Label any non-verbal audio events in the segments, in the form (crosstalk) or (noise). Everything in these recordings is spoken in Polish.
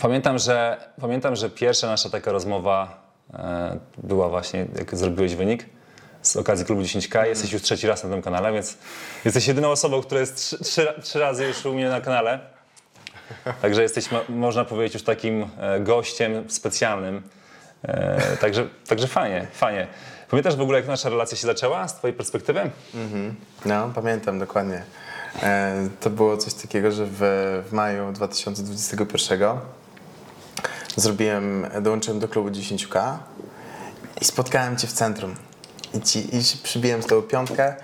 Pamiętam, że, pamiętam, że pierwsza nasza taka rozmowa e, była właśnie, jak zrobiłeś wynik z okazji klubu 10K. Jesteś już trzeci raz na tym kanale, więc jesteś jedyną osobą, która jest trzy, trzy, trzy razy już u mnie na kanale. Także jesteś, mo- można powiedzieć, już takim e, gościem specjalnym. E, także, także fajnie, fajnie. Pamiętasz w ogóle, jak nasza relacja się zaczęła z twojej perspektywy? No, pamiętam dokładnie. To było coś takiego, że w, w maju 2021 zrobiłem, dołączyłem do klubu 10K i spotkałem Cię w centrum. I, ci, i przybiłem z tobą piątkę.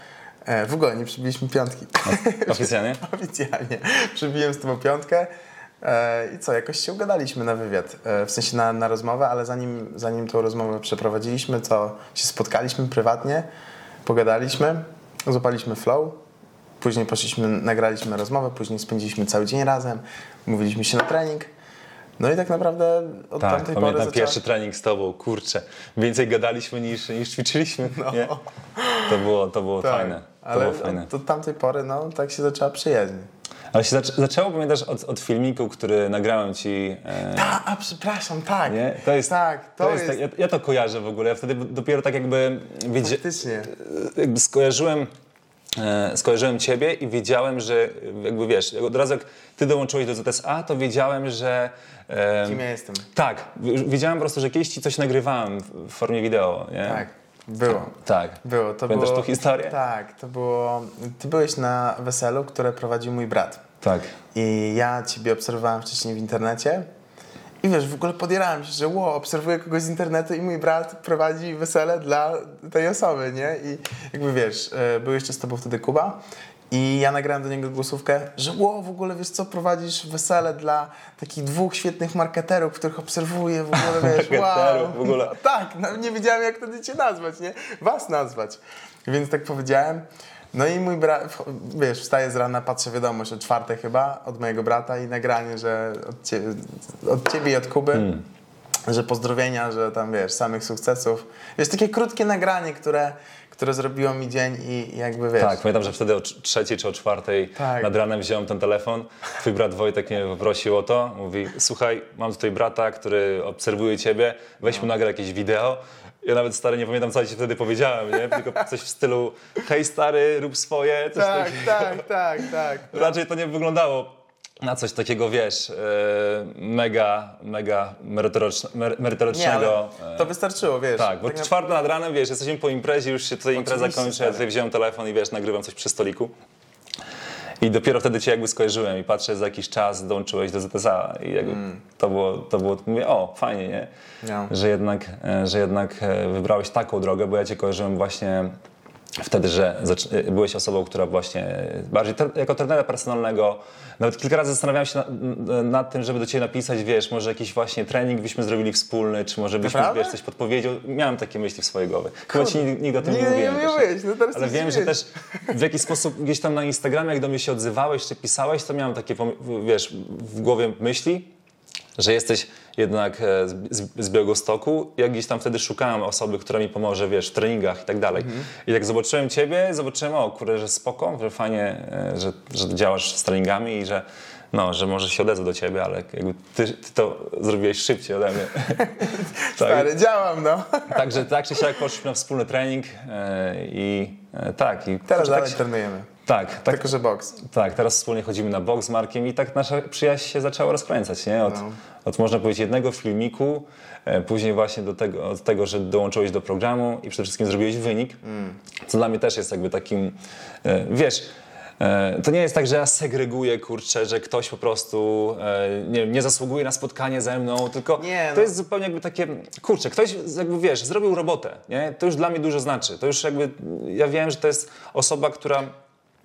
E, w ogóle nie przybiliśmy piątki. Oficjalnie? (laughs) Oficjalnie. Przybiłem z tobą piątkę. E, I co, jakoś się ugadaliśmy na wywiad, e, w sensie na, na rozmowę, ale zanim, zanim tą rozmowę przeprowadziliśmy, to się spotkaliśmy prywatnie, pogadaliśmy, złapaliśmy flow, później poszliśmy, nagraliśmy rozmowę, później spędziliśmy cały dzień razem, mówiliśmy się na trening. No i tak naprawdę od Tak, tamtej pory pamiętam zaczęła... pierwszy trening z tobą, kurczę. Więcej gadaliśmy niż, niż ćwiczyliśmy. (laughs) Nie? To było, to było No. Tak, fajne. To ale było fajne. od, od tamtej pory, no, tak się zaczęła przyjaźń. Ale się zaczę, zaczęło, pamiętasz, od, od filmiku, który nagrałem ci. E, A, a przepraszam, tak. nie? To jest, Tak, to, jest... tak, ja, ja to kojarzę w ogóle. Ja wtedy dopiero tak jakby, wiedzie, Faktycznie. jakby skojarzyłem. E, skojarzyłem ciebie i wiedziałem, że jakby wiesz, od razu jak ty dołączyłeś do ZSA, to wiedziałem, że e, Kim ja jestem? tak, wiedziałem po prostu, że kiedyś ci coś nagrywałem w- w formie wideo, nie? Tak, było. Tak. Było, to Pamiętasz było, tą historię? Tak, to było. Ty byłeś na weselu, które prowadził mój brat. Tak. I ja ciebie obserwowałem wcześniej w internecie. I wiesz, w ogóle podierałem się, że wow, obserwuję kogoś z internetu i mój brat prowadzi wesele dla tej osoby, nie? I jakby wiesz, e, był jeszcze z tobą wtedy Kuba. I ja nagrałem do niego głosówkę, że wow, w ogóle wiesz co, prowadzisz wesele dla takich dwóch świetnych marketerów, których obserwuję, w ogóle wiesz, (laughs) wow. W ogóle. No, (laughs) tak, no, nie wiedziałem jak wtedy cię nazwać, nie? Was nazwać. Więc tak powiedziałem. No i mój brat, wiesz, wstaję z rana, patrzę wiadomość o czwartej chyba od mojego brata i nagranie, że od ciebie, od ciebie i od Kuby, Hmm. że pozdrowienia, że tam wiesz, samych sukcesów. Wiesz, takie krótkie nagranie, które, które zrobiło mi dzień i jakby wiesz. Tak, pamiętam, że wtedy o trz- trzeciej czy o czwartej Tak. nad ranem wziąłem ten telefon. Twój brat Wojtek mnie poprosił o to. Mówi, słuchaj, mam tutaj brata, który obserwuje ciebie, weź mu nagraj jakieś wideo. Ja nawet stary nie pamiętam, co ja ci wtedy powiedziałem, nie? Tylko coś w stylu, hej stary, rób swoje. Coś tak, takiego. tak, tak, tak. Raczej to nie wyglądało na coś takiego, wiesz, e, mega, mega merytorycz- mer- Nie, merytorycznego. ale e, to wystarczyło, wiesz. tak, bo czwarta nad ranem, wiesz, jesteśmy po imprezie, już się tutaj impreza kończy, ja stary. tutaj wziąłem telefon i wiesz, nagrywam coś przy stoliku. I dopiero wtedy cię jakby skojarzyłem i patrzę, za jakiś czas dołączyłeś do ZSA i jakby to było, to było, mówię, o, fajnie, nie? No. Że jednak, e, że jednak e, wybrałeś taką drogę, bo ja cię kojarzyłem właśnie wtedy, że e, byłeś osobą, która właśnie bardziej tre- jako trenera personalnego, nawet kilka razy zastanawiałem się na, n- nad tym, żeby do ciebie napisać, wiesz, może jakiś właśnie trening byśmy zrobili wspólny, czy może byśmy, Naprawdę? wiesz, coś podpowiedział. Miałem takie myśli w swojej głowie. Chyba ci nigdy, o tym nie, Nie, nie mówiłem. też, mówiłeś, no teraz Ale wiem, że też w jakiś sposób gdzieś tam na Instagramie, jak do mnie się odzywałeś, czy pisałeś, to miałem takie, wiesz, w głowie myśli, że jesteś jednak e, z, z, Białegostoku. Ja gdzieś tam wtedy szukałem osoby, która mi pomoże, wiesz, w treningach i tak dalej. I jak zobaczyłem ciebie, zobaczyłem, o kurde, że spoko, że fajnie, e, że, że działasz z treningami i że no, że może się odezwę do ciebie, ale jakby ty, ty to zrobiłeś szybciej ode mnie. (laughs) tak, Stary, działam, no. (laughs) także tak czy siak poszliśmy na wspólny trening e, i tak. I Teraz tak, dalej trenujemy. Tak, tak, Tylko, że boks. tak, teraz wspólnie chodzimy na boks z Markiem i tak nasza przyjaźń się zaczęła rozkręcać, nie? Od, No. od można powiedzieć jednego filmiku, e, później właśnie do tego, od tego, że dołączyłeś do programu i przede wszystkim zrobiłeś wynik, Mm. co dla mnie też jest jakby takim, e, wiesz, e, to nie jest tak, że ja segreguję, kurczę, że ktoś po prostu e, nie, wiem, nie zasługuje na spotkanie ze mną, tylko Nie, to no. jest zupełnie jakby takie, kurczę, ktoś jakby, wiesz, zrobił robotę, nie? To już dla mnie dużo znaczy. To już jakby, ja wiem, że to jest osoba, która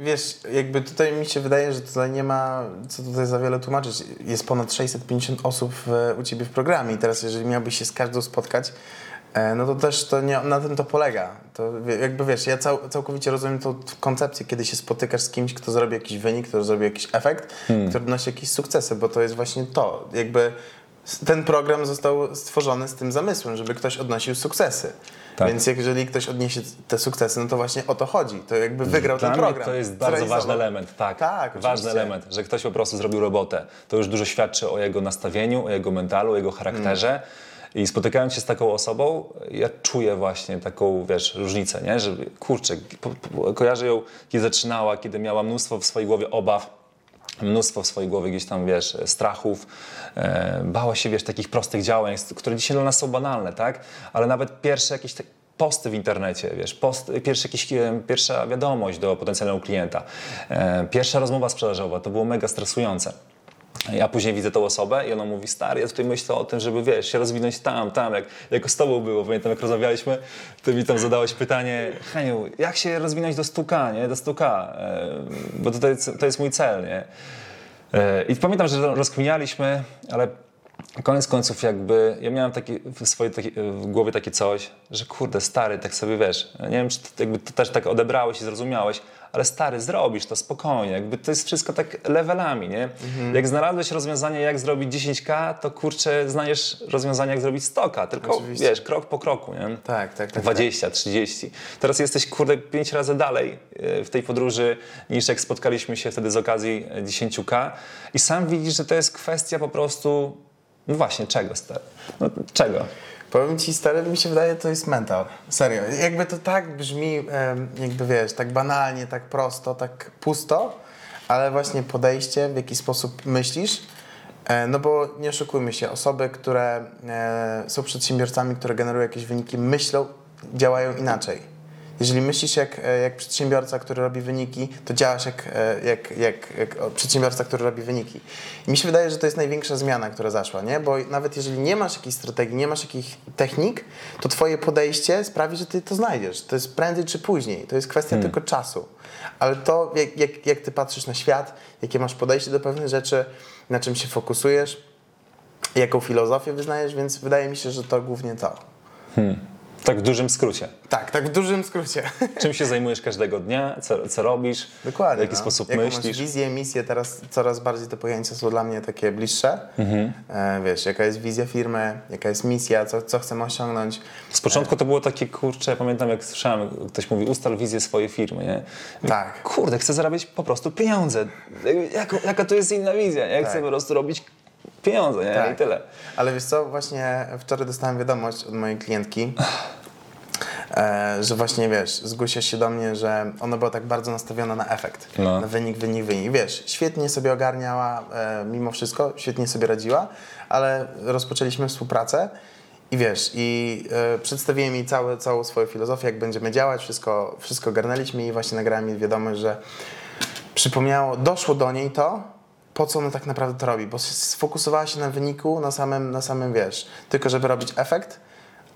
Wiesz, jakby tutaj mi się wydaje, że tutaj nie ma co tutaj za wiele tłumaczyć. Jest ponad 650 osób w, u Ciebie w programie i teraz jeżeli miałbyś się z każdą spotkać, e, no to też to nie, na tym to polega. To jakby wiesz, ja cał, całkowicie rozumiem tą koncepcję, kiedy się spotykasz z kimś, kto zrobi jakiś wynik, kto zrobi jakiś efekt, który przynosi jakieś sukcesy, bo to jest właśnie to. Jakby ten program został stworzony z tym zamysłem, żeby ktoś odnosił sukcesy. Tak. Więc jeżeli ktoś odniesie te sukcesy, no to właśnie o to chodzi. To jakby wygrał Dla ten program. to jest bardzo ważny element, tak. Tak, ważny oczywiście. element, że ktoś po prostu zrobił robotę. To już dużo świadczy o jego nastawieniu, o jego mentalu, o jego charakterze. Mm. I spotykając się z taką osobą, ja czuję właśnie taką, wiesz, różnicę, nie? Że kurczę, po, po, kojarzę ją, kiedy zaczynała, kiedy miała mnóstwo w swojej głowie obaw, mnóstwo w swojej głowie gdzieś tam, wiesz, strachów, e, bała się, wiesz, takich prostych działań, które dzisiaj dla nas są banalne, tak? Ale nawet pierwsze jakieś te posty w internecie, wiesz, post, pierwszy jakiś, e, pierwsza wiadomość do potencjalnego klienta, e, pierwsza rozmowa sprzedażowa, to było mega stresujące. Ja później widzę tą osobę i ona mówi, stary, ja tutaj myślę o tym, żeby, wiesz, się rozwinąć tam, tam, jak, jako z tobą było, pamiętam, jak rozmawialiśmy, ty mi tam zadałeś pytanie, Heniu, jak się rozwinąć do 100K, nie, do 100K, e, bo to, to, jest, to jest mój cel, nie. E, I pamiętam, że rozkminialiśmy, ale koniec końców jakby, ja miałem taki, w swojej taki, w głowie takie coś, że kurde, stary, tak sobie wiesz, nie wiem, czy to, jakby to też tak odebrałeś i zrozumiałeś, ale stary, zrobisz to spokojnie, jakby to jest wszystko tak levelami, nie? Jak znalazłeś rozwiązanie, jak zrobić 10K, to kurczę, znajesz rozwiązanie, jak zrobić 100K, tylko Oczywiście. wiesz, krok po kroku, nie? Tak, tak, tak. 20, 30. Teraz jesteś, kurde, pięć razy dalej e, w tej podróży niż jak spotkaliśmy się wtedy z okazji e, 10K i sam widzisz, że to jest kwestia po prostu, no właśnie, czego, stary? No, czego? Powiem ci stary, mi się wydaje, to jest mental. Serio. Jakby to tak brzmi, jakby wiesz, tak banalnie, tak prosto, tak pusto, ale właśnie podejście, w jaki sposób myślisz. E, No bo nie oszukujmy się, osoby, które e, są przedsiębiorcami, które generują jakieś wyniki, myślą, działają inaczej. Jeżeli myślisz jak, e, jak przedsiębiorca, który robi wyniki, to działasz jak, e, jak, jak, jak przedsiębiorca, który robi wyniki. I mi się wydaje, że to jest największa zmiana, która zaszła, nie? Bo nawet jeżeli nie masz jakiejś strategii, nie masz jakichś technik, to twoje podejście sprawi, że ty to znajdziesz. To jest prędzej czy później. To jest kwestia tylko czasu. Ale to, jak, jak, jak ty patrzysz na świat, jakie masz podejście do pewnych rzeczy, na czym się fokusujesz, jaką filozofię wyznajesz, więc wydaje mi się, że to głównie to. Tak w dużym skrócie. Tak, tak w dużym skrócie. (laughs) Czym się zajmujesz każdego dnia? Co, co robisz? Dokładnie. W jaki no. sposób Jaką myślisz? Masz wizję, misję, teraz coraz bardziej te pojęcia są dla mnie takie bliższe. Mhm. E, wiesz, jaka jest wizja firmy, jaka jest misja, co, co chcemy osiągnąć. Z początku to było takie, kurczę, pamiętam jak słyszałem, ktoś mówi, ustal wizję swojej firmy, nie? Tak. Kurde, chcę zarabiać po prostu pieniądze. Jako, jaka to jest inna wizja, nie? Chcę Tak. po prostu robić pieniądze, nie? Tak. I tyle. Ale wiesz co, właśnie wczoraj dostałem wiadomość od mojej klientki, e, że właśnie wiesz, zgłosiła się do mnie, że ona była tak bardzo nastawiona na efekt, No. na wynik, wynik, wynik. Wiesz, świetnie sobie ogarniała e, mimo wszystko, świetnie sobie radziła, ale rozpoczęliśmy współpracę i wiesz, i e, przedstawiłem jej całą swoją filozofię, jak będziemy działać, wszystko, wszystko ogarnęliśmy i właśnie nagrałem jej wiadomość, że przypomniało, doszło do niej to, po co ona tak naprawdę to robi, bo sfokusowała się na wyniku, na samym, na samym wiesz, tylko żeby robić efekt,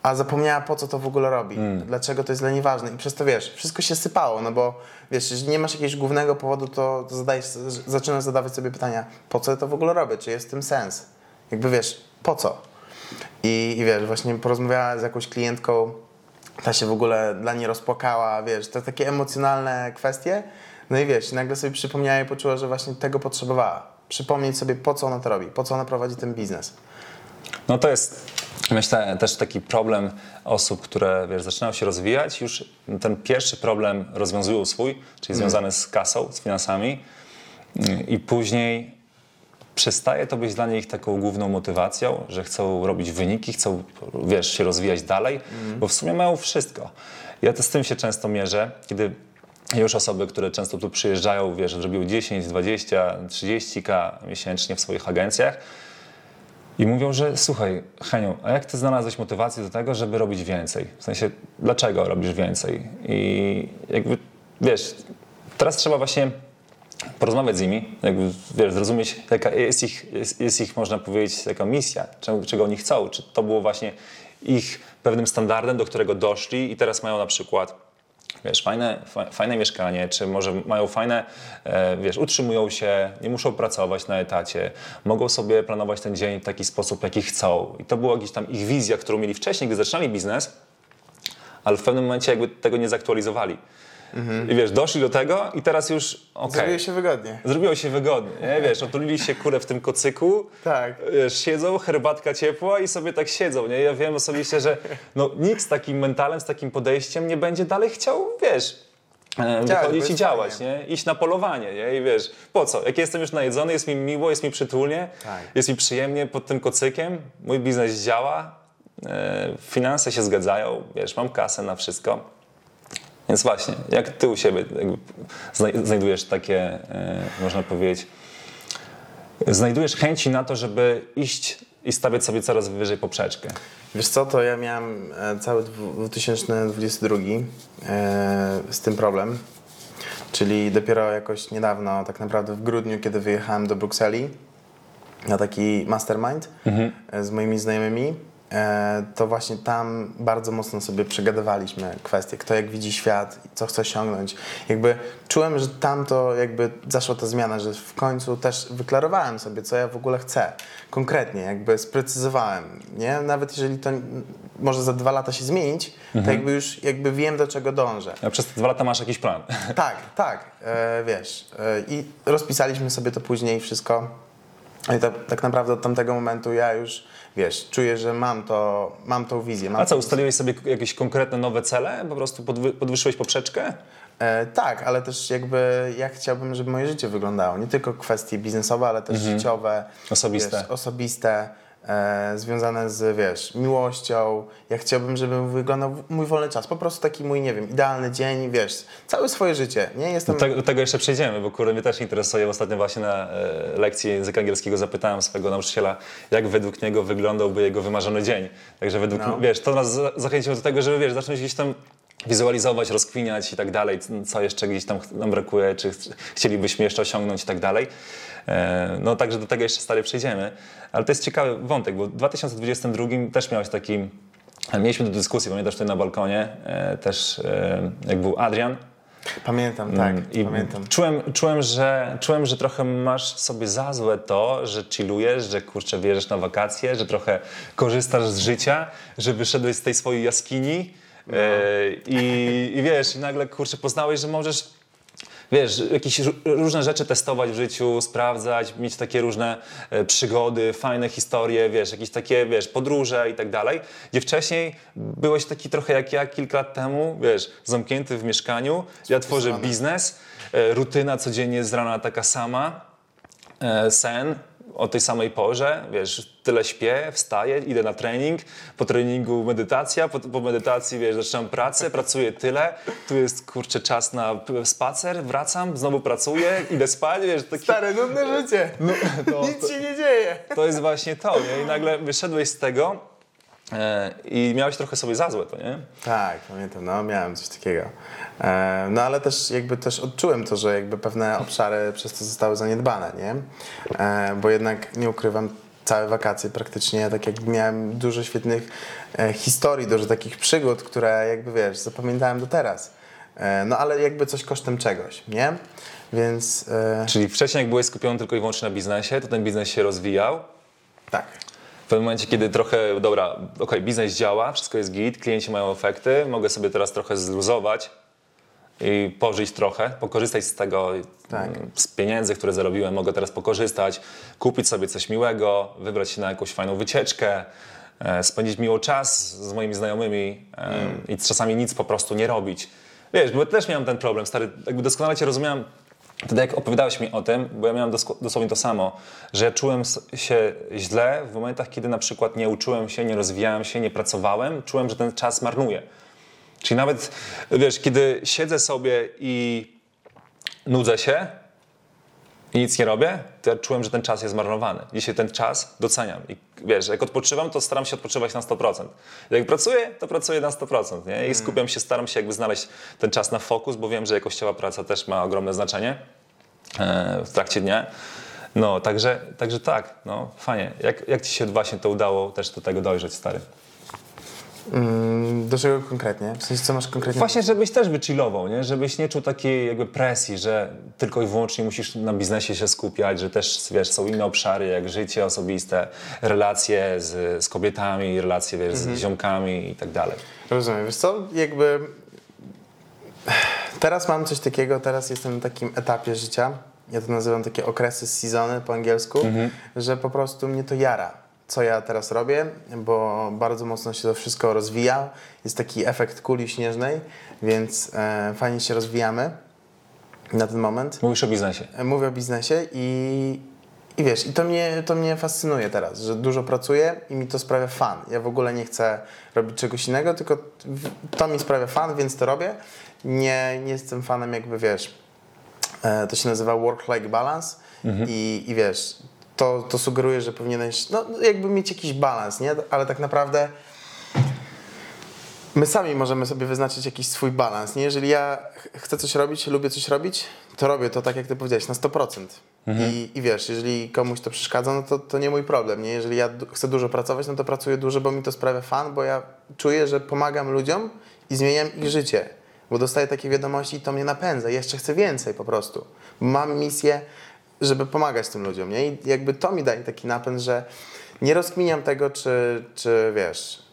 a zapomniała po co to w ogóle robi, dlaczego to jest dla niej ważne i przez to wiesz, wszystko się sypało, no bo wiesz, jeżeli nie masz jakiegoś głównego powodu, to, to zadajesz, zaczynasz zadawać sobie pytania, po co to w ogóle robię, czy jest w tym sens, jakby wiesz, po co? I, i wiesz, właśnie porozmawiała z jakąś klientką, ta się w ogóle dla niej rozpłakała, wiesz, to takie emocjonalne kwestie. No i wiesz, nagle sobie przypomniała i poczuła, że właśnie tego potrzebowała. Przypomnieć sobie, po co ona to robi, po co ona prowadzi ten biznes. No to jest, myślę, też taki problem osób, które wiesz, zaczynają się rozwijać, już ten pierwszy problem rozwiązują swój, czyli związany z kasą, z finansami i później przestaje to być dla nich taką główną motywacją, że chcą robić wyniki, chcą, wiesz, się rozwijać dalej, bo w sumie mają wszystko. Ja to z tym się często mierzę, kiedy już osoby, które często tu przyjeżdżają, wiesz, zrobiły 10, 20, 30k miesięcznie w swoich agencjach, i mówią, że słuchaj, Heniu, a jak ty znalazłeś motywację do tego, żeby robić więcej? W sensie, dlaczego robisz więcej? I jakby, wiesz, teraz trzeba właśnie porozmawiać z nimi, jakby, wiesz, zrozumieć, jaka jest ich, jest, jest ich, można powiedzieć, jaka misja, czego, czego oni chcą. Czy to było właśnie ich pewnym standardem, do którego doszli i teraz mają na przykład wiesz, fajne, fa- fajne mieszkanie, czy może mają fajne, e, wiesz, utrzymują się, nie muszą pracować na etacie, mogą sobie planować ten dzień w taki sposób, jaki chcą. I to była gdzieś tam ich wizja, którą mieli wcześniej, gdy zaczynali biznes, ale w pewnym momencie jakby tego nie zaktualizowali. I wiesz, doszli do tego i teraz już okej. Zrobiło się wygodnie. Zrobiło się wygodnie, nie? Wiesz, otulili się kurę w tym kocyku, Tak. wiesz, siedzą, herbatka ciepła i sobie tak siedzą, nie? Ja wiem osobiście, że no, nikt z takim mentalem, z takim podejściem nie będzie dalej chciał, wiesz, e, wychodzić i działać, fajnie. nie? Iść na polowanie, nie? I wiesz, po co? Jak jestem już najedzony, jest mi miło, jest mi przytulnie, Tak. jest mi przyjemnie pod tym kocykiem, mój biznes działa, e, finanse się zgadzają, wiesz, mam kasę na wszystko. Więc właśnie, jak ty u siebie znajdujesz takie, e, można powiedzieć, znajdujesz chęci na to, żeby iść i stawiać sobie coraz wyżej poprzeczkę. Wiesz co, to ja miałem e, cały dwu- 2022 e, z tym problem. Czyli dopiero jakoś niedawno, tak naprawdę w grudniu, kiedy wyjechałem do Brukseli na taki mastermind e, z moimi znajomymi, to właśnie tam bardzo mocno sobie przegadywaliśmy kwestie, kto jak widzi świat, co chce osiągnąć. Jakby czułem, że tam to jakby zaszła ta zmiana, że w końcu też wyklarowałem sobie, co ja w ogóle chcę. Konkretnie, jakby sprecyzowałem, nie? Nawet jeżeli to może za dwa lata się zmienić, to jakby już jakby wiem, do czego dążę. A przez te dwa lata masz jakiś plan. (laughs) Tak, tak, e, wiesz. E, I rozpisaliśmy sobie to później wszystko. I tak, tak naprawdę od tamtego momentu ja już, wiesz, czuję, że mam to, mam tą wizję. Mam A co, ustaliłeś sobie jakieś konkretne nowe cele? Po prostu podwy, podwyższyłeś poprzeczkę? E, tak, ale też jakby ja chciałbym, żeby moje życie wyglądało. Nie tylko kwestie biznesowe, ale też życiowe. Osobiste. Wiesz, osobiste, e, związane z, wiesz, miłością. Ja chciałbym, żeby wyglądał mój wolny czas. Po prostu taki mój, nie wiem, idealny dzień, wiesz, całe swoje życie. Nie jestem... Do tego, do tego jeszcze przejdziemy, bo kurde mnie też interesuje. Ostatnio właśnie na e, lekcji języka angielskiego zapytałem swojego nauczyciela, jak według niego wyglądałby jego wymarzony dzień. Także według, No. wiesz, to nas za- zachęciło do tego, żeby, wiesz, zacząć gdzieś tam wizualizować, rozkwiniać i tak dalej, co jeszcze gdzieś tam nam brakuje, czy ch- chcielibyśmy jeszcze osiągnąć i tak dalej. E, No także do tego jeszcze stale przejdziemy. Ale to jest ciekawy wątek, bo w 2022 też miałeś taki, mieliśmy tę dyskusję, pamiętasz tutaj na balkonie, e, też e, jak był Adrian, Pamiętam, tak, Mm, I pamiętam. Czułem, czułem, że, czułem, że trochę masz sobie za złe to, że chillujesz, że kurczę wjeżdżasz na wakacje, że trochę korzystasz z życia, że wyszedłeś z tej swojej jaskini No. e, i, i wiesz, i nagle kurczę poznałeś, że możesz wiesz, jakieś ró- różne rzeczy testować w życiu, sprawdzać, mieć takie różne e, przygody, fajne historie, wiesz, jakieś takie, wiesz, podróże i tak dalej, gdzie wcześniej byłeś taki trochę jak ja kilka lat temu, wiesz, zamknięty w mieszkaniu, ja tworzę biznes, e, rutyna codziennie z rana taka sama, sen o tej samej porze, wiesz, tyle śpię, wstaję, idę na trening, po treningu medytacja, po, po medytacji, wiesz, zaczynam pracę, pracuję tyle, tu jest, kurczę, czas na spacer, wracam, znowu pracuję, idę spać, wiesz, taki, Stare, nudne życie. no, Nic to- się nie dzieje. to jest właśnie to, nie? I nagle wyszedłeś z tego e, i miałeś trochę sobie za złe to, nie? Tak, pamiętam, no miałem coś takiego. E, no ale też jakby też odczułem to, że jakby pewne obszary przez to zostały zaniedbane, nie? E, bo jednak nie ukrywam, całe wakacje praktycznie, tak jakby miałem dużo świetnych e, historii, dużo takich przygód, które jakby wiesz, zapamiętałem do teraz. No ale jakby coś kosztem czegoś, nie? Więc Czyli wcześniej jak byłeś skupiony tylko i wyłącznie na biznesie, to ten biznes się rozwijał, tak. W pewnym momencie, kiedy trochę, dobra, okej, biznes działa, wszystko jest git, klienci mają efekty, mogę sobie teraz trochę zluzować i pożyć trochę, pokorzystać z tego, Tak. mm, z pieniędzy, które zarobiłem, mogę teraz pokorzystać, kupić sobie coś miłego, wybrać się na jakąś fajną wycieczkę, e, spędzić miło czas z moimi znajomymi e, i czasami nic po prostu nie robić. Wiesz, bo też miałem ten problem, stary, jakby doskonale cię rozumiałem Wtedy jak opowiadałeś mi o tym, bo ja miałem dosłownie to samo, że ja czułem się źle w momentach, kiedy na przykład nie uczyłem się, nie rozwijałem się, nie pracowałem, czułem, że ten czas marnuję. Czyli nawet, wiesz, kiedy siedzę sobie i nudzę się i nic nie robię, to ja czułem, że ten czas jest zmarnowany. Dzisiaj ten czas doceniam. I wiesz, jak odpoczywam, to staram się odpoczywać na 100%. Jak pracuję, to pracuję na 100%. Nie? I skupiam się, staram się jakby znaleźć ten czas na fokus, bo wiem, że jakościowa praca też ma ogromne znaczenie e, w trakcie dnia. No, także, także tak, no, fajnie. Jak, jak ci się właśnie to udało też do tego dojrzeć, stary? Mm, do czego konkretnie? W sensie, co masz konkretnie? Właśnie, żebyś też wychillował, nie? Żebyś nie czuł takiej jakby presji, że tylko i wyłącznie musisz na biznesie się skupiać, że też, wiesz, są inne obszary, jak życie osobiste, relacje z, z kobietami, relacje, wiesz, z ziomkami i tak dalej. Rozumiem. Wiesz co, jakby Teraz mam coś takiego, teraz jestem na takim etapie życia, ja to nazywam takie okresy sezony po angielsku, że po prostu mnie to jara, co ja teraz robię, bo bardzo mocno się to wszystko rozwija. Jest taki efekt kuli śnieżnej, więc e, fajnie się rozwijamy na ten moment. Mówisz o biznesie. Mówię o biznesie i, i wiesz, i to mnie, to mnie fascynuje teraz, że dużo pracuję i mi to sprawia fan. Ja w ogóle nie chcę robić czegoś innego, tylko to mi sprawia fan, więc to robię. Nie, nie jestem fanem jakby, wiesz, e, to się nazywa work-life balance i, i wiesz, to, to sugeruje, że powinieneś, no jakby mieć jakiś balans, nie? Ale tak naprawdę My sami możemy sobie wyznaczyć jakiś swój balans. Nie? Jeżeli ja ch- chcę coś robić, lubię coś robić, to robię to tak, jak ty powiedziałeś, na 100%. I, I wiesz, jeżeli komuś to przeszkadza, no to, to nie mój problem. Nie? Jeżeli ja chcę dużo pracować, no to pracuję dużo, bo mi to sprawia fan, bo ja czuję, że pomagam ludziom i zmieniam ich życie. Bo dostaję takie wiadomości i to mnie napędza. Jeszcze chcę więcej po prostu. Mam misję, żeby pomagać tym ludziom. Nie? I jakby to mi daje taki napęd, że nie rozkminiam tego, czy, czy wiesz,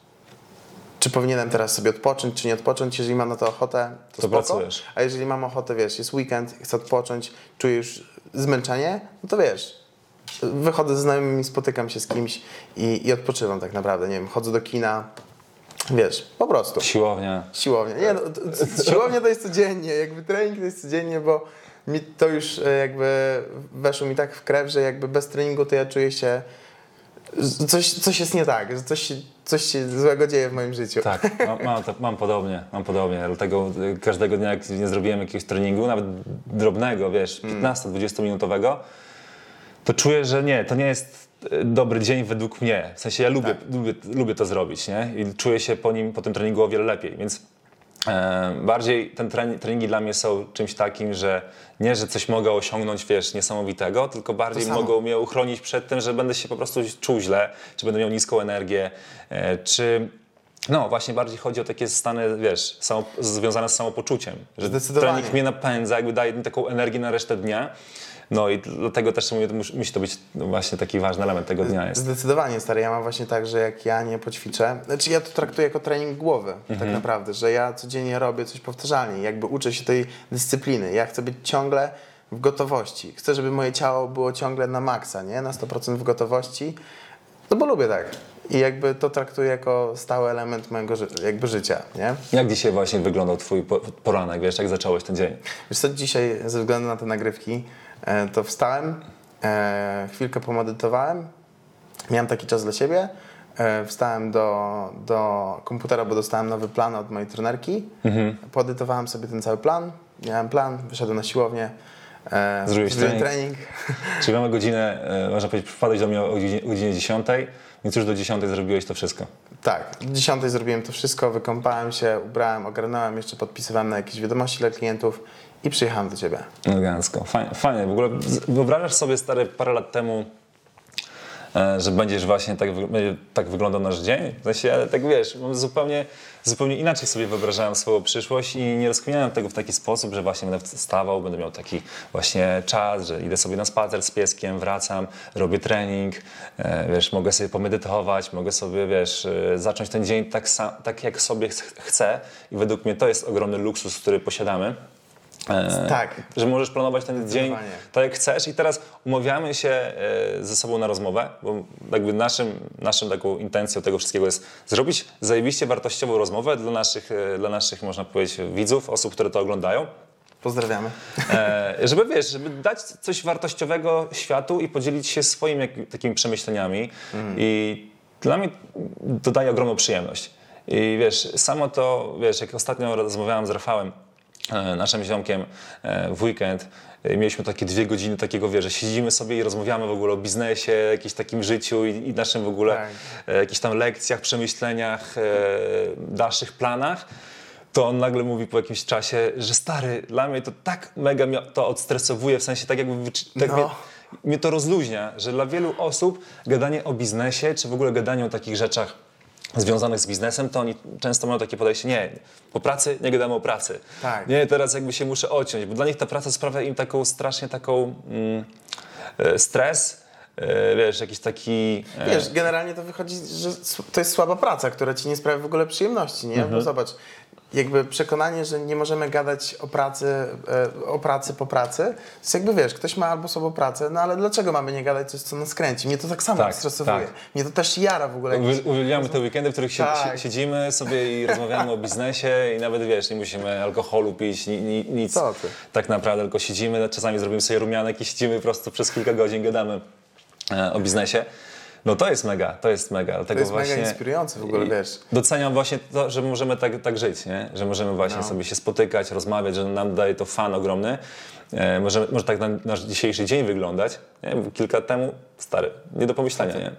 czy powinienem teraz sobie odpocząć, czy nie odpocząć. Jeżeli mam na to ochotę, to, To spoko. pracujesz. A jeżeli mam ochotę, wiesz, jest weekend, chcę odpocząć, czuję już zmęczenie, no to wiesz, wychodzę ze znajomymi, spotykam się z kimś i, i odpoczywam tak naprawdę. Nie wiem, chodzę do kina, wiesz, po prostu. Siłownia. Siłownia. Nie, no, siłownia to jest codziennie, jakby trening to jest codziennie, bo mi to już e, jakby weszło mi tak w krew, że jakby bez treningu to ja czuję się, że coś, coś jest nie tak, że coś się, coś się złego dzieje w moim życiu. Tak, (laughs) mam, to, mam podobnie, mam podobnie. Dlatego y, każdego dnia, jak nie zrobiłem jakiegoś treningu, nawet drobnego, wiesz, 15-20 minutowego, to czuję, że nie, to nie jest y, dobry dzień według mnie. W sensie ja lubię, lubię, lubię to zrobić, nie? I czuję się po nim, po tym treningu o wiele lepiej, więc e, bardziej ten trening, treningi dla mnie są czymś takim, że nie, że coś mogę osiągnąć, wiesz, niesamowitego, tylko bardziej mogą mnie uchronić przed tym, że będę się po prostu czuł źle, czy będę miał niską energię, e, czy no, właśnie bardziej chodzi o takie stany, wiesz, samo, związane z samopoczuciem. Że trening mnie napędza, jakby daje mi taką energię na resztę dnia. No i dlatego też mówię, musi to być no, właśnie taki ważny element tego dnia jest. Zdecydowanie, stary. Ja mam właśnie tak, że jak ja nie poćwiczę, znaczy ja to traktuję jako trening głowy, tak Mhm. naprawdę, że ja codziennie robię coś powtarzalnie, jakby uczę się tej dyscypliny. Ja chcę być ciągle w gotowości. Chcę, żeby moje ciało było ciągle na maksa, nie? Na 100% w gotowości, no bo lubię tak. I jakby to traktuję jako stały element mojego ży- jakby życia, nie? Jak dzisiaj właśnie wyglądał twój po- poranek, wiesz, jak zacząłeś ten dzień? Wiesz co, dzisiaj ze względu na te nagrywki, to wstałem, e, chwilkę pomedytowałem, miałem taki czas dla siebie, e, wstałem do, do komputera, bo dostałem nowy plan od mojej trenerki, poedytowałem sobie ten cały plan, miałem plan, wyszedłem na siłownię, e, Zrobiłeś zrobiłem trening? Czyli mamy godzinę, e, można powiedzieć, wpadłeś do mnie o godzinie, o godzinie 10, więc już do 10 zrobiłeś to wszystko. Tak, do 10 zrobiłem to wszystko, wykąpałem się, ubrałem, ogarnąłem, jeszcze podpisywałem na jakieś wiadomości dla klientów i przyjechałem do Ciebie. Elegancko. Fajnie, fajnie. W ogóle wyobrażasz sobie stary parę lat temu, e, że będziesz właśnie tak, tak wyglądał nasz dzień? W sensie, ale tak wiesz, zupełnie, zupełnie inaczej sobie wyobrażałem swoją przyszłość i nie rozkminiałem tego w taki sposób, że właśnie będę wstawał, będę miał taki właśnie czas, że idę sobie na spacer z pieskiem, wracam, robię trening, e, wiesz, mogę sobie pomedytować, mogę sobie, wiesz, e, zacząć ten dzień tak, tak jak sobie ch- chcę i według mnie to jest ogromny luksus, który posiadamy. E, Tak. że możesz planować ten dzień tak jak chcesz i teraz umawiamy się e, ze sobą na rozmowę, bo jakby naszym, naszym taką intencją tego wszystkiego jest zrobić zajebiście wartościową rozmowę dla naszych, e, dla naszych, można powiedzieć, widzów, osób, które to oglądają. Pozdrawiamy. E, żeby wiesz, żeby dać coś wartościowego światu i podzielić się swoimi takimi przemyśleniami. I dla mnie to daje ogromną przyjemność. I wiesz, samo to, wiesz, jak ostatnio rozmawiałem z Rafałem, naszym ziomkiem, e, w weekend, e, mieliśmy takie dwie godziny takiego, wiesz, że siedzimy sobie i rozmawiamy w ogóle o biznesie, jakimś takim życiu i, i naszym w ogóle Tak. e, jakichś tam lekcjach, przemyśleniach, e, dalszych planach to on nagle mówi po jakimś czasie, że stary, dla mnie to tak mega mnie to odstresowuje, w sensie tak jakby tak No. mnie, mnie to rozluźnia, że dla wielu osób gadanie o biznesie, czy w ogóle gadanie o takich rzeczach związanych z biznesem, to oni często mają takie podejście, nie, po pracy nie gadamy o pracy. Tak. Nie, teraz jakby się muszę ociąć, bo dla nich ta praca sprawia im taką strasznie taką mm, e, stres, e, wiesz, jakiś taki... e, Wiesz, generalnie to wychodzi, że to jest słaba praca, która ci nie sprawia w ogóle przyjemności, nie? Mhm. Bo zobacz, jakby przekonanie, że nie możemy gadać o pracy, e, o pracy po pracy, jest jakby, wiesz, ktoś ma albo słabą pracę, no ale dlaczego mamy nie gadać coś, co nas kręci? Mnie to tak samo Tak, stresowuje. tak. Mnie to też jara w ogóle. Uwi- Uwielbiamy te weekendy, w których Tak. si- siedzimy sobie i (laughs) rozmawiamy o biznesie i nawet wiesz, nie musimy alkoholu pić, ni, ni, nic. Tak naprawdę, tylko siedzimy, czasami zrobimy sobie rumianek i siedzimy po prostu przez kilka godzin, gadamy e, o biznesie. No to jest mega, to jest mega. Dlatego To jest właśnie mega inspirujące w ogóle, wiesz. Doceniam właśnie to, że możemy tak, tak żyć, nie? że możemy właśnie No. sobie się spotykać, rozmawiać, że nam daje to fan ogromny. E, może, może tak na, nasz dzisiejszy dzień wyglądać. Nie? Kilka lat temu, stary, nie do pomyślenia, nie?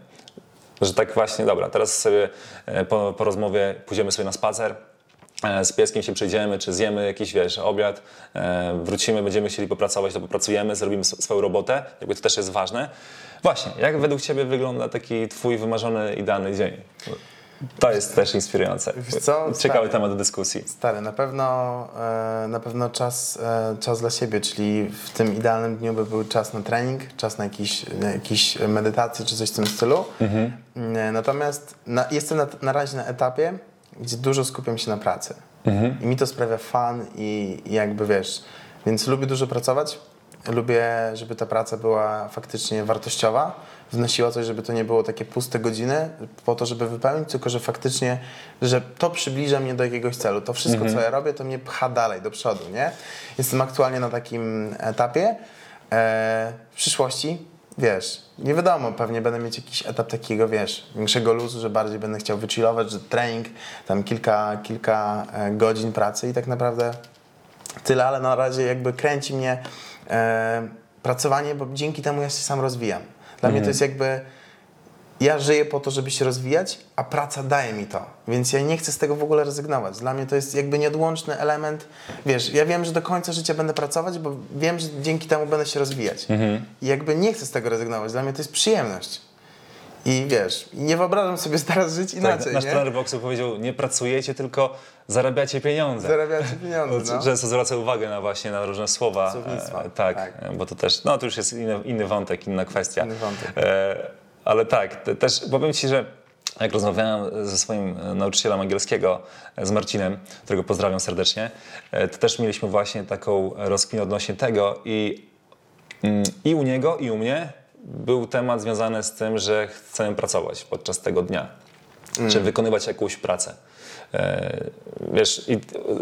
Że tak właśnie, dobra, teraz sobie e, po, po rozmowie pójdziemy sobie na spacer, z pieskiem się przejdziemy, czy zjemy jakiś, wiesz, obiad, e, wrócimy, będziemy chcieli popracować, to popracujemy, zrobimy swoją robotę, jakby to też jest ważne. Właśnie, jak według Ciebie wygląda taki Twój wymarzony, idealny dzień? To jest też inspirujące. Ciekawy stary. temat do dyskusji. Stary, na pewno, e, na pewno czas, e, czas dla siebie, czyli w tym idealnym dniu by był czas na trening, czas na jakiś, na jakiś medytację czy coś w tym stylu. E, Natomiast na, jestem na, na razie na etapie, gdzie dużo skupiam się na pracy. I mi to sprawia fan i, i jakby wiesz, więc lubię dużo pracować. Lubię, żeby ta praca była faktycznie wartościowa, wnosiła coś, żeby to nie było takie puste godziny po to, żeby wypełnić, tylko że faktycznie, że to przybliża mnie do jakiegoś celu. To wszystko, co ja robię, to mnie pcha dalej, do przodu, nie? Jestem aktualnie na takim etapie. E, w przyszłości, wiesz, nie wiadomo, pewnie będę mieć jakiś etap takiego, wiesz, większego luzu, że bardziej będę chciał wychillować, że trening, tam kilka, kilka e, godzin pracy i tak naprawdę tyle, ale na razie jakby kręci mnie e, pracowanie, bo dzięki temu ja się sam rozwijam. Dla mnie to jest jakby ja żyję po to, żeby się rozwijać, a praca daje mi to. Więc ja nie chcę z tego w ogóle rezygnować. Dla mnie to jest jakby nieodłączny element. Wiesz, ja wiem, że do końca życia będę pracować, bo wiem, że dzięki temu będę się rozwijać. I jakby nie chcę z tego rezygnować. Dla mnie to jest przyjemność. I wiesz, nie wyobrażam sobie (laughs) teraz żyć Tak, inaczej, nasz nie? trener boksu powiedział, nie pracujecie, tylko zarabiacie pieniądze. Zarabiacie pieniądze, (laughs) no. Często zwraca uwagę na właśnie na różne słowa. E, tak, tak. bo to też, no to już jest inny, inny wątek, inna kwestia. Inny wątek. E, ale tak, te, też powiem Ci, że jak rozmawiałem ze swoim e, nauczycielem angielskiego, e, z Marcinem, którego pozdrawiam serdecznie, e, to też mieliśmy właśnie taką rozkminę odnośnie tego i Mm, I u niego, i u mnie był temat związany z tym, że chcemy pracować podczas tego dnia, czy wykonywać jakąś pracę. Wiesz, i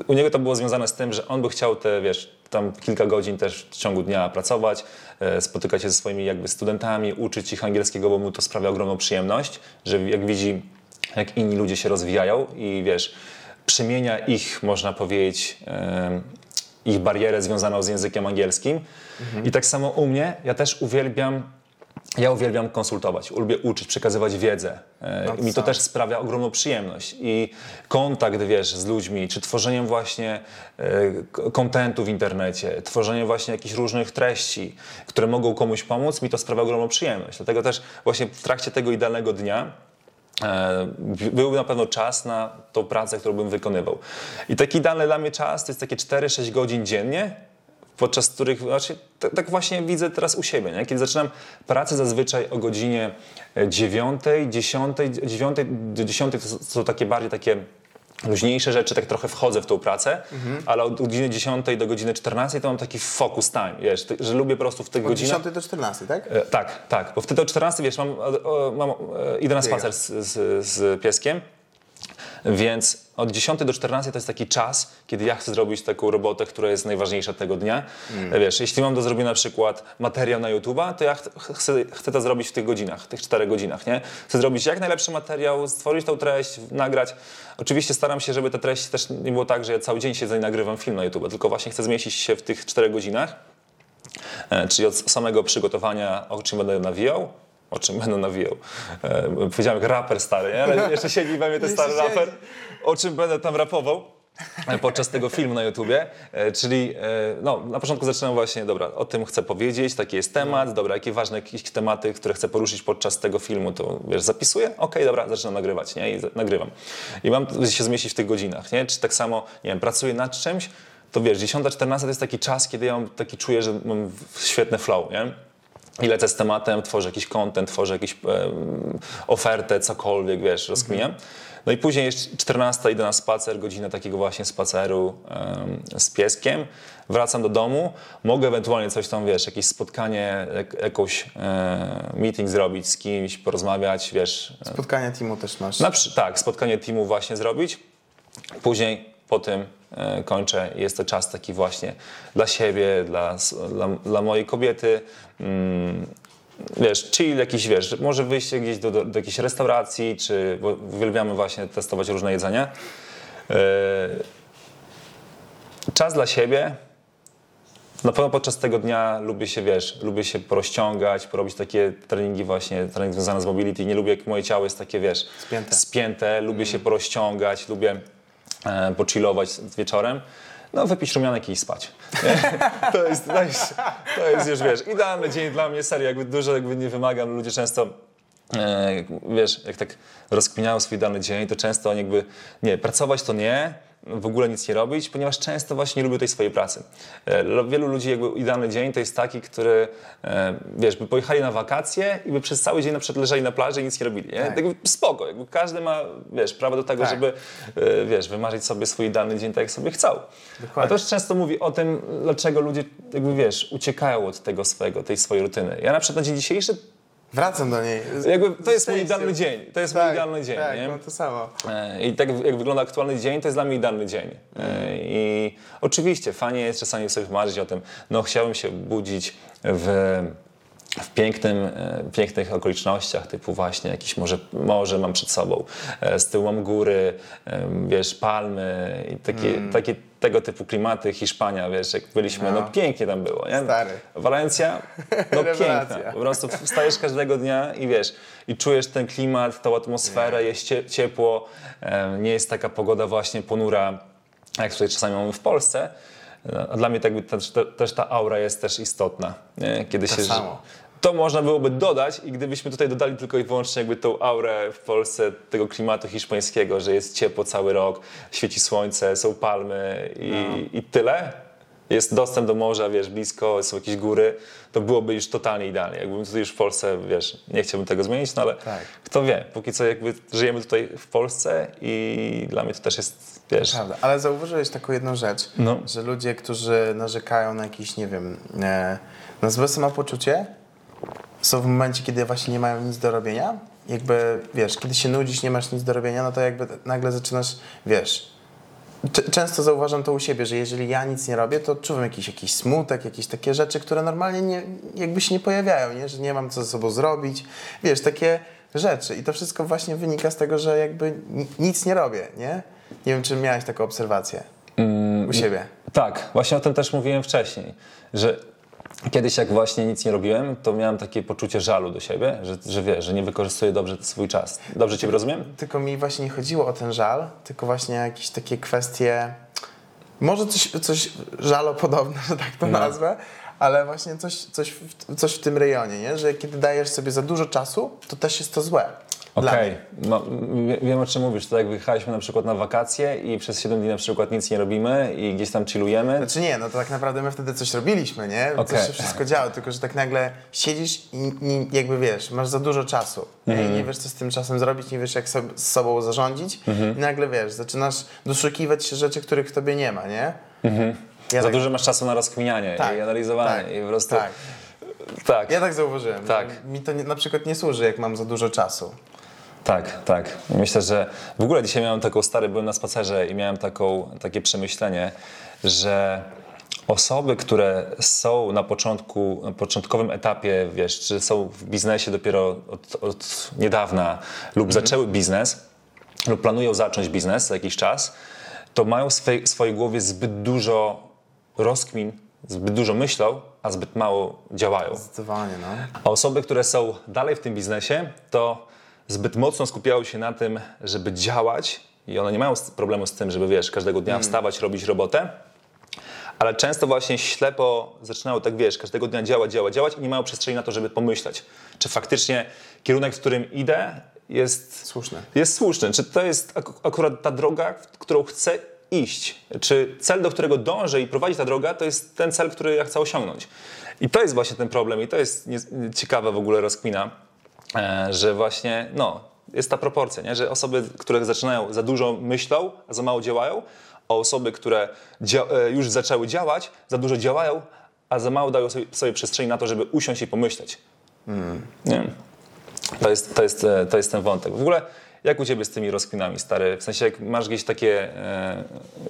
u niego to było związane z tym, że on by chciał te, wiesz, tam kilka godzin też w ciągu dnia pracować, spotykać się ze swoimi jakby studentami, uczyć ich angielskiego, bo mu to sprawia ogromną przyjemność, że jak widzi, jak inni ludzie się rozwijają i wiesz, przemienia ich, można powiedzieć, em, ich barierę związaną z językiem angielskim. I tak samo u mnie, ja też uwielbiam, ja uwielbiam konsultować, lubię uczyć, przekazywać wiedzę. E, No I mi to też sprawia ogromną przyjemność. I kontakt, wiesz, z ludźmi, czy tworzeniem właśnie e, kontentu w internecie, tworzeniem właśnie jakichś różnych treści, które mogą komuś pomóc, mi to sprawia ogromną przyjemność. Dlatego też właśnie w trakcie tego idealnego dnia E, Był na pewno czas na tą pracę, którą bym wykonywał. I taki idealny dla mnie czas to jest takie 4-6 godzin dziennie, podczas których znaczy, tak, tak właśnie widzę teraz u siebie. Nie? Kiedy zaczynam pracę zazwyczaj o godzinie 9, 10, 9 do 10 to są- takie bardziej takie luźniejsze rzeczy, tak trochę wchodzę w tą pracę, ale od godziny 10 do godziny 14 to mam taki focus time, wiesz, że lubię po prostu w tych Od godzinach... 10 do 14, tak? E, Tak, tak, bo wtedy o 14, wiesz, mam, o, mam, e, idę na spacer z, z, z pieskiem, więc od 10 do 14 to jest taki czas, kiedy ja chcę zrobić taką robotę, która jest najważniejsza tego dnia. E, Wiesz, jeśli mam do zrobienia na przykład materiał na YouTube'a, to ja ch chcę, chcę to zrobić w tych godzinach, w tych 4 godzinach, nie? Chcę zrobić jak najlepszy materiał, stworzyć tą treść, nagrać. Oczywiście staram się, żeby ta treść też nie było tak, że ja cały dzień siedzę i nagrywam film na YouTube, tylko właśnie chcę zmieścić się w tych 4 godzinach. E, czyli od samego przygotowania, o czym będę nawijał, o czym będę nawijał. E, powiedziałem jak raper stary, nie? ale jeszcze siedzi we mnie ten stary raper, o czym będę tam rapował e, podczas tego filmu na YouTubie. E, czyli e, no, na początku zaczynam właśnie, dobra, o tym chcę powiedzieć, taki jest temat, dobra, jakie ważne jakieś tematy, które chcę poruszyć podczas tego filmu, to wiesz, zapisuję, okej, dobra, zaczynam nagrywać, nie? I za- nagrywam. I mam się zmieścić w tych godzinach, nie? Czy tak samo, nie wiem, pracuję nad czymś, to wiesz, 10-14 to jest taki czas, kiedy ja mam taki czuję, że mam świetny flow, nie? I lecę z tematem, tworzę jakiś content, tworzę jakąś ofertę, cokolwiek, wiesz, rozkminiam. No i później jest 14, idę na spacer, godzinę takiego właśnie spaceru em, z pieskiem. Wracam do domu, mogę ewentualnie coś tam, wiesz, jakieś spotkanie, jak, jakąś e, meeting zrobić z kimś, porozmawiać, wiesz. Spotkania teamu też masz. Na, tak, spotkanie teamu właśnie zrobić. Później po tym e, kończę. Jest to czas taki właśnie dla siebie, dla, dla, dla mojej kobiety. Mm, wiesz, chill jakiś, wiesz, może wyjście gdzieś do, do, do jakiejś restauracji, czy bo uwielbiamy właśnie testować różne jedzenia. E, czas dla siebie. Na pewno podczas tego dnia lubię się, wiesz, lubię się porozciągać, porobić takie treningi właśnie, trening związany z mobility. Nie lubię, jak moje ciało jest takie, wiesz, Spięte. spięte. Lubię się porozciągać, lubię e, pochillować wieczorem. No, wypić rumianek i spać. (laughs) To jest, to jest, to jest już, wiesz, idealny dzień dla mnie, serio, jakby dużo jakby nie wymagam. Ludzie często, e, wiesz, jak tak rozkminiają swój dany dzień, to często oni jakby, nie, pracować to nie, w ogóle nic nie robić, ponieważ często właśnie nie lubią tej swojej pracy. E, Wielu ludzi jakby idealny dzień to jest taki, który, e, wiesz, by pojechali na wakacje i by przez cały dzień na przykład leżeli na plaży i nic nie robili, nie? Tak. Jakby spoko, jakby każdy ma, wiesz, prawo do tego, Tak. żeby, e, wiesz, wymarzyć sobie swój idealny dzień tak, jak sobie chcą. Dokładnie. A też często mówi o tym, dlaczego ludzie, jakby wiesz, uciekają od tego swojego, tej swojej rutyny. Ja na przykład na dzień dzisiejszy, Wracam do niej. jakby to jest mój idealny dzień. To jest mój Tak, idealny dzień, tak, nie? mam to samo. E, I tak jak wygląda aktualny dzień, to jest dla mnie idealny dzień. E, I oczywiście fajnie jest czasami sobie marzyć o tym, no chciałbym się budzić w, w pięknym, e, pięknych okolicznościach, typu właśnie jakieś może morze mam przed sobą, e, z tyłu mam góry, wiesz, palmy i takie, takie tego typu klimaty, Hiszpania, wiesz, jak byliśmy, no, No. pięknie tam było, nie? Stary. Walencja, (laughs) no piękna. Po prostu wstajesz każdego dnia i wiesz, i czujesz ten klimat, tą atmosferę, jest cie, ciepło, nie jest taka pogoda właśnie ponura, jak tutaj czasami mamy w Polsce. A dla mnie tak, też, też ta aura jest też istotna. Nie? Kiedy Tak się, samo. To można byłoby dodać i gdybyśmy tutaj dodali tylko i wyłącznie jakby tą aurę w Polsce tego klimatu hiszpańskiego, że jest ciepło cały rok, świeci słońce, są palmy i, No. i tyle. Jest dostęp do morza, wiesz, blisko, są jakieś góry, to byłoby już totalnie idealnie. Jakbym tutaj już w Polsce, wiesz, nie chciałbym tego zmienić, no ale Tak. kto wie, póki co jakby żyjemy tutaj w Polsce i dla mnie to też jest, wiesz, Prawda, ale zauważyłeś taką jedną rzecz, No. że ludzie, którzy narzekają na jakiś, nie wiem, e, na złe samopoczucie, są w momencie, kiedy właśnie nie mają nic do robienia. Jakby, wiesz, kiedy się nudzisz, nie masz nic do robienia, no to jakby nagle zaczynasz, wiesz, Często zauważam to u siebie, że jeżeli ja nic nie robię, to odczuwam jakiś, jakiś smutek, jakieś takie rzeczy, które normalnie nie, jakby się nie pojawiają, nie? że nie mam co ze sobą zrobić. Wiesz, takie rzeczy. I to wszystko właśnie wynika z tego, że jakby ni- nic nie robię, nie? Nie wiem, czy miałeś taką obserwację u siebie. Tak, właśnie o tym też mówiłem wcześniej, że kiedyś jak właśnie nic nie robiłem, to miałem takie poczucie żalu do siebie, że, że wiesz, że nie wykorzystuję dobrze swój czas. Dobrze Cię rozumiem? Tylko mi właśnie nie chodziło o ten żal, tylko właśnie jakieś takie kwestie, może coś, coś żalopodobne, że tak to No. nazwę, ale właśnie coś, coś, w, coś w tym rejonie, nie? że kiedy dajesz sobie za dużo czasu, to też jest to złe. Okej, mnie. no, wie- wiem o czym mówisz. To jak wyjechaliśmy na przykład na wakacje i przez 7 dni na przykład nic nie robimy i gdzieś tam chillujemy. Znaczy nie, no to tak naprawdę my wtedy coś robiliśmy, nie? Coś się wszystko działo, tylko że tak nagle siedzisz i, i jakby wiesz, masz za dużo czasu? Mhm. i nie wiesz, co z tym czasem zrobić, nie wiesz, jak sobie, z sobą zarządzić Mhm. i nagle wiesz, zaczynasz doszukiwać się rzeczy, których w tobie nie ma, nie? Ja Mhm. Za tak, dużo masz czasu na rozkminianie Tak, i analizowanie tak, i po prostu... tak. tak. Ja tak zauważyłem. Tak. Mi to nie, na przykład nie służy, jak mam za dużo czasu. Tak, tak. Myślę, że w ogóle dzisiaj miałem taką stary, byłem na spacerze i miałem taką, takie przemyślenie, że osoby, które są na początku, na początkowym etapie, wiesz, czy są w biznesie dopiero od, od niedawna lub zaczęły biznes lub planują zacząć biznes za jakiś czas, to mają w swej, swojej głowie zbyt dużo rozkmin, zbyt dużo myślą, a zbyt mało działają. Zdecydowanie, no. A osoby, które są dalej w tym biznesie, to zbyt mocno skupiają się na tym, żeby działać i one nie mają problemu z tym, żeby wiesz, każdego dnia wstawać, robić robotę, ale często właśnie ślepo zaczynają tak, wiesz, każdego dnia działać, działać, działać i nie mają przestrzeni na to, żeby pomyśleć, czy faktycznie kierunek, w którym idę jest Słuszne. jest słuszny. Czy to jest ak- akurat ta droga, którą chcę iść, czy cel, do którego dążę i prowadzi ta droga, to jest ten cel, który ja chcę osiągnąć. I to jest właśnie ten problem i to jest ciekawa w ogóle rozkmina, że właśnie, no, jest ta proporcja, nie? że osoby, które zaczynają za dużo myślą, a za mało działają, a osoby, które e, już zaczęły działać, za dużo działają, a za mało dają sobie, sobie przestrzeni na to, żeby usiąść i pomyśleć. Nie? To jest, to, jest, e, to jest ten wątek. W ogóle jak u ciebie z tymi rozkminami, stary? W sensie jak masz gdzieś takie e,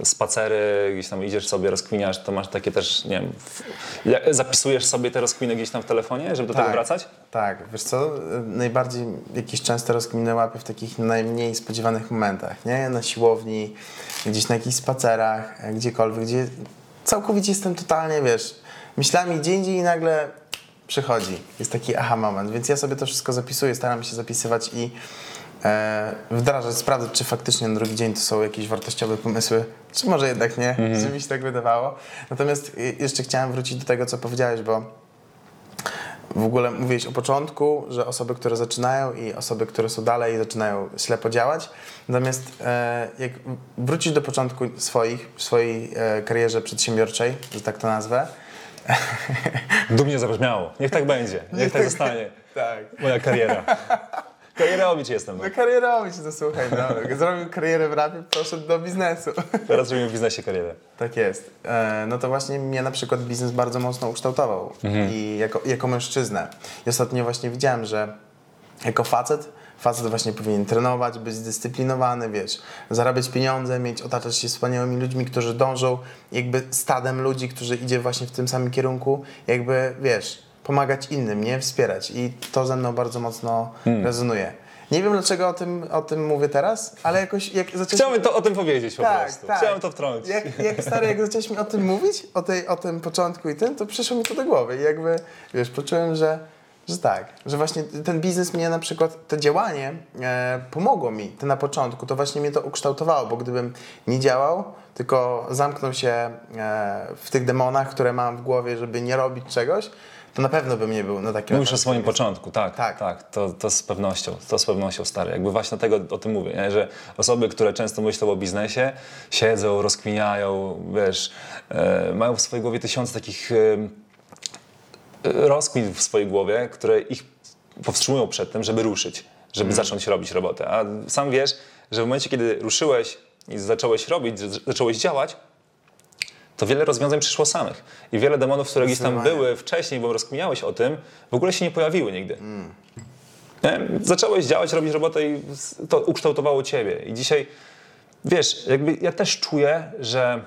spacery, gdzieś tam idziesz sobie, rozkminiasz, to masz takie też, nie wiem, w, zapisujesz sobie te rozkminy gdzieś tam w telefonie, żeby do tego wracać? Tak, wiesz co, najbardziej jakieś częste rozkminy łapię w takich najmniej spodziewanych momentach, nie? Na siłowni, gdzieś na jakichś spacerach, gdziekolwiek, gdzie całkowicie jestem totalnie, wiesz, myślami gdzie indziej i nagle przychodzi. Jest taki aha moment, więc ja sobie to wszystko zapisuję, staram się zapisywać i e, wdrażać, sprawdzać, czy faktycznie na drugi dzień to są jakieś wartościowe pomysły, czy może jednak nie, że mi się tak wydawało. Natomiast jeszcze chciałem wrócić do tego, co powiedziałeś, bo w ogóle mówiłeś o początku, że osoby, które zaczynają i osoby, które są dalej zaczynają ślepo działać. Natomiast e, jak wrócić do początku swoich, w swojej e, karierze przedsiębiorczej, że tak to nazwę. Dumnie zabrzmiało. Niech tak będzie. (laughs) Niech tak zostanie. (laughs) Tak. Moja kariera. (laughs) Karierowicz jestem. No. No karierowy się to słuchaj, no. (laughs) Zrobił karierę w rapie, poszedł do biznesu. (laughs) Teraz robimy w biznesie karierę. Tak jest. E, no to właśnie mnie na przykład biznes bardzo mocno ukształtował i jako, jako mężczyznę. I ostatnio właśnie widziałem, że jako facet, facet właśnie powinien trenować, być zdyscyplinowany, wiesz, zarabiać pieniądze, mieć, otaczać się wspaniałymi ludźmi, którzy dążą jakby stadem ludzi, którzy idzie właśnie w tym samym kierunku, jakby, wiesz, pomagać innym, nie? Wspierać. I to ze mną bardzo mocno rezonuje. Nie wiem, dlaczego o tym, o tym mówię teraz, ale jakoś jak zacząłem... Chciałbym to o tym powiedzieć po Tak, prostu. tak. Chciałem to wtrącić. Jak, jak stary, jak zacząłeś mi o tym mówić, o, tej, o tym początku i tym, to przyszło mi to do głowy i jakby, wiesz, poczułem, że, że tak, że właśnie ten biznes mnie na przykład, to działanie e, pomogło mi, to na początku, to właśnie mnie to ukształtowało, bo gdybym nie działał, tylko zamknął się e, w tych demonach, które mam w głowie, żeby nie robić czegoś, to na pewno bym nie był na takim Mówisz o swoim początku, tak, Tak. tak, to, to z pewnością, to z pewnością stary. Jakby właśnie dlatego o tym mówię, nie? że osoby, które często myślą o biznesie, siedzą, rozkminiają, wiesz, e, mają w swojej głowie tysiące takich e, e, rozkmin w swojej głowie, które ich powstrzymują przed tym, żeby ruszyć, żeby zacząć robić robotę. A sam wiesz, że w momencie, kiedy ruszyłeś i zacząłeś robić, zacząłeś działać, to wiele rozwiązań przyszło samych. I wiele demonów, które gdzieś tam były wcześniej, bo rozkminiałeś o tym, w ogóle się nie pojawiły nigdy. Nie? Zacząłeś działać, robić robotę i to ukształtowało ciebie. I dzisiaj, wiesz, jakby ja też czuję, że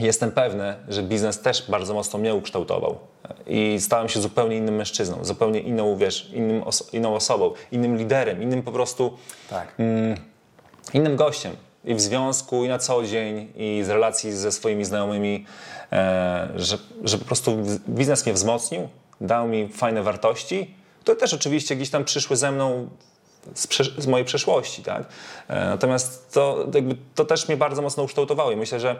jestem pewny, że biznes też bardzo mocno mnie ukształtował. I stałem się zupełnie innym mężczyzną, zupełnie inną, wiesz, innym oso- inną osobą, innym liderem, innym po prostu Tak. innym gościem i w związku, i na co dzień, i z relacji ze swoimi znajomymi, e, że, że po prostu biznes mnie wzmocnił, dał mi fajne wartości, które też oczywiście gdzieś tam przyszły ze mną z, mojej przeszłości, tak? E, natomiast to, jakby, to też mnie bardzo mocno ukształtowało i myślę, że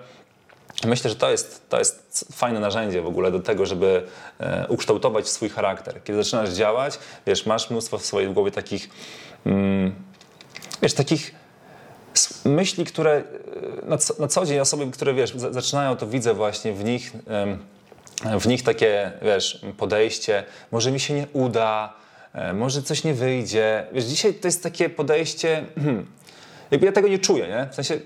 Myślę, że to jest, to jest fajne narzędzie w ogóle do tego, żeby e, ukształtować swój charakter. Kiedy zaczynasz działać, wiesz, masz mnóstwo w swojej głowie takich, mm, wiesz, takich myśli, które e, na co, na co dzień osoby, które wiesz, za- zaczynają, to widzę właśnie w nich, w nich takie, wiesz, podejście, może mi się nie uda, e, może coś nie wyjdzie. Wiesz, dzisiaj to jest takie podejście, hmm, jakby ja tego nie czuję, nie? W sensie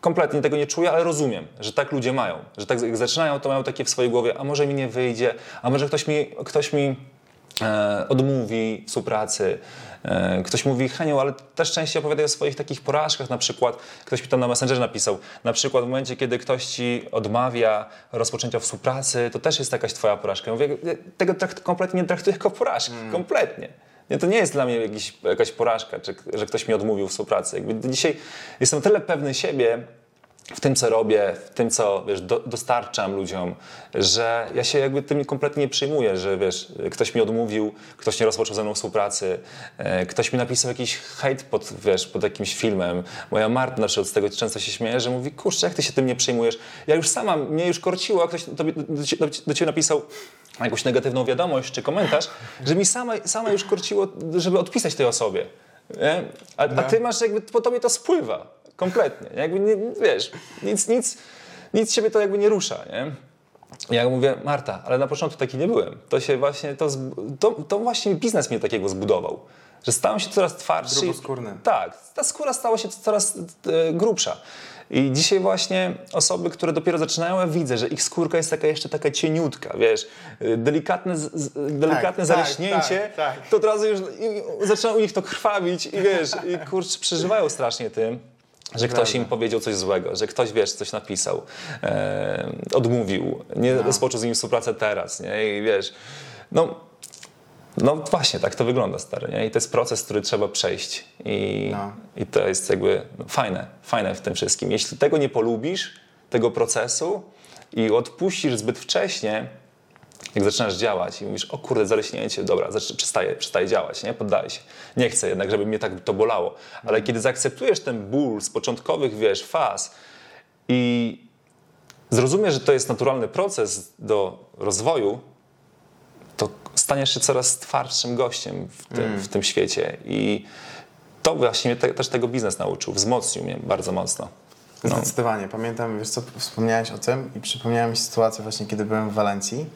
kompletnie tego nie czuję, ale rozumiem, że tak ludzie mają, że tak jak zaczynają, to mają takie w swojej głowie, a może mi nie wyjdzie, a może ktoś mi, ktoś mi odmówi współpracy. E, ktoś mówi, Heniu, ale też częściej opowiadaj o swoich takich porażkach, na przykład ktoś mi tam na Messengerze napisał, na przykład w momencie, kiedy ktoś ci odmawia rozpoczęcia współpracy, to też jest jakaś twoja porażka. Ja mówię, tego trakt, kompletnie nie traktuję jako porażki, kompletnie. Nie, to nie jest dla mnie jakiś, jakaś porażka, czy, że ktoś mi odmówił współpracy. Jakby dzisiaj jestem tyle pewny siebie, w tym, co robię, w tym, co wiesz, do, dostarczam ludziom, że ja się jakby tym kompletnie nie przyjmuję, że wiesz, ktoś mi odmówił, ktoś nie rozpoczął ze mną współpracy, e, ktoś mi napisał jakiś hejt pod, wiesz, pod jakimś filmem. Moja Marta z tego często się śmieje, że mówi, kurczę, jak ty się tym nie przyjmujesz? Ja już sama, mnie już korciło, a ktoś do, do, do ciebie napisał jakąś negatywną wiadomość czy komentarz, że mi sama, sama już korciło, żeby odpisać tej osobie. A, a ty masz jakby, po tobie to spływa kompletnie. Jakby nie, wiesz, nic, nic, nic ciebie to jakby nie rusza, nie? Ja mówię, Marta, ale na początku taki nie byłem. To się właśnie, to, to, to właśnie biznes mnie takiego zbudował. Że stałem się coraz twardszy. Gruboskórny. Tak, ta skóra stała się coraz e, grubsza. I dzisiaj właśnie osoby, które dopiero zaczynają, ja widzę, że ich skórka jest taka jeszcze taka cieniutka, wiesz, e, delikatne, z, delikatne tak, zaleśnięcie, tak, tak. to od razu już i, zaczyna u nich to krwawić i wiesz, i kurczę, przeżywają strasznie tym. Że ktoś im powiedział coś złego, że ktoś, wiesz, coś napisał, e, odmówił, nie No. rozpoczął z nim współpracę teraz, nie? I wiesz, no, no właśnie, tak to wygląda, stary, nie? I to jest proces, który trzeba przejść. I, No. i to jest jakby fajne, fajne w tym wszystkim. Jeśli tego nie polubisz, tego procesu i odpuścisz zbyt wcześnie, jak zaczynasz działać i mówisz, o kurde, zaleśnięcie, dobra, przestaje, przestaje działać, nie? Poddaję się. Nie chcę jednak, żeby mnie tak to bolało. Ale kiedy zaakceptujesz ten ból z początkowych, wiesz, faz i zrozumiesz, że to jest naturalny proces do rozwoju, to staniesz się coraz twardszym gościem w tym, w tym świecie. I to właśnie mnie te, też tego biznes nauczył, wzmocnił mnie bardzo mocno. No. Zdecydowanie. Pamiętam, wiesz co, wspomniałeś o tym i przypomniała mi się sytuacja właśnie, kiedy byłem w Walencji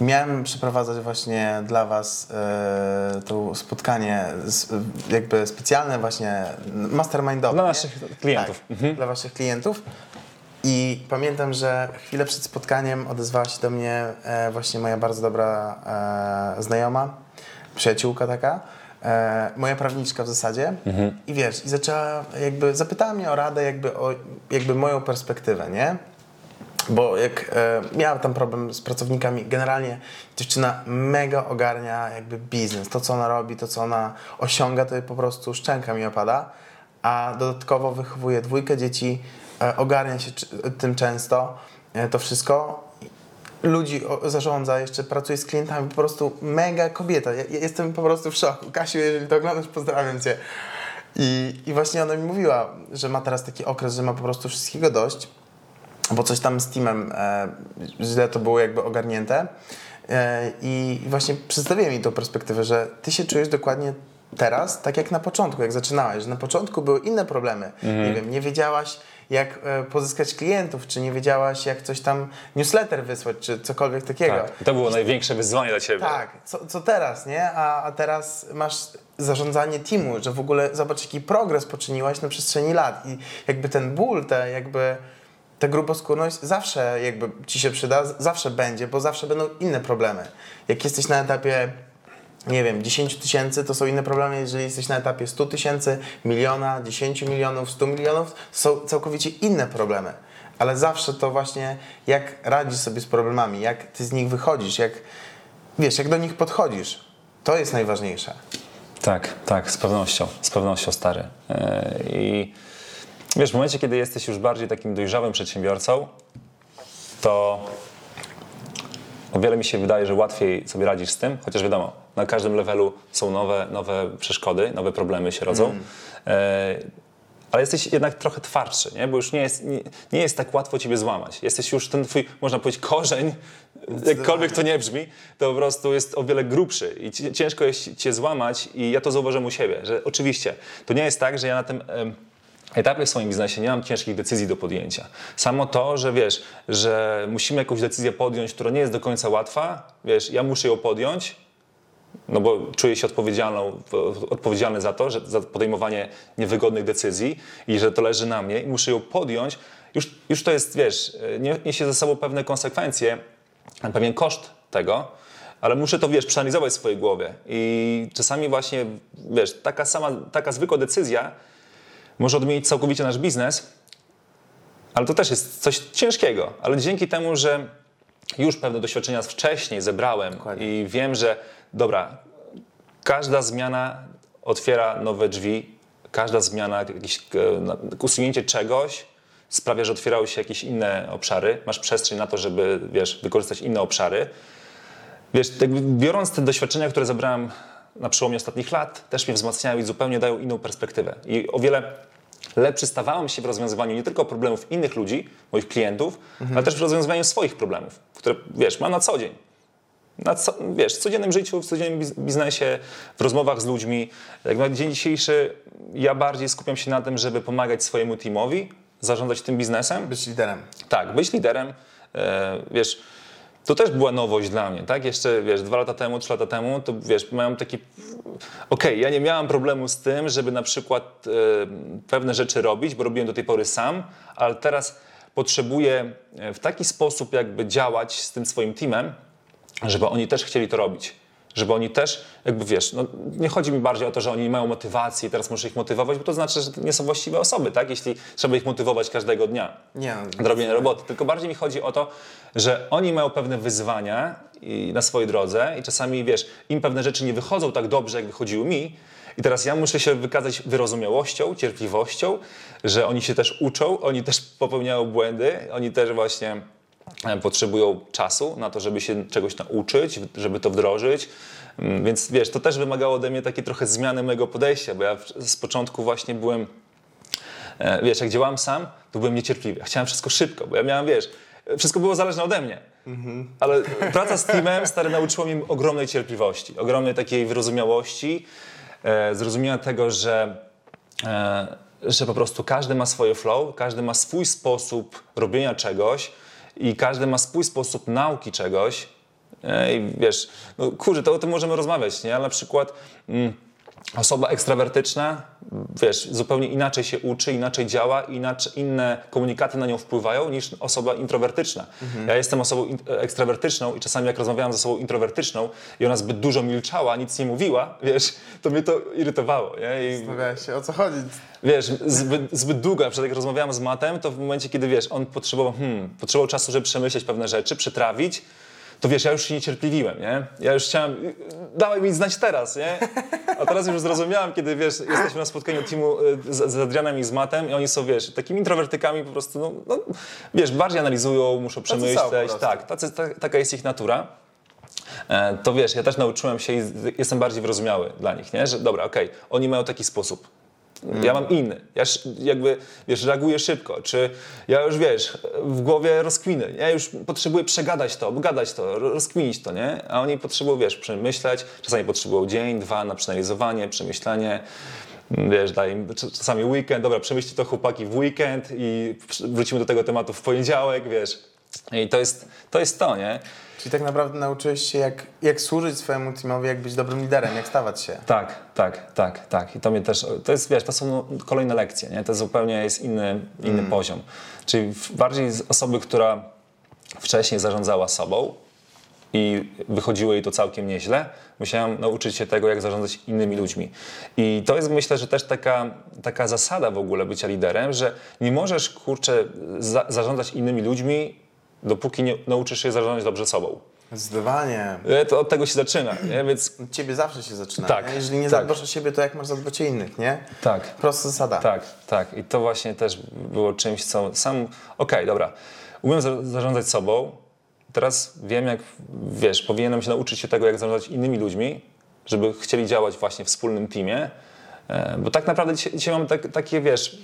miałem przeprowadzać właśnie dla Was e, to spotkanie z, jakby specjalne właśnie mastermindowe. Dla naszych klientów. Tak, dla Waszych klientów. I pamiętam, że chwilę przed spotkaniem odezwała się do mnie e, właśnie moja bardzo dobra e, znajoma, przyjaciółka taka, e, moja prawniczka w zasadzie. I wiesz, i zaczęła jakby, zapytała mnie o radę jakby o jakby moją perspektywę, nie? Bo jak e, miała tam problem z pracownikami, generalnie dziewczyna mega ogarnia jakby biznes. To, co ona robi, to, co ona osiąga, to po prostu szczęka mi opada. A dodatkowo wychowuje dwójkę dzieci, e, ogarnia się tym często, e, to wszystko. Ludzi zarządza, jeszcze pracuje z klientami, po prostu mega kobieta. Ja, ja jestem po prostu w szoku. Kasiu, jeżeli to oglądasz, pozdrawiam Cię. I, I właśnie ona mi mówiła, że ma teraz taki okres, że ma po prostu wszystkiego dość bo coś tam z teamem e, źle to było jakby ogarnięte. E, I właśnie przedstawiłem mi tą perspektywę, że ty się czujesz dokładnie teraz, tak jak na początku, jak zaczynałeś, że na początku były inne problemy. Nie wiem, nie wiedziałaś jak e, pozyskać klientów, czy nie wiedziałaś jak coś tam newsletter wysłać, czy cokolwiek takiego. Tak. To było największe wyzwanie dla ciebie. Tak, co, co teraz, nie? A, a teraz masz zarządzanie teamu, że w ogóle zobacz, jaki progres poczyniłaś na przestrzeni lat i jakby ten ból, te jakby ta gruboskórność zawsze jakby ci się przyda, zawsze będzie, bo zawsze będą inne problemy. Jak jesteś na etapie nie wiem, 10 tysięcy to są inne problemy, jeżeli jesteś na etapie 100 tysięcy, miliona, 10 milionów, 100 milionów, są całkowicie inne problemy. Ale zawsze to właśnie jak radzisz sobie z problemami, jak ty z nich wychodzisz, jak wiesz, jak do nich podchodzisz. To jest najważniejsze. Tak, tak, z pewnością, z pewnością stary. E, I wiesz, w momencie, kiedy jesteś już bardziej takim dojrzałym przedsiębiorcą, to o wiele mi się wydaje, że łatwiej sobie radzisz z tym, chociaż wiadomo, na każdym levelu są nowe, nowe przeszkody, nowe problemy się rodzą. E, ale jesteś jednak trochę twardszy, nie? bo już nie jest, nie, nie jest tak łatwo ciebie złamać. Jesteś już ten twój, można powiedzieć, korzeń, jakkolwiek to nie brzmi, to po prostu jest o wiele grubszy i ci- ciężko jest cię złamać i ja to zauważyłem u siebie, że oczywiście to nie jest tak, że ja na tym em, etapie w swoim biznesie nie mam ciężkich decyzji do podjęcia. Samo to, że wiesz, że musimy jakąś decyzję podjąć, która nie jest do końca łatwa, wiesz, ja muszę ją podjąć, no bo czuję się odpowiedzialną, odpowiedzialny za to, że za podejmowanie niewygodnych decyzji i że to leży na mnie i muszę ją podjąć. Już, już to jest, wiesz, nie- niesie ze sobą pewne konsekwencje, pewien koszt tego, ale muszę to, wiesz, przeanalizować w swojej głowie. I czasami właśnie, wiesz, taka sama, taka zwykła decyzja może odmienić całkowicie nasz biznes, ale to też jest coś ciężkiego. Ale dzięki temu, że już pewne doświadczenia wcześniej zebrałem Dokładnie. i wiem, że dobra, każda zmiana otwiera nowe drzwi, każda zmiana, jakieś e, usunięcie czegoś sprawia, że otwierały się jakieś inne obszary, masz przestrzeń na to, żeby, wiesz, wykorzystać inne obszary. Wiesz, biorąc te doświadczenia, które zebrałem na przełomie ostatnich lat, też mnie wzmacniają i zupełnie dają inną perspektywę. I o wiele lepszy stawałem się w rozwiązywaniu nie tylko problemów innych ludzi, moich klientów, ale też w rozwiązywaniu swoich problemów, które, wiesz, mam na co dzień. na co, wiesz, w codziennym życiu, w codziennym biz- biznesie, w rozmowach z ludźmi. Jak na dzień dzisiejszy ja bardziej skupiam się na tym, żeby pomagać swojemu teamowi, zarządzać tym biznesem. Być liderem. Tak, być liderem, e, wiesz, to też była nowość dla mnie, tak? Jeszcze, wiesz, dwa lata temu, trzy lata temu, to wiesz, miałem taki, okej, ja nie miałem problemu z tym, żeby na przykład pewne rzeczy robić, bo robiłem do tej pory sam, ale teraz potrzebuję e, w taki sposób jakby działać z tym swoim teamem, żeby oni też chcieli to robić. Żeby oni też, jakby wiesz, no, nie chodzi mi bardziej o to, że oni nie mają motywacji i teraz muszę ich motywować, bo to znaczy, że to nie są właściwe osoby, tak? Jeśli trzeba ich motywować każdego dnia Nie do robienia roboty. Tylko bardziej mi chodzi o to, że oni mają pewne wyzwania na swojej drodze i czasami, wiesz, im pewne rzeczy nie wychodzą tak dobrze, jak wychodziły mi. I teraz ja muszę się wykazać wyrozumiałością, cierpliwością, że oni się też uczą, oni też popełniają błędy, oni też właśnie potrzebują czasu na to, żeby się czegoś nauczyć, żeby to wdrożyć. Mm, Więc wiesz, to też wymagało ode mnie takiej trochę zmiany mojego podejścia, bo ja z początku właśnie byłem E, wiesz, jak działałem sam, to byłem niecierpliwy. Chciałem wszystko szybko, bo ja miałem, wiesz, wszystko było zależne ode mnie. Ale praca z teamem, stary, nauczyła mnie ogromnej cierpliwości, ogromnej takiej wyrozumiałości, e, zrozumienia tego, że, e, że po prostu każdy ma swoje flow, każdy ma swój sposób robienia czegoś i każdy ma swój sposób nauki czegoś. I wiesz, no kurczę, to o tym możemy rozmawiać, nie? Ale na przykład... Mm, Osoba ekstrawertyczna, wiesz, zupełnie inaczej się uczy, inaczej działa, inaczej, inne komunikaty na nią wpływają niż osoba introwertyczna. Ja jestem osobą ekstrawertyczną i czasami jak rozmawiałam z osobą introwertyczną i ona zbyt dużo milczała, nic nie mówiła, wiesz, to mnie to irytowało. Nie? I, Zastanawiałeś się, o co chodzi? wiesz, zbyt, zbyt długo, na przykład jak rozmawiałam z Matem, to w momencie, kiedy, wiesz, on potrzebował, hmm, potrzebował czasu, żeby przemyśleć pewne rzeczy, przetrawić, to wiesz, ja już się niecierpliwiłem, nie? Ja już chciałem, dawaj mi znać teraz, nie? A teraz już zrozumiałem, kiedy, wiesz, jesteśmy na spotkaniu teamu y, z, z Adrianem i z Matem i oni są, wiesz, takimi introwertykami po prostu, no, no wiesz, bardziej analizują, muszą przemyśleć, tak, tacy, ta, taka jest ich natura. E, to wiesz, ja też nauczyłem się i jestem bardziej wyrozumiały dla nich, nie? że dobra, okej, oni mają taki sposób. Ja mam inny. Ja jakby, wiesz, reaguję szybko. Czy ja już, wiesz, w głowie rozkwiny. Ja już potrzebuję przegadać to, obgadać to, ro- rozkminić to, nie? A oni potrzebują, wiesz, przemyśleć. Czasami potrzebują dzień, dwa na przeanalizowanie, przemyślenie. Wiesz, daj im cz- czasami weekend. Dobra, przemyślcie to chłopaki w weekend i wrócimy do tego tematu w poniedziałek, wiesz. I to jest to, jest to nie? Czyli tak naprawdę nauczyłeś się, jak, jak służyć swojemu teamowi, jak być dobrym liderem, jak stawać się. Tak, tak, tak, tak. I to mnie też, to jest, wiesz, to są kolejne lekcje, nie? To zupełnie jest inny, inny poziom. Czyli bardziej z osoby, która wcześniej zarządzała sobą i wychodziło jej to całkiem nieźle, musiałem nauczyć się tego, jak zarządzać innymi ludźmi. I to jest, myślę, że też taka, taka zasada w ogóle bycia liderem, że nie możesz, kurczę, za, zarządzać innymi ludźmi, dopóki nie nauczysz się zarządzać dobrze sobą. Zdecydowanie. E, To od tego się zaczyna, nie? Więc Od ciebie zawsze się zaczyna. Tak, nie? Jeżeli nie tak. zadbasz o siebie, to jak masz zadbać o innych, nie? tak. Prosta zasada. Tak, tak. I to właśnie też było czymś, co sam. Okej, dobra. Umiem za- zarządzać sobą. Teraz wiem, jak wiesz, powinienem się nauczyć się tego, jak zarządzać innymi ludźmi, żeby chcieli działać właśnie w wspólnym teamie. E, Bo tak naprawdę dzisiaj, dzisiaj mamy tak, takie, wiesz,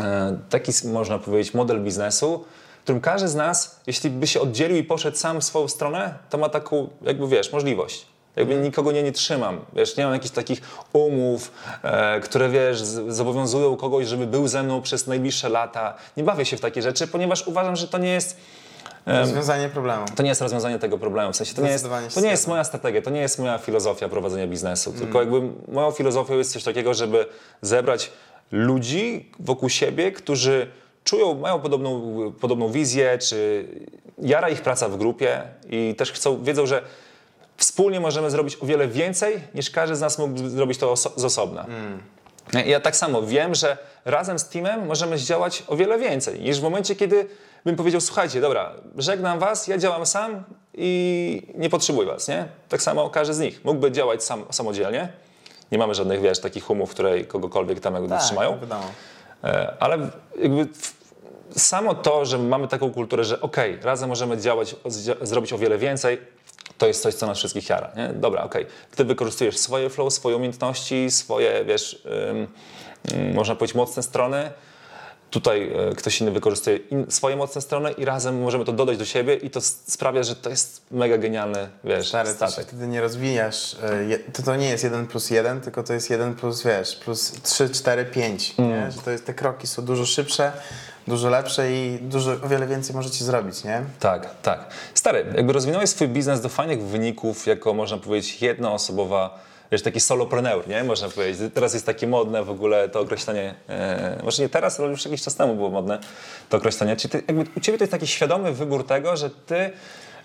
e, taki można powiedzieć model biznesu, którym każdy z nas, jeśli by się oddzielił i poszedł sam w swoją stronę, to ma taką, jakby wiesz, możliwość. Jakby nikogo nie, nie trzymam. Wiesz, nie mam jakichś takich umów, e, które wiesz, zobowiązują kogoś, żeby był ze mną przez najbliższe lata. Nie bawię się w takie rzeczy, ponieważ uważam, że to nie jest. Rozwiązanie problemu. To nie jest rozwiązanie tego problemu. W sensie to nie jest, to nie jest moja strategia, to nie jest moja filozofia prowadzenia biznesu. Tylko jakby moją filozofią jest coś takiego, żeby zebrać ludzi wokół siebie, którzy czują, mają podobną, podobną wizję, czy jara ich praca w grupie i też chcą, wiedzą, że wspólnie możemy zrobić o wiele więcej, niż każdy z nas mógł zrobić to oso- z osobna. I Ja tak samo wiem, że razem z teamem możemy zdziałać o wiele więcej niż w momencie, kiedy bym powiedział, słuchajcie, dobra, żegnam was, ja działam sam i nie potrzebuję was, nie? Tak samo każdy z nich mógłby działać sam, samodzielnie. Nie mamy żadnych, wiesz, takich umów, które kogokolwiek tam jakby Tak, trzymają. wiadomo. E, Ale jakby samo to, że mamy taką kulturę, że okej, razem możemy działać, zrobić o wiele więcej, to jest coś, co nas wszystkich jara. Nie? Dobra, okej. Ty wykorzystujesz swoje flow, swoje umiejętności, swoje, wiesz, ym, można powiedzieć, mocne strony tutaj e, ktoś inny wykorzystuje in, swoje mocne strony i razem możemy to dodać do siebie i to sprawia, że to jest mega genialny, wiesz, Stary, ty statek. wtedy nie rozwijasz. e, To, to nie jest 1 plus 1, tylko to jest 1 plus, wiesz, plus 3, 4, 5. Nie? Że to jest, te kroki są dużo szybsze, dużo lepsze i dużo, o wiele więcej możecie zrobić, nie? Tak, tak. Stary, jakby rozwinąłeś swój biznes do fajnych wyników, jako można powiedzieć jednoosobowa, wiesz, taki solopreneur, nie? Można powiedzieć. Teraz jest takie modne w ogóle to określenie, e, może nie teraz, ale już jakiś czas temu było modne to określenie. Czy ty, jakby u Ciebie to jest taki świadomy wybór tego, że Ty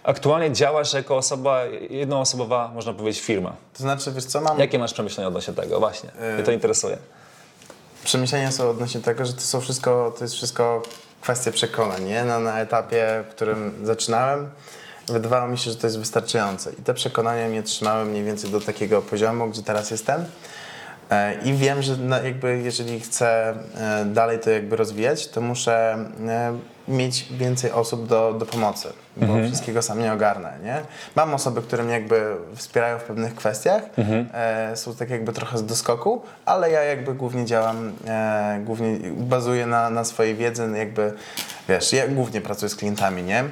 aktualnie działasz jako osoba, jednoosobowa, można powiedzieć, firma. To znaczy, wiesz co, mam... Jakie masz przemyślenia odnośnie tego? Właśnie, mnie to interesuje. Przemyślenia są odnośnie tego, że to są wszystko, to jest wszystko kwestia przekonań, nie? Na, na etapie, w którym zaczynałem, wydawało mi się, że to jest wystarczające. I te przekonania mnie trzymały mniej więcej do takiego poziomu, gdzie teraz jestem. E, I wiem, że jakby jeżeli chcę e, dalej to jakby rozwijać, to muszę e, mieć więcej osób do, do pomocy, bo wszystkiego sam nie ogarnę, nie? Mam osoby, które mnie jakby wspierają w pewnych kwestiach, e, są tak jakby trochę z doskoku, ale ja jakby głównie działam, głównie bazuję na, na swojej wiedzy, jakby, wiesz, ja głównie pracuję z klientami, nie?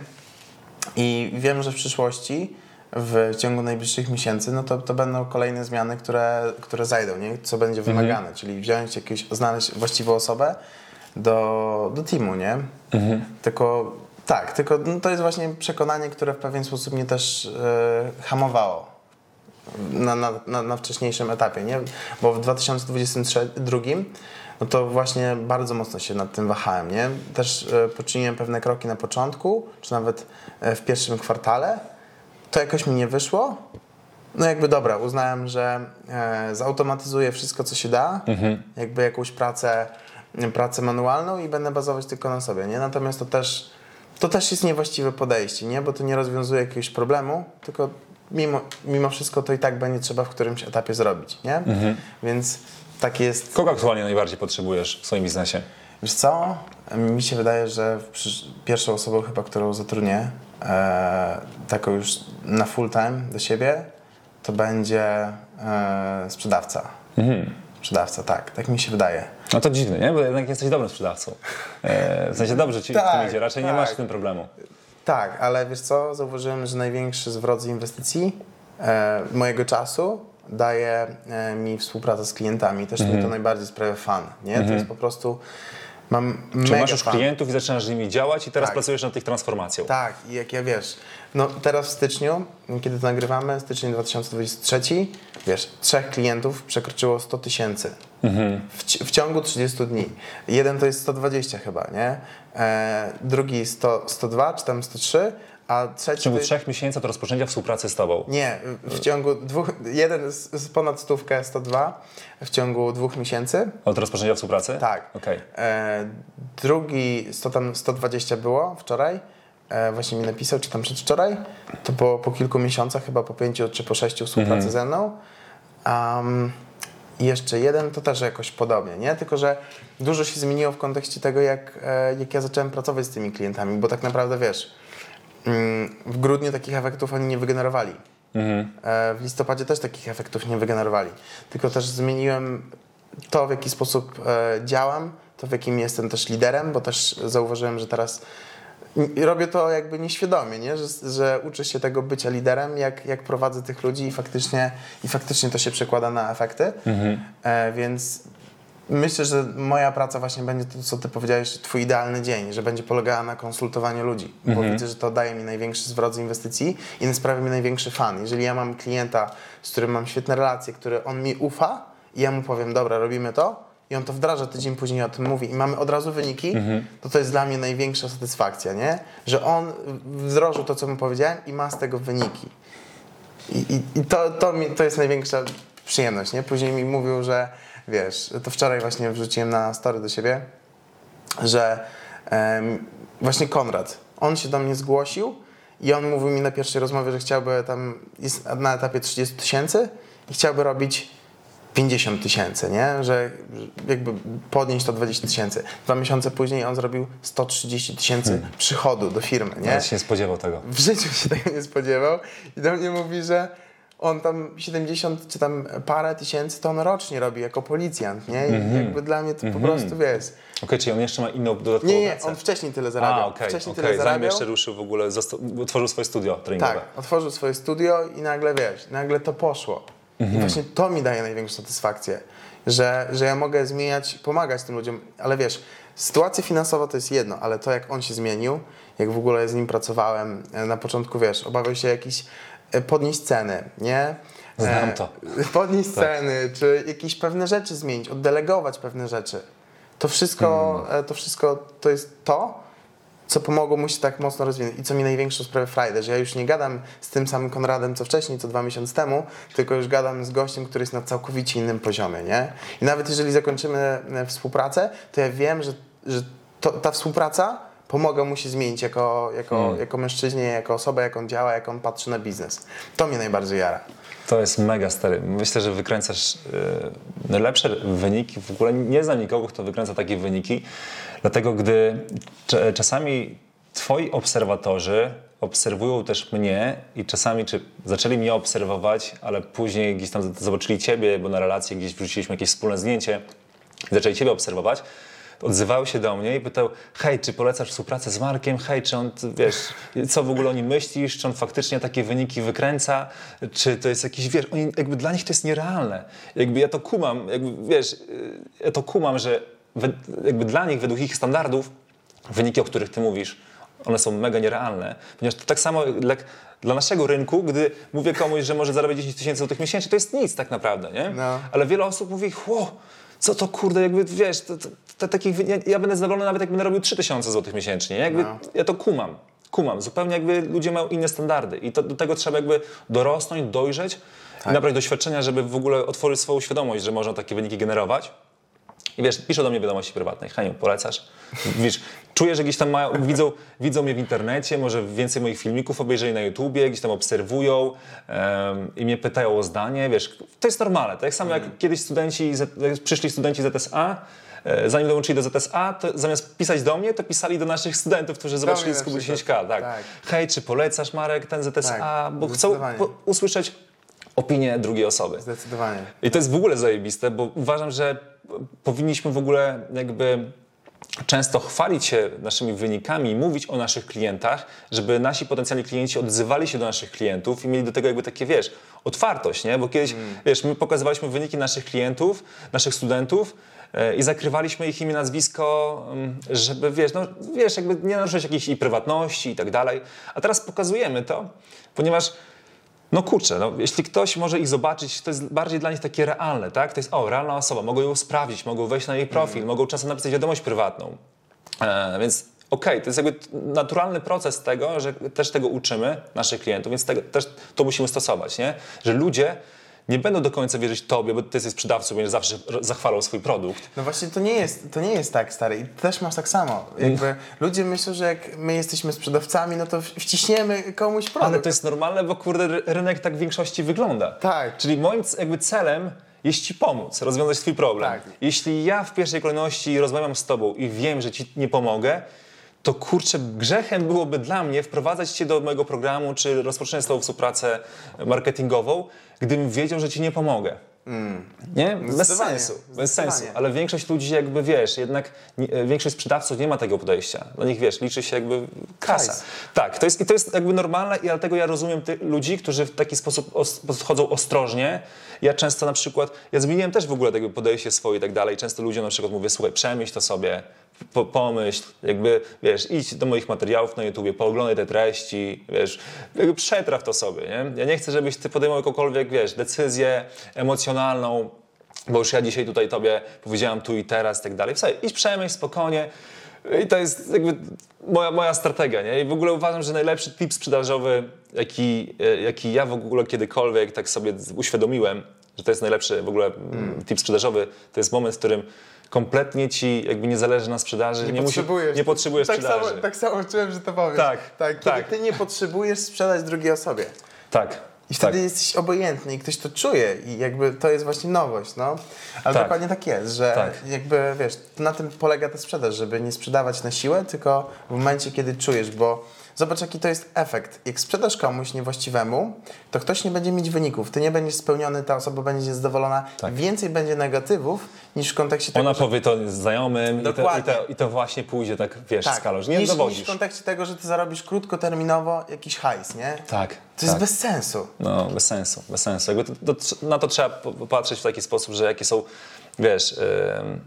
I wiem, że w przyszłości, w ciągu najbliższych miesięcy, no to, to będą kolejne zmiany, które, które zajdą, nie? co będzie wymagane. Czyli wziąć jakieś, znaleźć właściwą osobę do, do teamu, nie? Tylko tak, tylko no, to jest właśnie przekonanie, które w pewien sposób mnie też e, hamowało na, na, na, na wcześniejszym etapie, nie? Bo w 2022 no to właśnie bardzo mocno się nad tym wahałem, nie? Też e, poczyniłem pewne kroki na początku, czy nawet e, w pierwszym kwartale. To jakoś mi nie wyszło. No jakby dobra, uznałem, że e, zautomatyzuję wszystko, co się da, jakby jakąś pracę, pracę manualną i będę bazować tylko na sobie, nie? Natomiast to też, to też jest niewłaściwe podejście, nie? Bo to nie rozwiązuje jakiegoś problemu, tylko mimo, mimo wszystko to i tak będzie trzeba w którymś etapie zrobić, nie? Więc takie jest Kogo aktualnie najbardziej potrzebujesz w swoim biznesie? Wiesz co? Mi się wydaje, że pierwszą osobą chyba, którą zatrudnię, e, taką już na full time do siebie, to będzie e, sprzedawca. Sprzedawca, tak. Tak mi się wydaje. No to dziwne, nie? Bo jednak jesteś dobrym sprzedawcą. E, w sensie dobrze ci w Tak, tym idzie, raczej nie tak. masz z tym problemu. Tak, ale wiesz co? Zauważyłem, że największy zwrot z inwestycji e, mojego czasu daje e, mi współpraca z klientami. Też mi to najbardziej sprawia fan, nie? To jest po prostu... Mam mega masz już fan. klientów i zaczynasz z nimi działać i teraz Tak. pracujesz nad ich transformacją. Tak, i jak ja wiesz, no teraz w styczniu, kiedy to nagrywamy, styczeń 2023, wiesz, trzech klientów przekroczyło 100 tysięcy w, ci- w ciągu 30 dni. Jeden to jest 120 chyba, nie? E, drugi 100, 102, czy tam 103, a trzeci... W ciągu trzech miesięcy to rozpoczęcia współpracy z tobą. Nie, w ciągu dwóch, jeden z, z ponad stówkę 102 w ciągu dwóch miesięcy. Od rozpoczęcia współpracy? Tak. Okej. E, drugi 100, tam 120 było wczoraj. E, właśnie mi napisał, czy tam przedwczoraj. To po, po kilku miesiącach, chyba po pięciu czy po sześciu współpracy ze mną. Um, i jeszcze jeden to też jakoś podobnie, nie? Tylko, że dużo się zmieniło w kontekście tego, jak, e, jak ja zacząłem pracować z tymi klientami, bo tak naprawdę wiesz, w grudniu takich efektów oni nie wygenerowali. E, W listopadzie też takich efektów nie wygenerowali. Tylko też zmieniłem to, w jaki sposób e, działam, to w jakim jestem też liderem, bo też zauważyłem, że teraz robię to jakby nieświadomie, nie? Że, że uczę się tego bycia liderem, jak, jak prowadzę tych ludzi i faktycznie, i faktycznie to się przekłada na efekty. E, więc myślę, że moja praca właśnie będzie to, co ty powiedziałeś, twój idealny dzień, że będzie polegała na konsultowaniu ludzi, bo widzę, że to daje mi największy zwrot z inwestycji i sprawia mi największy fan. Jeżeli ja mam klienta, z którym mam świetne relacje, który on mi ufa i ja mu powiem, dobra, robimy to, i on to wdraża tydzień później o tym mówi i mamy od razu wyniki, to to jest dla mnie największa satysfakcja, nie? Że on wdrożył to, co mu powiedziałem i ma z tego wyniki. I, i, i to, to, mi, to jest największa przyjemność, nie? Później mi mówił, że wiesz, to wczoraj właśnie wrzuciłem na story do siebie, że em, właśnie Konrad, on się do mnie zgłosił i on mówił mi na pierwszej rozmowie, że chciałby tam, jest na etapie 30 tysięcy i chciałby robić 50 tysięcy, nie? Że jakby podnieść to 20 tysięcy. Dwa miesiące później on zrobił 130 tysięcy przychodu do firmy, nie? Ja się nie spodziewał tego. w życiu się tego nie spodziewał i do mnie mówi, że on tam 70 czy tam parę tysięcy to on rocznie robi jako policjant, nie? I Mhm. jakby dla mnie to po prostu, wiesz... Okej, czyli on jeszcze ma inną dodatkową Nie, nie, pracę. on wcześniej tyle zarabiał. A, okej, wcześniej okej. tyle Zanim zarabiał. jeszcze ruszył w ogóle, otworzył swoje studio treningowe. Tak, otworzył swoje studio i nagle wiesz, nagle to poszło. Mhm. I właśnie to mi daje największą satysfakcję, że, że ja mogę zmieniać, pomagać tym ludziom, ale wiesz, sytuacja finansowa to jest jedno, ale to jak on się zmienił, jak w ogóle z nim pracowałem, e, na początku wiesz, obawiał się jakiś e, podnieść ceny, nie? Znam E, to. (laughs) Podnieść ceny, czy jakieś pewne rzeczy zmienić, oddelegować pewne rzeczy. To wszystko, Hmm. e, to wszystko to jest to, co pomogło mu się tak mocno rozwinąć i co mi największą sprawę frajdę, że ja już nie gadam z tym samym Konradem, co wcześniej, co dwa miesiące temu, tylko już gadam z gościem, który jest na całkowicie innym poziomie, nie? I nawet jeżeli zakończymy e, współpracę, to ja wiem, że, że to, ta współpraca pomaga mu się zmienić jako, jako, jako mężczyźnie, jako osobę, jak on działa, jak on patrzy na biznes. To mnie najbardziej jara. To jest mega stary. Myślę, że wykręcasz yy, najlepsze wyniki. W ogóle nie znam nikogo, kto wykręca takie wyniki. Dlatego, gdy cz- czasami twoi obserwatorzy obserwują też mnie i czasami czy zaczęli mnie obserwować, ale później gdzieś tam zobaczyli ciebie, bo na relację gdzieś wrzuciliśmy jakieś wspólne zdjęcie i zaczęli ciebie obserwować, odzywały się do mnie i pytał, hej, czy polecasz współpracę z Markiem? Hej, czy on, wiesz, co w ogóle o nim myślisz? Czy on faktycznie takie wyniki wykręca? Czy to jest jakiś, wiesz, oni, jakby dla nich to jest nierealne. Jakby ja to kumam, jakby, wiesz, ja to kumam, że jakby dla nich, według ich standardów, wyniki, o których ty mówisz, one są mega nierealne. Ponieważ to tak samo jak dla naszego rynku, gdy mówię komuś, że może zarabiać 10 tysięcy złotych miesięcznie, to jest nic tak naprawdę, nie? No. Ale wiele osób mówi, chło, co to kurde, jakby wiesz, to, to, to takich, ja, ja będę zadowolony nawet jak będę robił 3000 złotych miesięcznie, nie? Jakby, No. Ja to kumam, kumam. Zupełnie jakby ludzie mają inne standardy i to, do tego trzeba jakby dorosnąć, dojrzeć i nabrać doświadczenia, żeby w ogóle otworzyć swoją świadomość, że można takie wyniki generować. I wiesz, piszą do mnie wiadomości prywatnej. Haniu, polecasz? Wiesz, czuję, że gdzieś tam mają, widzą, widzą mnie w internecie, może więcej moich filmików obejrzeli na YouTubie, gdzieś tam obserwują em, i mnie pytają o zdanie. Wiesz, to jest normalne. Tak samo jak kiedyś studenci, przyszli studenci ZSA, zanim dołączyli do ZSA, to zamiast pisać do mnie, to pisali do naszych studentów, którzy zobaczyli przykład. 10K. Tak. Tak. Hej, czy polecasz Marek ten ZSA? Tak, bo chcą usłyszeć opinię drugiej osoby. Zdecydowanie. I to jest w ogóle zajebiste, bo uważam, że powinniśmy w ogóle jakby często chwalić się naszymi wynikami i mówić o naszych klientach, żeby nasi potencjalni klienci odzywali się do naszych klientów i mieli do tego jakby takie, wiesz, otwartość, nie? Bo kiedyś, wiesz, my pokazywaliśmy wyniki naszych klientów, naszych studentów e, i zakrywaliśmy ich imię, nazwisko, mm, żeby, wiesz, no, wiesz, jakby nie naruszać jakiejś prywatności i tak dalej. A teraz pokazujemy to, ponieważ no kurczę, no, jeśli ktoś może ich zobaczyć, to jest bardziej dla nich takie realne, tak? To jest, o, realna osoba, mogą ją sprawdzić, mogą wejść na jej profil, mogą czasem napisać wiadomość prywatną. E, więc okej, to jest jakby naturalny proces tego, że też tego uczymy naszych klientów, więc tego, też to musimy stosować, nie? Że ludzie nie będą do końca wierzyć tobie, bo ty jesteś sprzedawcą, będziesz zawsze zachwalał swój produkt. No właśnie to nie jest, to nie jest tak, stary. I też masz tak samo. Jakby ludzie myślą, że jak my jesteśmy sprzedawcami, no to wciśniemy komuś produkt. Ale to jest normalne, bo kurde, ry- rynek tak w większości wygląda. Tak. Czyli moim jakby celem jest ci pomóc, rozwiązać twój problem. Tak. Jeśli ja w pierwszej kolejności rozmawiam z tobą i wiem, że ci nie pomogę, to kurczę, grzechem byłoby dla mnie wprowadzać cię do mojego programu, czy rozpoczynać z tobą współpracę marketingową, gdybym wiedział, że ci nie pomogę. Nie? Bez sensu. Bez sensu. Ale większość ludzi jakby, wiesz, jednak nie, większość sprzedawców nie ma tego podejścia. Dla nich, wiesz, liczy się jakby kasa. Hajs. Tak, to jest, i to jest jakby normalne i dlatego ja rozumiem tych ludzi, którzy w taki sposób os, podchodzą ostrożnie. Ja często na przykład, ja zmieniłem też w ogóle tego podejście swoje i tak dalej. Często ludziom na przykład mówię, słuchaj, przemyśl to sobie, po, pomyśl, jakby, wiesz, idź do moich materiałów na YouTubie, pooglądaj te treści, wiesz, jakby przetraw to sobie, nie? Ja nie chcę, żebyś ty podejmował jakąkolwiek, wiesz, decyzję emocjonalną, bo już ja dzisiaj tutaj tobie powiedziałam tu i teraz i tak dalej. Słuchaj, idź przemyśl spokojnie. I to jest jakby moja, moja strategia, nie? I w ogóle uważam, że najlepszy tip sprzedażowy, jaki, e, jaki ja w ogóle kiedykolwiek tak sobie uświadomiłem, że to jest najlepszy w ogóle mm. tip sprzedażowy, to jest moment, w którym kompletnie ci jakby nie zależy na sprzedaży, nie, musi, potrzebujesz. nie potrzebujesz tak sprzedaży. Samo, tak samo czułem, że to powiesz. Tak, tak. Kiedy tak. ty nie potrzebujesz sprzedać drugiej osobie. tak. I wtedy tak. jesteś obojętny i ktoś to czuje i jakby to jest właśnie nowość, no. Ale Tak. dokładnie tak jest, że Tak. jakby, wiesz, na tym polega ta sprzedaż, żeby nie sprzedawać na siłę, tylko w momencie, kiedy czujesz, bo zobacz jaki to jest efekt. Jak sprzedasz komuś niewłaściwemu, to ktoś nie będzie mieć wyników. Ty nie będziesz spełniony, ta osoba będzie niezadowolona. Tak. Więcej będzie negatywów niż w kontekście tego, Ona że powie to znajomym i to, i, to, i to właśnie pójdzie tak, wiesz, tak, skalą, nie niż, niż w kontekście tego, że ty zarobisz krótkoterminowo jakiś hajs, nie? Tak, To tak. jest bez sensu. No, bez sensu, bez sensu. Jakby to, to, na to trzeba popatrzeć w taki sposób, że jakie są, wiesz, em,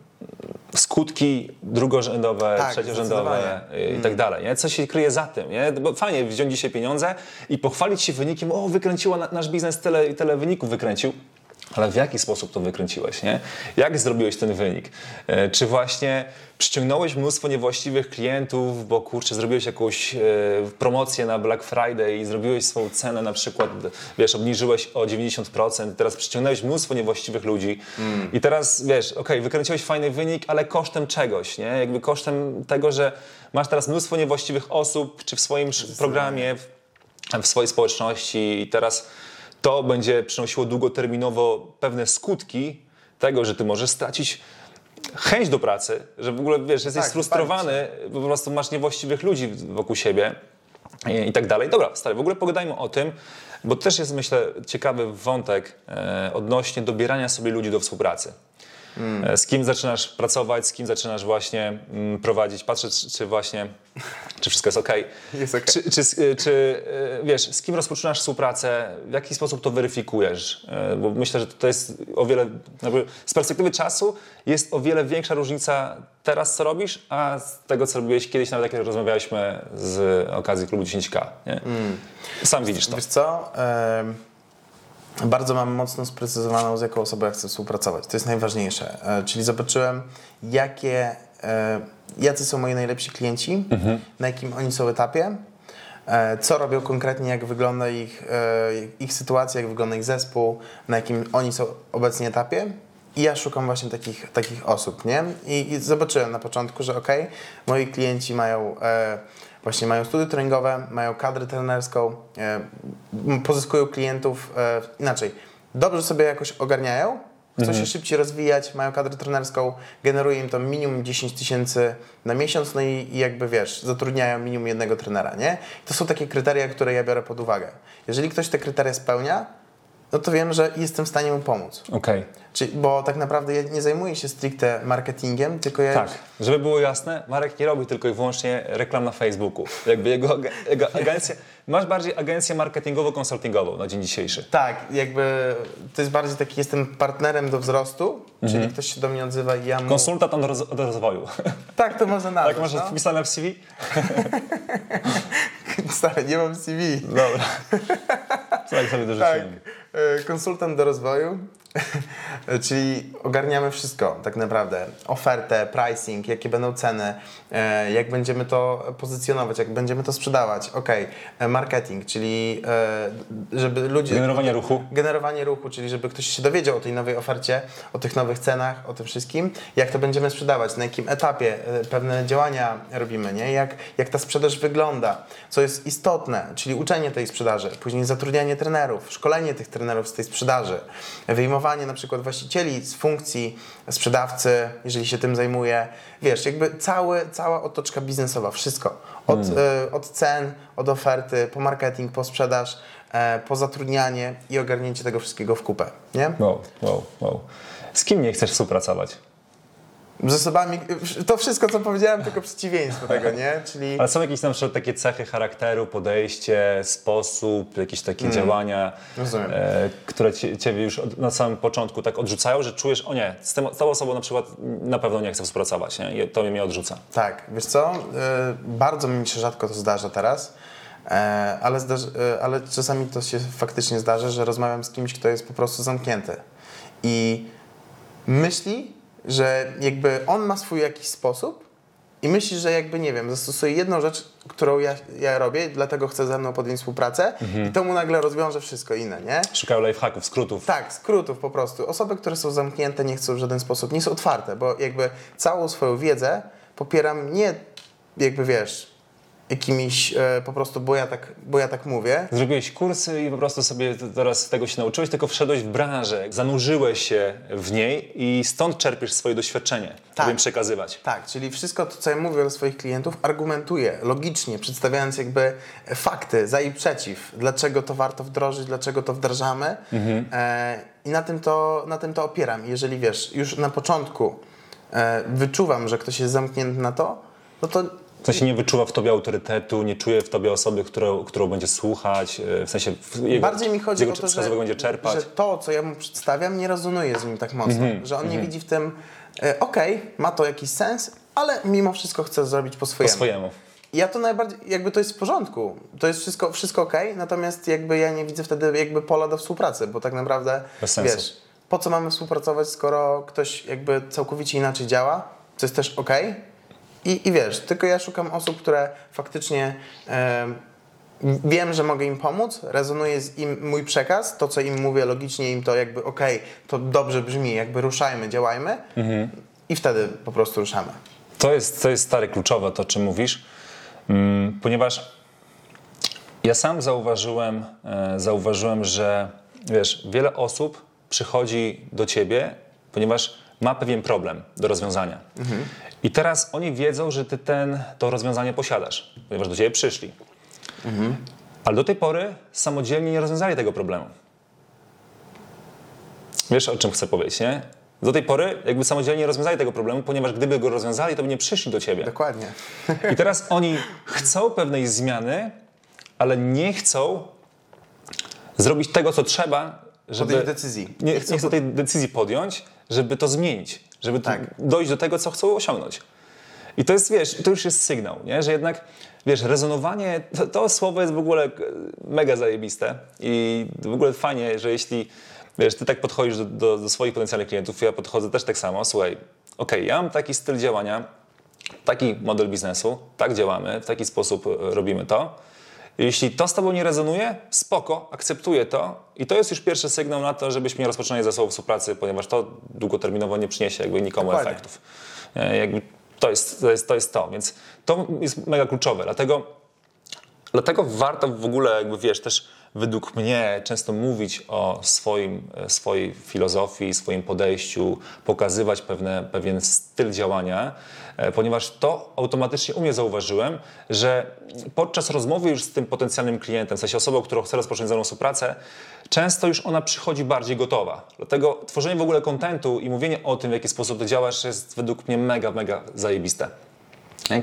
skutki drugorzędowe, Tak, trzeciorzędowe i tak dalej, nie? Co się kryje za tym, nie? Bo fajnie wziąć dzisiaj pieniądze i pochwalić się wynikiem, o, wykręciło na, nasz biznes tyle i tyle wyników wykręcił. Ale w jaki sposób to wykręciłeś, nie? Jak zrobiłeś ten wynik? E, Czy właśnie przyciągnąłeś mnóstwo niewłaściwych klientów, bo kurczę, zrobiłeś jakąś e, promocję na Black Friday i zrobiłeś swoją cenę na przykład, wiesz, obniżyłeś o 90%, teraz przyciągnąłeś mnóstwo niewłaściwych ludzi i teraz, wiesz, okej, wykręciłeś fajny wynik, ale kosztem czegoś, nie? Jakby kosztem tego, że masz teraz mnóstwo niewłaściwych osób, czy w swoim programie, w swojej społeczności i teraz to będzie przynosiło długoterminowo pewne skutki tego, że ty możesz stracić chęć do pracy, że w ogóle wiesz, jesteś Tak, sfrustrowany, po prostu masz niewłaściwych ludzi wokół siebie i, i tak dalej. Dobra, stary, w ogóle pogadajmy o tym, bo też jest myślę ciekawy wątek e, odnośnie dobierania sobie ludzi do współpracy. E, Z kim zaczynasz pracować, z kim zaczynasz właśnie mm, prowadzić, patrzę, czy, czy właśnie, czy wszystko jest ok. (laughs) Jest okej. Czy, czy, czy e, wiesz, z kim rozpoczynasz współpracę, w jaki sposób to weryfikujesz? E, Bo myślę, że to jest o wiele, z perspektywy czasu jest o wiele większa różnica teraz, co robisz, a z tego, co robiłeś kiedyś, nawet jak rozmawialiśmy z okazji klubu 10K. Nie? Sam widzisz to. Wiesz co? Em, bardzo mam mocno sprecyzowaną, z jaką osobą ja chcę współpracować. To jest najważniejsze. E, czyli zobaczyłem, jakie, e, jacy są moi najlepsi klienci, na jakim oni są etapie, e, co robią konkretnie, jak wygląda ich, ich sytuacja, jak wygląda ich zespół, na jakim oni są obecnie etapie. I ja szukam właśnie takich, takich osób, nie? I, I zobaczyłem na początku, że okej, moi klienci mają właśnie mają studia treningowe, mają kadrę trenerską, e, pozyskują klientów e, inaczej. Dobrze sobie jakoś ogarniają, chcą się szybciej rozwijać, mają kadrę trenerską, generuje im to minimum 10 tysięcy na miesiąc, no i, i jakby wiesz, zatrudniają minimum jednego trenera, nie? To są takie kryteria, które ja biorę pod uwagę. Jeżeli ktoś te kryteria spełnia, no to wiem, że jestem w stanie mu pomóc. Okej. Czyli, bo tak naprawdę ja nie zajmuję się stricte marketingiem, tylko ja Tak, żeby było jasne, Marek nie robi tylko i wyłącznie reklam na Facebooku. Jakby jego, jego agencja, (laughs) masz bardziej agencję marketingowo-konsultingową na dzień dzisiejszy. Tak, jakby to jest bardziej taki, jestem partnerem do wzrostu, Mhm. czyli ktoś się do mnie odzywa i ja mu... Konsultant od, roz, od rozwoju. Tak, to można (laughs) nazwać. Tak masz no. wpisane w CV? (laughs) (laughs) Stary, nie mam CV. Dobra. Tak sobie Tak, dorzuciłem. e, konsultant do rozwoju, (laughs) czyli ogarniamy wszystko tak naprawdę. Ofertę, pricing, jakie będą ceny, e, jak będziemy to pozycjonować, jak będziemy to sprzedawać. Ok, marketing, czyli e, żeby ludzie... Generowanie ruchu. generowanie ruchu, czyli żeby ktoś się dowiedział o tej nowej ofercie, o tych nowych cenach, o tym wszystkim, jak to będziemy sprzedawać, na jakim etapie e, pewne działania robimy, nie? Jak, jak ta sprzedaż wygląda, co jest istotne, czyli uczenie tej sprzedaży, później zatrudnianie trenerów, szkolenie tych trenerów z tej sprzedaży, wyjmowanie na przykład właścicieli z funkcji sprzedawcy, jeżeli się tym zajmuje, wiesz, jakby cały, cała otoczka biznesowa, wszystko, od, e, od cen, od oferty, po marketing, po sprzedaż, e, po zatrudnianie i ogarnięcie tego wszystkiego w kupę, nie? Wow, wow, wow. Z kim nie chcesz współpracować? Z osobami, to wszystko, co powiedziałem, tylko przeciwieństwo tego, nie? Czyli Ale są jakieś na przykład takie cechy charakteru, podejście, sposób, jakieś takie działania, Rozumiem. e, które cie, Ciebie już od, na samym początku tak odrzucają, że czujesz, o nie, z, tym, z tą osobą na przykład na pewno nie chcę współpracować, nie? I to mnie odrzuca. tak, wiesz co, e, bardzo mi się rzadko to zdarza teraz, e, ale, zdarzy, e, ale czasami to się faktycznie zdarza, że rozmawiam z kimś, kto jest po prostu zamknięty i myśli, że jakby on ma swój jakiś sposób i myśli, że jakby, nie wiem, zastosuje jedną rzecz, którą ja, ja robię, dlatego chce ze mną podjąć współpracę i to mu nagle rozwiąże wszystko inne, nie? Szukają lifehacków, skrótów. Tak, skrótów po prostu. Osoby, które są zamknięte, nie chcą w żaden sposób, nie są otwarte, bo jakby całą swoją wiedzę popieram nie jakby wiesz, jakimiś e, po prostu, bo ja, tak, bo ja tak mówię. Zrobiłeś kursy i po prostu sobie teraz tego się nauczyłeś, tylko wszedłeś w branżę, zanurzyłeś się w niej i stąd czerpiesz swoje doświadczenie, Tak. żeby przekazywać. Tak, czyli wszystko to, co ja mówię do swoich klientów, argumentuję logicznie, przedstawiając jakby fakty za i przeciw, dlaczego to warto wdrożyć, dlaczego to wdrażamy e, i na tym, to, na tym to opieram. Jeżeli wiesz, już na początku e, wyczuwam, że ktoś jest zamknięty na to, no to W sensie nie wyczuwa w tobie autorytetu, nie czuje w tobie osoby, którą, którą będzie słuchać, e, w sensie jego, Bardziej mi chodzi jego o to, że, będzie czerpać. że to, co ja mu przedstawiam, nie rezonuje z nim tak mocno. Że on nie widzi w tym, e, okej, ma to jakiś sens, ale mimo wszystko chce zrobić po po swojemu. swojemu. Ja to najbardziej, jakby to jest w porządku, to jest wszystko, wszystko ok, natomiast jakby ja nie widzę wtedy jakby pola do współpracy, bo tak naprawdę, Bez sensu. wiesz, po co mamy współpracować, skoro ktoś jakby całkowicie inaczej działa, co jest też ok i, i wiesz, tylko ja szukam osób, które faktycznie em, wiem, że mogę im pomóc, rezonuje z im mój przekaz, to co im mówię logicznie im to jakby ok, to dobrze brzmi, jakby ruszajmy, działajmy. I wtedy po prostu ruszamy. To jest, to jest stare kluczowe, to o czym mówisz, mm, ponieważ ja sam zauważyłem, e, zauważyłem, że wiesz, wiele osób przychodzi do ciebie, ponieważ ma pewien problem do rozwiązania. I teraz oni wiedzą, że ty ten, to rozwiązanie posiadasz, ponieważ do ciebie przyszli. Ale do tej pory samodzielnie nie rozwiązali tego problemu. Wiesz, o czym chcę powiedzieć, nie? Do tej pory jakby samodzielnie nie rozwiązali tego problemu, ponieważ gdyby go rozwiązali, to by nie przyszli do ciebie. Dokładnie. (laughs) I teraz oni chcą pewnej zmiany, ale nie chcą zrobić tego, co trzeba, żeby... Podjąć decyzji. Nie, nie chcą tej decyzji podjąć, żeby to zmienić, żeby Tak. dojść do tego, co chcą osiągnąć. I to jest, wiesz, to już jest sygnał, nie? że jednak, wiesz, rezonowanie, to, to słowo jest w ogóle mega zajebiste i w ogóle fajnie, że jeśli, wiesz, ty tak podchodzisz do, do, do swoich potencjalnych klientów, ja podchodzę też tak samo, słuchaj, okej, ja mam taki styl działania, taki model biznesu, tak działamy, w taki sposób e, robimy to. Jeśli to z Tobą nie rezonuje, spoko, akceptuję to i to jest już pierwszy sygnał na to, żebyśmy nie rozpoczynali ze sobą współpracy, ponieważ to długoterminowo nie przyniesie jakby nikomu Dokładnie. efektów. E, Jakby to, jest, to, jest, to jest to, więc to jest mega kluczowe, dlatego Dlatego warto w ogóle, jakby wiesz, też według mnie często mówić o swoim, e, swojej filozofii, swoim podejściu, pokazywać pewne, pewien styl działania, ponieważ to automatycznie u mnie zauważyłem, że podczas rozmowy już z tym potencjalnym klientem, w sensie osobą, którą chce rozpocząć ze mną współpracę, często już ona przychodzi bardziej gotowa. Dlatego tworzenie w ogóle kontentu i mówienie o tym, w jaki sposób ty działasz, jest według mnie mega, mega zajebiste.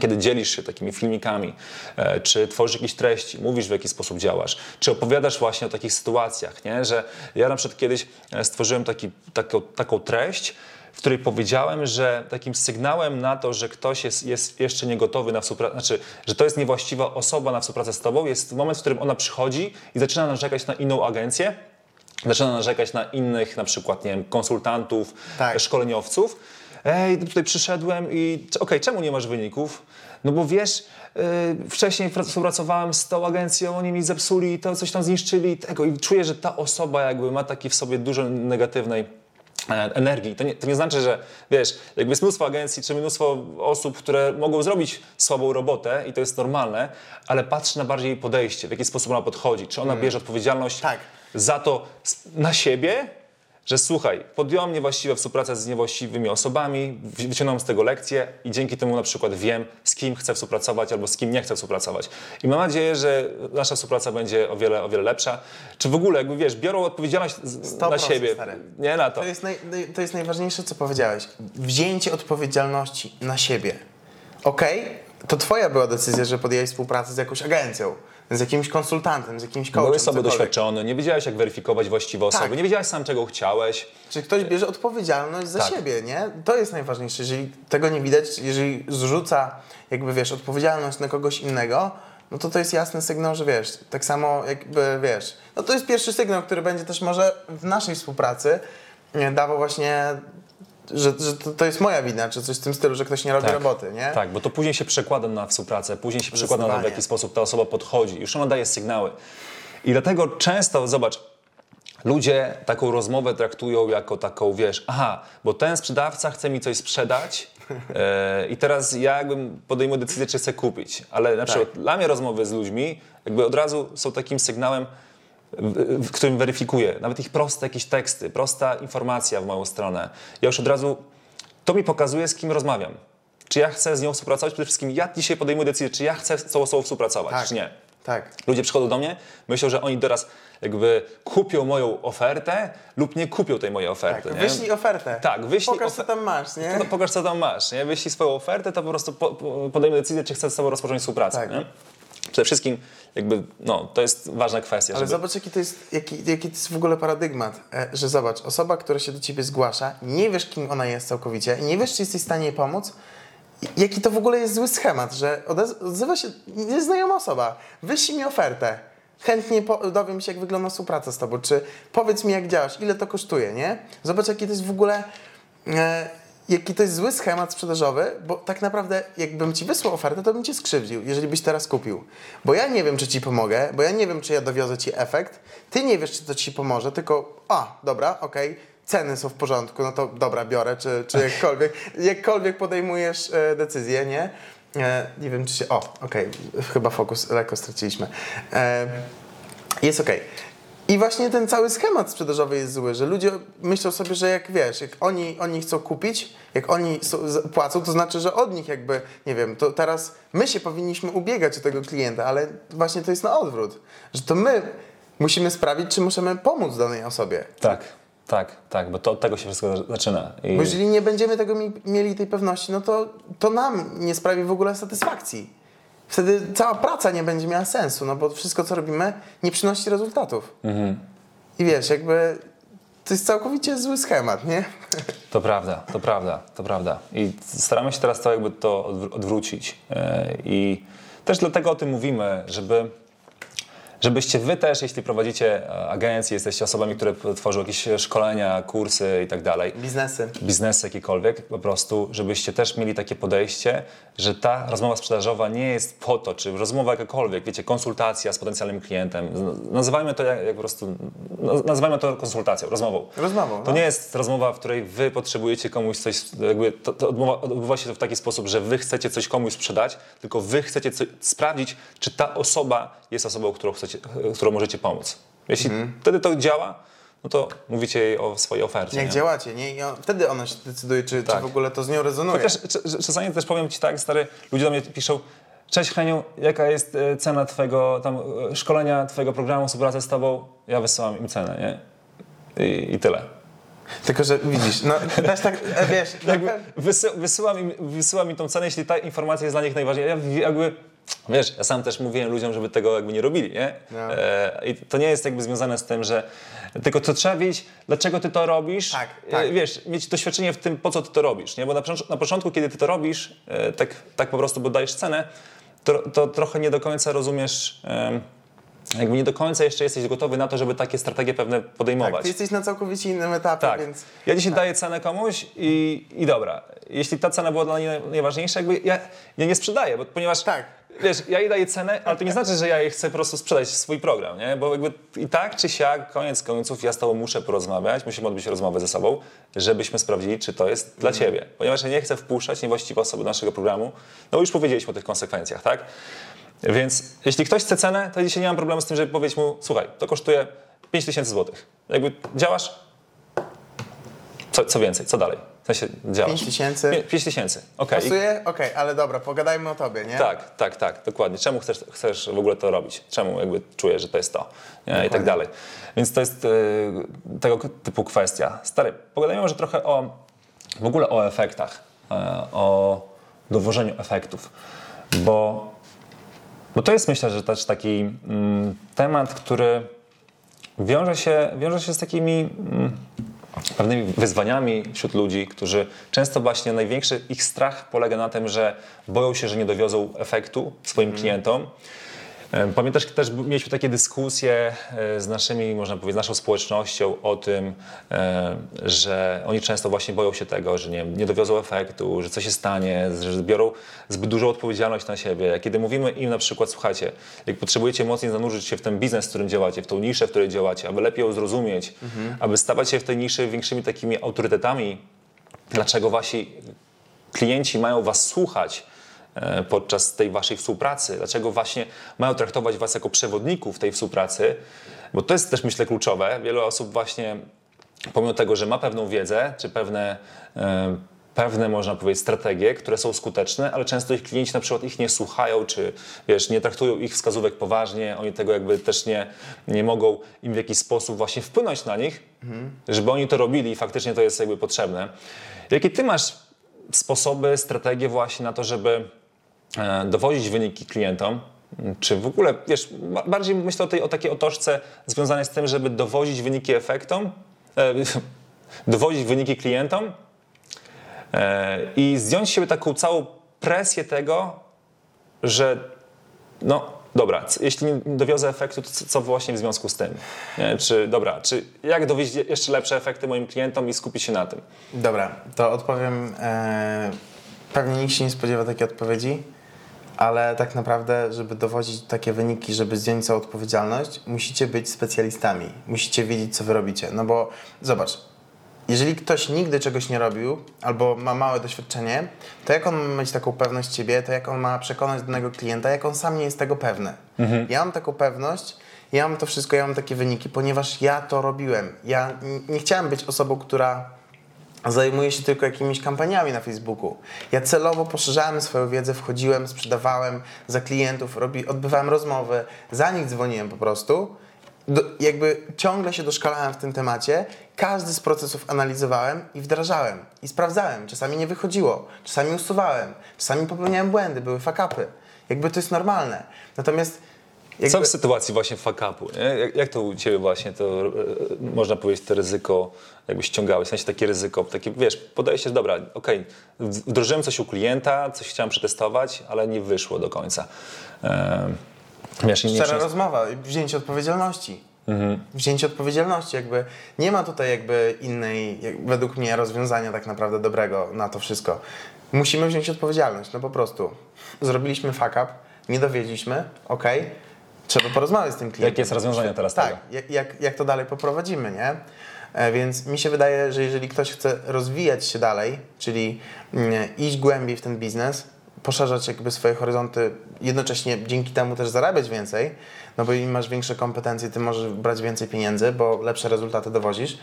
Kiedy dzielisz się takimi filmikami, e, czy tworzysz jakieś treści, mówisz w jaki sposób działasz, czy opowiadasz właśnie o takich sytuacjach, nie? że ja na przykład kiedyś e, stworzyłem taki, taką, taką treść, w której powiedziałem, że takim sygnałem na to, że ktoś jest, jest jeszcze nie gotowy na współpracę, znaczy, że to jest niewłaściwa osoba na współpracę z tobą, jest moment, w którym ona przychodzi i zaczyna narzekać na inną agencję, zaczyna narzekać na innych, na przykład, nie wiem, konsultantów, Tak. szkoleniowców. Ej, tutaj przyszedłem i okej, czemu nie masz wyników? No bo wiesz, yy, wcześniej pra- współpracowałem z tą agencją, oni mi zepsuli to, coś tam zniszczyli tego i czuję, że ta osoba jakby ma taki w sobie dużo negatywnej energii. To nie, to nie znaczy, że wiesz, jakby jest mnóstwo agencji czy mnóstwo osób, które mogą zrobić słabą robotę i to jest normalne, ale patrz na bardziej podejście, w jaki sposób ona podchodzi, czy ona bierze odpowiedzialność Tak. za to na siebie, że słuchaj, podjąłem niewłaściwą współpracę z niewłaściwymi osobami, wy- wyciągnąłem z tego lekcję i dzięki temu na przykład wiem, z kim chcę współpracować albo z kim nie chcę współpracować. I mam nadzieję, że nasza współpraca będzie o wiele, o wiele lepsza. Czy w ogóle, jakby wiesz, biorą odpowiedzialność na 100% siebie. stary. Nie na to. To jest, naj, to jest najważniejsze, co powiedziałeś. Wzięcie odpowiedzialności na siebie. Okej, to twoja była decyzja, że podjęłeś współpracę z jakąś agencją, z jakimś konsultantem, z jakimś coachem, Byłeś sobie doświadczony, nie wiedziałeś jak weryfikować właściwe osoby, Tak. nie wiedziałeś sam czego chciałeś. Czy ktoś bierze odpowiedzialność za Tak. siebie, nie? To jest najważniejsze. Jeżeli tego nie widać, jeżeli zrzuca, jakby wiesz, odpowiedzialność na kogoś innego, no to to jest jasny sygnał, że wiesz, tak samo jakby wiesz, no to jest pierwszy sygnał, który będzie też może w naszej współpracy dawał właśnie, że, że to, to jest moja wina, czy coś w tym stylu, że ktoś nie robi roboty, nie? Tak, bo to później się przekłada na współpracę, później się przekłada na to, w jaki sposób ta osoba podchodzi. Już ona daje sygnały. I dlatego często, zobacz, ludzie taką rozmowę traktują jako taką, wiesz, aha, bo ten sprzedawca chce mi coś sprzedać, E, I teraz ja jakbym podejmuję decyzję, czy chcę kupić, ale na przykład dla mnie rozmowy z ludźmi jakby od razu są takim sygnałem, w, w którym weryfikuję nawet ich proste jakieś teksty, prosta informacja w moją stronę. Ja już od razu, to mi pokazuje, z kim rozmawiam. Czy ja chcę z nią współpracować? Przede wszystkim ja dzisiaj podejmuję decyzję, czy ja chcę z tą osobą współpracować, czy nie. Tak. Ludzie przychodzą do mnie, myślą, że oni teraz jakby kupią moją ofertę lub nie kupią tej mojej oferty. tak. nie? Wyślij ofertę. Tak, wyślij Pokaż, ofe- co tam masz, nie? No, (laughs) pokaż, co tam masz. Nie? Wyślij swoją ofertę, to po prostu po, po, podejmę decyzję, czy chcę z tobą rozpocząć współpracę. Tak. Nie? Przede wszystkim jakby, no, to jest ważna kwestia. Ale żeby... zobacz, jaki to, jest, jaki, jaki to jest w ogóle paradygmat, e, że zobacz, osoba, która się do ciebie zgłasza, nie wiesz, kim ona jest całkowicie, nie wiesz, czy jesteś w stanie jej pomóc. Jaki to w ogóle jest zły schemat, że odzywa się nieznajoma osoba, wyślij mi ofertę, chętnie dowiem się, jak wygląda współpraca z tobą, czy powiedz mi, jak działasz, ile to kosztuje, nie? Zobacz, jaki to jest w ogóle... E, Jaki to jest zły schemat sprzedażowy, bo tak naprawdę jakbym ci wysłał ofertę, to bym cię skrzywdził, jeżeli byś teraz kupił. Bo ja nie wiem, czy ci pomogę, bo ja nie wiem, czy ja dowiozę ci efekt, ty nie wiesz, czy to ci pomoże, tylko a, dobra, okej, ceny są w porządku, no to dobra, biorę, czy, czy jakkolwiek, jakkolwiek podejmujesz e, decyzję, nie? E, nie wiem, czy się... O, okej, chyba fokus lekko straciliśmy. E, jest okej. I właśnie ten cały schemat sprzedażowy jest zły, że ludzie myślą sobie, że jak wiesz, jak oni, oni chcą kupić, jak oni płacą, to znaczy, że od nich jakby, nie wiem, to teraz my się powinniśmy ubiegać o tego klienta, ale właśnie to jest na odwrót, że to my musimy sprawić, czy możemy pomóc danej osobie. Tak, tak, tak, bo to od tego się wszystko za- zaczyna. I Bo jeżeli nie będziemy tego mi, mieli tej pewności, no to, to nam nie sprawi w ogóle satysfakcji. Wtedy cała praca nie będzie miała sensu, no bo wszystko, co robimy, nie przynosi rezultatów. I wiesz, jakby to jest całkowicie zły schemat, nie? To prawda, to prawda, to prawda. I staramy się teraz to jakby to odwr- odwrócić. E, I też dlatego o tym mówimy, żeby żebyście wy też, jeśli prowadzicie e, agencje, jesteście osobami, które tworzą jakieś szkolenia, kursy i tak dalej, Biznesy. biznesy jakiekolwiek, po prostu, żebyście też mieli takie podejście, że ta rozmowa sprzedażowa nie jest po to, czy rozmowa jakakolwiek, wiecie, konsultacja z potencjalnym klientem, nazywajmy to jak, jak po prostu, naz- nazywajmy to konsultacją, rozmową. Rozmową, To no. nie jest rozmowa, w której wy potrzebujecie komuś coś, jakby to, to odmowa, odbywa się to w taki sposób, że wy chcecie coś komuś sprzedać, tylko wy chcecie coś, sprawdzić, czy ta osoba jest osobą, którą, chcecie, którą możecie pomóc. Jeśli Mhm. wtedy to działa, no to mówicie jej o swojej ofercie. Jak nie? działacie, nie? I wtedy ona się decyduje, czy, Tak. czy w ogóle to z nią rezonuje. Chociaż cz- czasami też powiem ci tak, stary, ludzie do mnie piszą, cześć Heniu, jaka jest e, cena twojego tam e, szkolenia, twojego programu, współpracy z tobą? Ja wysyłam im cenę, nie? I, i tyle. Tylko, że widzisz, no też tak, e, wiesz, (laughs) jakby tak, wysy, wysyłam, im, wysyłam im tą cenę, jeśli ta informacja jest dla nich najważniejsza. Ja jakby, wiesz, ja sam też mówiłem ludziom, żeby tego jakby nie robili, nie? No. E, I to nie jest jakby związane z tym, że tylko to trzeba wiedzieć, dlaczego ty to robisz. Tak, E, tak. Wiesz, mieć doświadczenie w tym, po co ty to robisz, nie? Bo na, początku- na początku, kiedy ty to robisz, e, tak, tak po prostu, bo dajesz cenę, to, to trochę nie do końca rozumiesz... jakby nie do końca jeszcze jesteś gotowy na to, żeby takie strategie pewne podejmować. tak, ty jesteś na całkowicie innym etapie, Tak. więc... Ja dzisiaj daję cenę komuś i, i dobra. Jeśli ta cena była dla mnie najważniejsza, jakby ja, ja nie sprzedaję, bo, ponieważ Tak. Wiesz, ja jej daję cenę, ale to nie znaczy, że ja jej chcę po prostu sprzedać swój program, nie? Bo jakby i tak czy siak, koniec końców, ja z tobą muszę porozmawiać, musimy odbyć rozmowę ze sobą, żebyśmy sprawdzili, czy to jest dla Mhm. ciebie. Ponieważ ja nie chcę wpuszczać niewłaściwe osoby do naszego programu, no bo już powiedzieliśmy o tych konsekwencjach, tak? Więc jeśli ktoś chce cenę, to dzisiaj nie mam problemu z tym, żeby powiedzieć mu, słuchaj, to kosztuje 5000 zł. Jakby działasz, co, co więcej, co dalej? W sensie działasz. 5 tysięcy. 5 tysięcy, okej. Pasuje? Okej, ale dobra, pogadajmy o tobie, nie? Tak, tak, tak, dokładnie. Czemu chcesz, chcesz w ogóle to robić? Czemu jakby czujesz, że to jest to? Nie? I tak dalej. Więc to jest e, tego typu kwestia. Stary, pogadajmy może trochę o w ogóle o efektach, e, o dowożeniu efektów, bo, bo to jest myślę, że też taki mm, temat, który wiąże się, wiąże się z takimi mm, pewnymi wyzwaniami wśród ludzi, którzy często właśnie największy ich strach polega na tym, że boją się, że nie dowiozą efektu swoim klientom. Pamiętasz, też mieliśmy takie dyskusje e, z naszymi, można powiedzieć, naszą społecznością o tym, e, że oni często właśnie boją się tego, że nie, nie dowiozą efektu, że coś się stanie, że biorą zbyt dużą odpowiedzialność na siebie. Kiedy mówimy im na przykład, słuchajcie, jak potrzebujecie mocniej zanurzyć się w ten biznes, w którym działacie, w tą niszę, w której działacie, aby lepiej ją zrozumieć, aby stawać się w tej niszy większymi takimi autorytetami, dlaczego wasi klienci mają was słuchać podczas tej waszej współpracy, dlaczego właśnie mają traktować was jako przewodników tej współpracy, bo to jest też myślę kluczowe. Wiele osób właśnie pomimo tego, że ma pewną wiedzę, czy pewne, e, pewne można powiedzieć, strategie, które są skuteczne, ale często ich klienci na przykład ich nie słuchają, czy wiesz, nie traktują ich wskazówek poważnie, oni tego jakby też nie, nie mogą im w jakiś sposób właśnie wpłynąć na nich, żeby oni to robili i faktycznie to jest jakby potrzebne. Jakie ty masz sposoby, strategie właśnie na to, żeby e, dowodzić wyniki klientom, czy w ogóle, wiesz, ba- bardziej myślę o tej o takiej otoczce związanej z tym, żeby dowozić wyniki efektom, e, (laughs) dowozić wyniki klientom e, i zdjąć z siebie taką całą presję tego, że no dobra, jeśli nie dowiozę efektu, to co- właśnie w związku z tym? Nie? Czy dobra, czy jak dowieść je- jeszcze lepsze efekty moim klientom i skupić się na tym? Dobra, to odpowiem. E, pewnie nikt się nie spodziewa takiej odpowiedzi, ale tak naprawdę, żeby dowodzić takie wyniki, żeby zdjąć całą odpowiedzialność, musicie być specjalistami. Musicie wiedzieć, co wy robicie. No bo zobacz, jeżeli ktoś nigdy czegoś nie robił albo ma małe doświadczenie, to jak on ma mieć taką pewność siebie, to jak on ma przekonać danego klienta, jak on sam nie jest tego pewny. Ja mam taką pewność, ja mam to wszystko, ja mam takie wyniki, ponieważ ja to robiłem. Ja nie chciałem być osobą, która zajmuje się tylko jakimiś kampaniami na Facebooku. Ja celowo poszerzałem swoją wiedzę, wchodziłem, sprzedawałem za klientów, robi, odbywałem rozmowy, za nich dzwoniłem po prostu. Do, jakby ciągle się doszkalałem w tym temacie, każdy z procesów analizowałem i wdrażałem i sprawdzałem. Czasami nie wychodziło, czasami usuwałem, czasami popełniałem błędy, były fakapy. Jakby to jest normalne. Natomiast jakby... Co w sytuacji właśnie fuck-upu? nie? Jak, jak to u Ciebie właśnie to, e, można powiedzieć, to ryzyko jakby ściągałeś? W sensie takie ryzyko, takie, wiesz, podejście, że dobra, okej, w- wdrożyłem coś u klienta, coś chciałem przetestować, ale nie wyszło do końca. Wiesz, Szczera często- rozmowa, wzięcie odpowiedzialności. Wzięcie odpowiedzialności, jakby nie ma tutaj jakby innej, jak, według mnie, rozwiązania tak naprawdę dobrego na to wszystko. Musimy wziąć odpowiedzialność, no po prostu. Zrobiliśmy fuck up, nie dowiedzieliśmy, ok, trzeba porozmawiać z tym klientem. Jakie jest rozwiązanie teraz Tak, tego? jak, jak, jak to dalej poprowadzimy, nie? E, Więc mi się wydaje, że jeżeli ktoś chce rozwijać się dalej, czyli mm, iść głębiej w ten biznes, poszerzać jakby swoje horyzonty, jednocześnie dzięki temu też zarabiać więcej, no bo im masz większe kompetencje, ty możesz brać więcej pieniędzy, bo lepsze rezultaty dowozisz,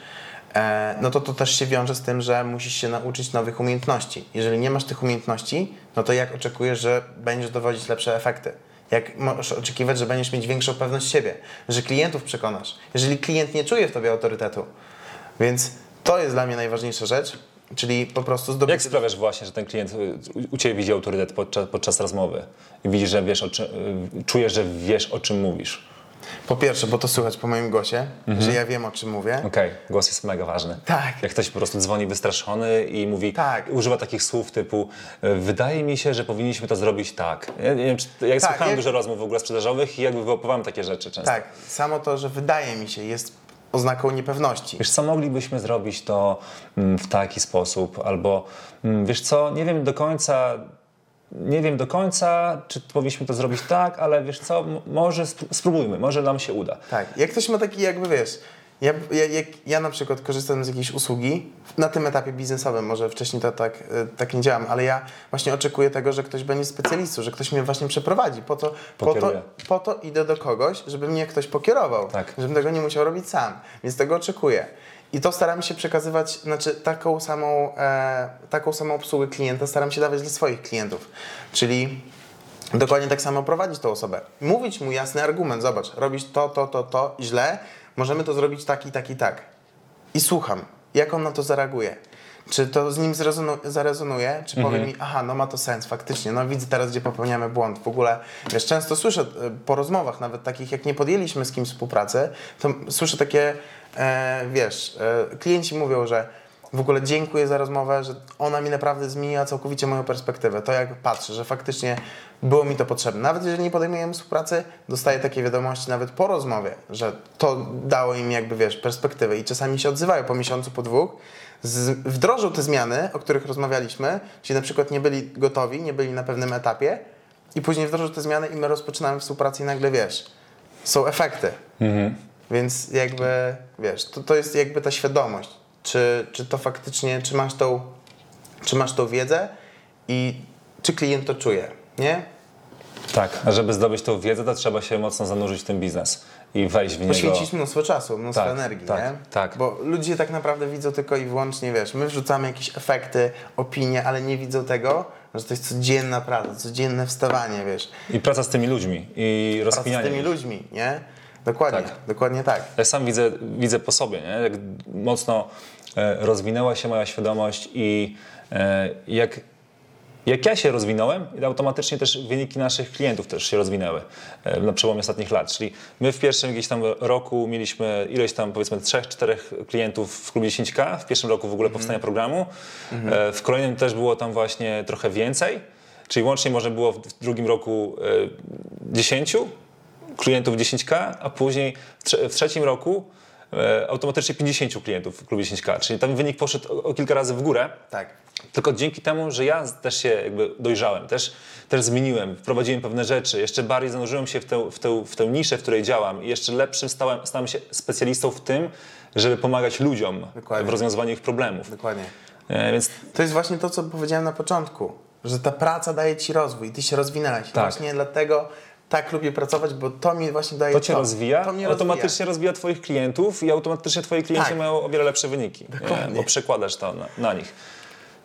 e, no to to też się wiąże z tym, że musisz się nauczyć nowych umiejętności. Jeżeli nie masz tych umiejętności, no to jak oczekujesz, że będziesz dowodzić lepsze efekty? Jak możesz oczekiwać, że będziesz mieć większą pewność siebie, że klientów przekonasz, jeżeli klient nie czuje w tobie autorytetu. Więc to jest dla mnie najważniejsza rzecz, czyli po prostu zdobycie... Jak sprawiasz właśnie, że ten klient u- Ciebie widzi autorytet podczas, podczas rozmowy i widzi, że wiesz, czym, y, czuje, że wiesz, o czym mówisz? Po pierwsze, bo to słychać po moim głosie, że ja wiem o czym mówię. Okej, głos jest mega ważny. Tak. Jak ktoś po prostu dzwoni wystraszony i mówi, Tak. używa takich słów typu y, wydaje mi się, że powinniśmy to zrobić tak. Ja, nie wiem, czy, Tak, słuchałem jak- dużo rozmów w ogóle sprzedażowych i jakby wyłapowałem takie rzeczy często. Tak, samo to, że wydaje mi się, jest oznaką niepewności. Wiesz co, moglibyśmy zrobić to mm, w taki sposób, albo mm, wiesz co, nie wiem do końca, nie wiem do końca, czy powinniśmy to zrobić tak, ale wiesz co, może spró- spróbujmy, może nam się uda. Tak, jak ktoś ma taki jakby, wiesz, ja, ja, jak ja na przykład korzystam z jakiejś usługi, na tym etapie biznesowym, może wcześniej to tak, e, tak nie działam, ale ja właśnie oczekuję tego, że ktoś będzie specjalistą, że ktoś mnie właśnie przeprowadzi. Po to, po to, po to idę do kogoś, żeby mnie ktoś pokierował, Tak. żebym tego nie musiał robić sam, więc tego oczekuję. I to staram się przekazywać, znaczy taką samą, e, taką samą obsługę klienta staram się dawać dla swoich klientów. Czyli Dokładnie tak samo prowadzić tą osobę. Mówić mu jasny argument, zobacz, robisz to, to, to, to źle, możemy to zrobić tak i tak i tak. I słucham, jak on na to zareaguje. Czy to z nim zrezonu- zarezonuje, czy powie mi, aha, no ma to sens, faktycznie, no widzę teraz, gdzie popełniamy błąd. W ogóle, wiesz, często słyszę e, po rozmowach, nawet takich, jak nie podjęliśmy z kimś współpracy, to słyszę takie, e, wiesz, e, klienci mówią, że w ogóle dziękuję za rozmowę, że ona mi naprawdę zmieniła całkowicie moją perspektywę. To jak patrzę, że faktycznie było mi to potrzebne. Nawet jeżeli nie podejmujemy współpracy, dostaję takie wiadomości nawet po rozmowie, że to dało im jakby, wiesz, perspektywę i czasami się odzywają po miesiącu, po dwóch, z, wdrożą te zmiany, o których rozmawialiśmy, czyli na przykład nie byli gotowi, nie byli na pewnym etapie i później wdrożą te zmiany i my rozpoczynamy współpracę i nagle, wiesz, są efekty. Więc jakby, wiesz, to, to jest jakby ta świadomość, czy, czy to faktycznie, czy masz tą, czy masz tą wiedzę i czy klient to czuje, nie? Tak, a żeby zdobyć tą wiedzę, to trzeba się mocno zanurzyć w ten biznes i wejść w niego. Poświęcić mnóstwo czasu, mnóstwo Tak, energii, tak, nie? tak. Bo ludzie tak naprawdę widzą tylko i wyłącznie, wiesz, my wrzucamy jakieś efekty, opinie, ale nie widzą tego, że to jest codzienna praca, codzienne wstawanie, wiesz, I praca z tymi ludźmi i praca z tymi ludźmi, nie? Dokładnie, Tak. dokładnie tak. Ja sam widzę, widzę po sobie, nie? jak mocno rozwinęła się moja świadomość i e, jak, jak ja się rozwinąłem, automatycznie też wyniki naszych klientów też się rozwinęły e, na przełomie ostatnich lat. Czyli my w pierwszym gdzieś tam roku mieliśmy ileś tam powiedzmy trzech, czterech klientów w klubie 10K, w pierwszym roku w ogóle powstania programu. E, W kolejnym też było tam właśnie trochę więcej, czyli łącznie może było w drugim roku e, 10 klientów 10K, a później w, trze- w trzecim roku e, automatycznie 50 klientów w klubie 10K. Czyli ten wynik poszedł o, o kilka razy w górę. Tak. Tylko dzięki temu, że ja też się jakby dojrzałem, też, też zmieniłem, wprowadziłem pewne rzeczy, jeszcze bardziej zanurzyłem się w tę, w, tę, w tę niszę, w której działam i jeszcze lepszym stałem, stałem się specjalistą w tym, żeby pomagać ludziom Dokładnie. w rozwiązywaniu ich problemów. Dokładnie. E, więc To jest właśnie to, co powiedziałem na początku, że ta praca daje ci rozwój, ty się rozwinęłeś. I Tak. Właśnie dlatego tak lubię pracować, bo to mi właśnie daje to cię rozwija, To automatycznie rozwija. twoich klientów i automatycznie twoi klienci Tak. mają o wiele lepsze wyniki, Dokładnie. nie? bo przekładasz to na, na nich.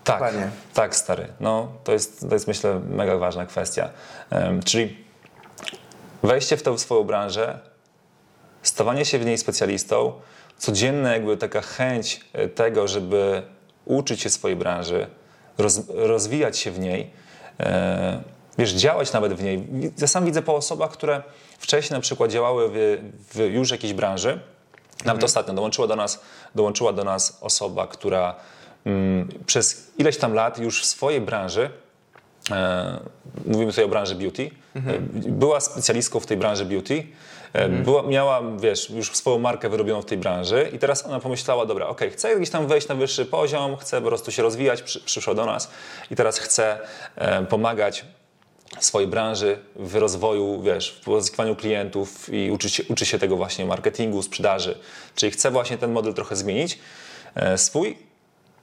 Tak, Dokładnie. tak stary. No, to, jest, to jest myślę mega ważna kwestia. Em, czyli wejście w tę swoją branżę, stawanie się w niej specjalistą, codzienna jakby taka chęć e, tego, żeby uczyć się swojej branży, roz, rozwijać się w niej, e, wiesz, działać nawet w niej. Ja sam widzę po osobach, które wcześniej na przykład działały w, w już jakiejś branży, nawet ostatnio dołączyła do nas, dołączyła do nas osoba, która mm, przez ileś tam lat już w swojej branży e, mówimy tutaj o branży beauty, e, była specjalistką w tej branży beauty, e, była, miała, wiesz, już swoją markę wyrobioną w tej branży i teraz ona pomyślała, dobra, okej, chcę gdzieś tam wejść na wyższy poziom, chcę po prostu się rozwijać, przy, przyszła do nas i teraz chcę e, swojej branży w rozwoju, wiesz, w pozyskiwaniu klientów i uczy się, uczy się tego właśnie marketingu, sprzedaży. Czyli chcę właśnie ten model trochę zmienić e, swój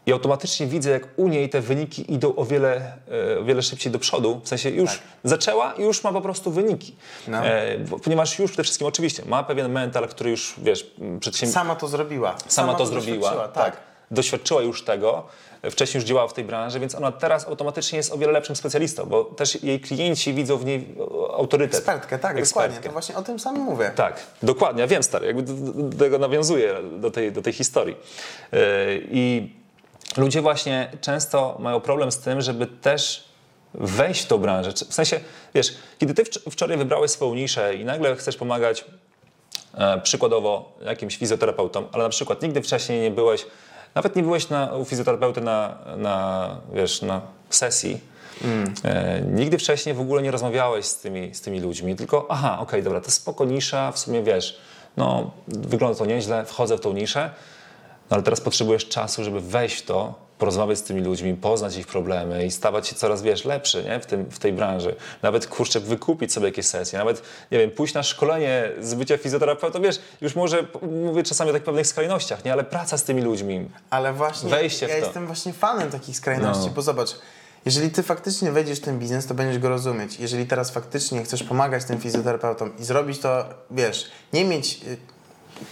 i automatycznie widzę, jak u niej te wyniki idą o wiele, e, o wiele szybciej do przodu. W sensie już zaczęła i już ma po prostu wyniki. No. E, ponieważ już przede wszystkim oczywiście ma pewien mental, który już, wiesz, przedsiębiorca Sama to zrobiła. sama, to zrobiła. doświadczyła, Tak. Doświadczyła już tego. Wcześniej już działała w tej branży, więc ona teraz automatycznie jest o wiele lepszym specjalistą, bo też jej klienci widzą w niej autorytet. Ekspertkę, tak, Ekspertkę. dokładnie. To właśnie o tym samym mówię. Tak, dokładnie, ja wiem stary, jakby do, tego nawiązuję, do tej, do tej historii. Yy, I ludzie właśnie często mają problem z tym, żeby też wejść w tą branżę. W sensie, wiesz, kiedy ty wcz- wczoraj wybrałeś swoją niszę i nagle chcesz pomagać e, przykładowo jakimś fizjoterapeutom, ale na przykład nigdy wcześniej nie byłeś, nawet nie byłeś na, u fizjoterapeuty na, na, wiesz, na sesji, e, nigdy wcześniej w ogóle nie rozmawiałeś z tymi, z tymi ludźmi, tylko aha, okej, dobra, to jest spoko nisza, w sumie wiesz, no wygląda to nieźle, wchodzę w tą niszę, no ale teraz potrzebujesz czasu, żeby wejść w to, porozmawiać z tymi ludźmi, poznać ich problemy i stawać się coraz, wiesz, lepszy nie? W, tym, w tej branży. Nawet, kurczę, wykupić sobie jakieś sesje, nawet, nie wiem, pójść na szkolenie z bycia fizjoterapeutą, wiesz, już może mówię czasami o tak pewnych skrajnościach, nie? Ale praca z tymi ludźmi. Ale właśnie Wejście ja w to. jestem właśnie fanem takich skrajności, No. bo zobacz, jeżeli ty faktycznie wejdziesz w ten biznes, to będziesz go rozumieć. Jeżeli teraz faktycznie chcesz pomagać tym fizjoterapeutom i zrobić to, wiesz, nie mieć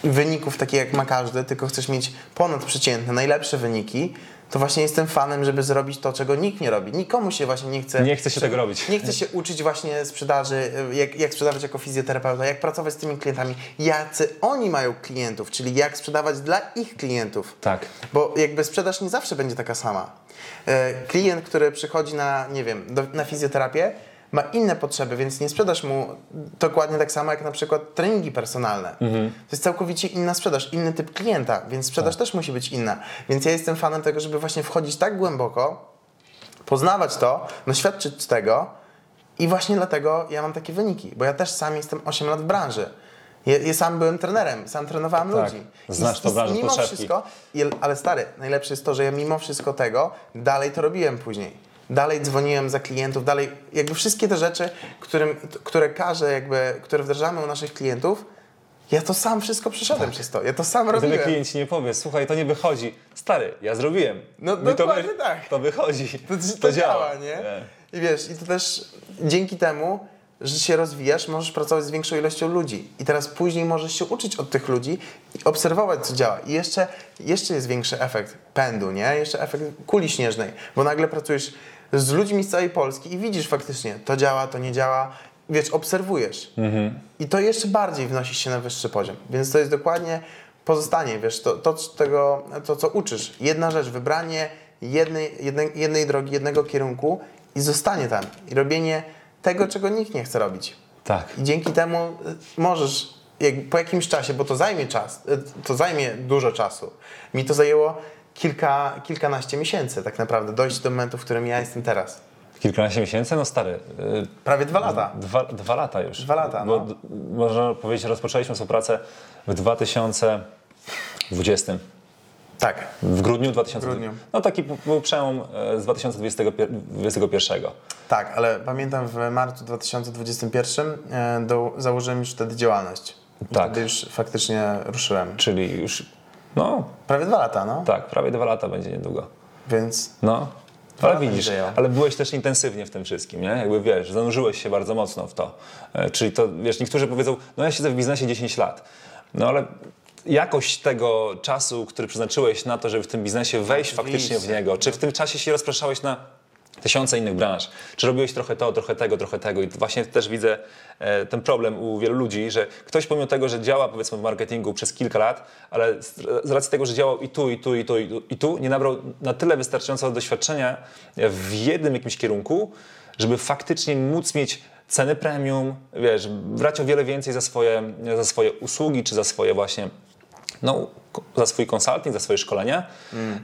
y, wyników takich jak ma każdy, tylko chcesz mieć ponadprzeciętne, najlepsze wyniki, to właśnie jestem fanem, żeby zrobić to, czego nikt nie robi. Nikomu się właśnie nie chce... Nie chce się tego robić. Nie chce się uczyć właśnie sprzedaży, jak, jak sprzedawać jako fizjoterapeuta, jak pracować z tymi klientami, jacy oni mają klientów, czyli jak sprzedawać dla ich klientów. Tak. Bo jakby sprzedaż nie zawsze będzie taka sama. E, Klient, który przychodzi na, nie wiem, do, na fizjoterapię, ma inne potrzeby, więc nie sprzedasz mu dokładnie tak samo jak na przykład treningi personalne. To jest całkowicie inna sprzedaż, inny typ klienta, więc sprzedaż też musi być inna. Więc ja jestem fanem tego, żeby właśnie wchodzić tak głęboko, poznawać to, doświadczyć tego i właśnie dlatego ja mam takie wyniki, bo ja też sam jestem 8 lat w branży. Ja, ja sam byłem trenerem, sam trenowałem Tak. ludzi. Znasz I- i branżę Mimo po szewki. wszystko, ale stary, najlepsze jest to, że ja mimo wszystko tego dalej to robiłem później. Dalej dzwoniłem za klientów, dalej jakby wszystkie te rzeczy, którym, które każę, jakby, które wdrażamy u naszych klientów, Ja to sam wszystko przeszedłem przez to. Ja to sam Wtedy robiłem. klient ci nie powie, słuchaj, to nie wychodzi. Stary, ja zrobiłem. No Mi to, dokładnie wy- tak. To wychodzi. To, to, działa, nie? I wiesz, i to też dzięki temu, że się rozwijasz, możesz pracować z większą ilością ludzi. I teraz później możesz się uczyć od tych ludzi i obserwować, co działa. I jeszcze, jeszcze jest większy efekt pędu, nie? Jeszcze efekt kuli śnieżnej, bo nagle pracujesz z ludźmi z całej Polski i widzisz faktycznie, to działa, to nie działa. Wiesz, obserwujesz. I to jeszcze bardziej wnosi się na wyższy poziom. Więc to jest dokładnie pozostanie, wiesz, to, to, tego, to co uczysz. Jedna rzecz, wybranie jednej, jednej, jednej drogi, jednego kierunku i zostanie tam. I robienie tego, czego nikt nie chce robić. Tak. I dzięki temu y, możesz jak, po jakimś czasie, bo to zajmie czas, y, to zajmie dużo czasu. Mi to zajęło kilka, kilkanaście miesięcy tak naprawdę, dojść do momentu, w którym ja jestem teraz. Kilkanaście miesięcy? No stary, y, Prawie dwa lata. Dwa, dwa lata już. Dwa lata, Bo, no. d- Można powiedzieć, że rozpoczęliśmy współpracę w 2020. Tak. W grudniu 2020. W grudniu. No taki był przełom e, z 2021. Tak, ale pamiętam w marcu 2021 e, do, założyłem już wtedy działalność. I Tak. Wtedy już faktycznie ruszyłem. Czyli już, no Prawie dwa lata, no. tak, prawie dwa lata będzie niedługo. Więc No. Ale widzisz, ale byłeś też intensywnie w tym wszystkim, nie? Jakby wiesz, zanurzyłeś się bardzo mocno w to. E, Czyli to, wiesz, niektórzy powiedzą, no ja siedzę w biznesie 10 lat. No ale jakość tego czasu, który przeznaczyłeś na to, żeby w tym biznesie wejść faktycznie w niego, czy w tym czasie się rozpraszałeś na tysiące innych branż, czy robiłeś trochę to, trochę tego, trochę tego? I właśnie też widzę e, ten problem u wielu ludzi, że ktoś pomimo tego, że działa powiedzmy w marketingu przez kilka lat, ale z, racji tego, że działał i tu, i tu, i tu, i tu, i tu, nie nabrał na tyle wystarczającego doświadczenia w jednym jakimś kierunku, żeby faktycznie móc mieć ceny premium, wiesz, brać o wiele więcej za swoje, za swoje usługi, czy za swoje właśnie no, za swój konsulting, za swoje szkolenia,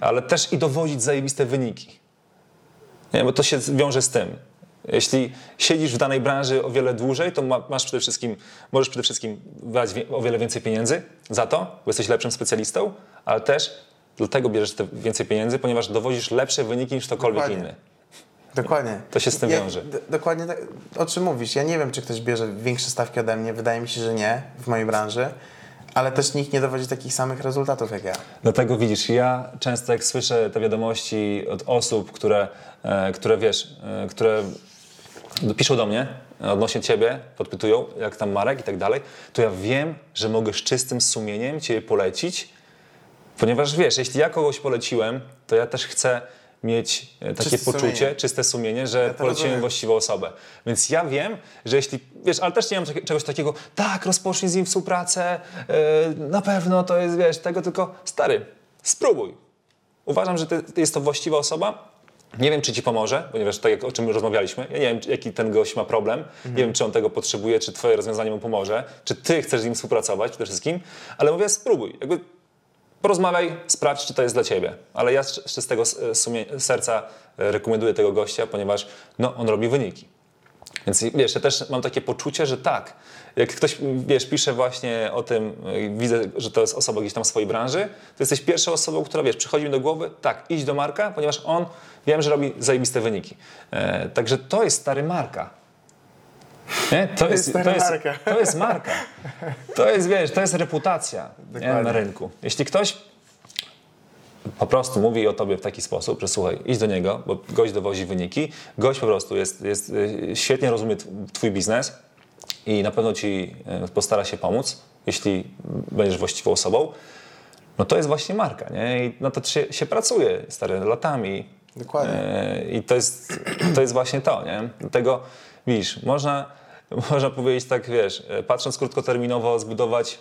ale też i dowodzić zajebiste wyniki. Nie, bo to się wiąże z tym. Jeśli siedzisz w danej branży o wiele dłużej, to ma, masz przede wszystkim, możesz przede wszystkim brać o wiele więcej pieniędzy za to, bo jesteś lepszym specjalistą, ale też dlatego bierzesz te więcej pieniędzy, ponieważ dowodzisz lepsze wyniki niż ktokolwiek Dokładnie. inny. dokładnie. To się z tym ja, wiąże. dokładnie tak, o czym mówisz. Ja nie wiem, czy ktoś bierze większe stawki ode mnie. Wydaje mi się, że nie w mojej branży. Ale też nikt nie dowodzi takich samych rezultatów jak ja. Dlatego widzisz, ja często jak słyszę te wiadomości od osób, które, które wiesz, e, które piszą do mnie odnośnie ciebie, podpytują, jak tam Marek i tak dalej, to ja wiem, że mogę z czystym sumieniem ciebie polecić, ponieważ wiesz, jeśli ja kogoś poleciłem, to ja też chcę mieć e, takie Czyste poczucie, sumienie. czyste sumienie, że to poleciłem rozumiem. właściwą osobę. Więc ja wiem, że jeśli, wiesz, ale też nie mam czegoś takiego, tak, rozpocznij z nim współpracę, yy, na pewno to jest, wiesz, tego, tylko stary, spróbuj. Uważam, że ty, ty jest to właściwa osoba. Nie wiem, czy ci pomoże, ponieważ tak jak o czym rozmawialiśmy, ja nie wiem, jaki ten gość ma problem, nie wiem, czy on tego potrzebuje, czy twoje rozwiązanie mu pomoże, czy ty chcesz z nim współpracować przede wszystkim, ale mówię, spróbuj. Jakby porozmawiaj, sprawdź, czy to jest dla ciebie. Ale ja z czystego sumie, serca e, rekomenduję tego gościa, ponieważ no, on robi wyniki. Więc wiesz, ja też mam takie poczucie, że tak, jak ktoś, wiesz, pisze właśnie o tym, widzę, że to jest osoba gdzieś tam w swojej branży, to jesteś pierwszą osobą, która, wiesz, przychodzi mi do głowy, tak, idź do Marka, ponieważ on, wiem, że robi zajebiste wyniki. E, także to jest stary Marka. Nie? To, jest, stary to, jest, Marka. to jest marka. To jest, wiesz, to jest reputacja nie, na rynku. Jeśli ktoś po prostu mówi o tobie w taki sposób, że słuchaj, idź do niego, bo gość dowozi wyniki, gość po prostu jest, jest y, świetnie rozumie tw- twój biznes i na pewno ci y, postara się pomóc, jeśli będziesz właściwą osobą, no to jest właśnie marka, nie? I na to się, się pracuje stary, latami. Dokładnie. E, I to jest, to jest właśnie to, nie? Dlatego, widzisz, można, (laughs) można powiedzieć tak, wiesz, patrząc krótkoterminowo, zbudować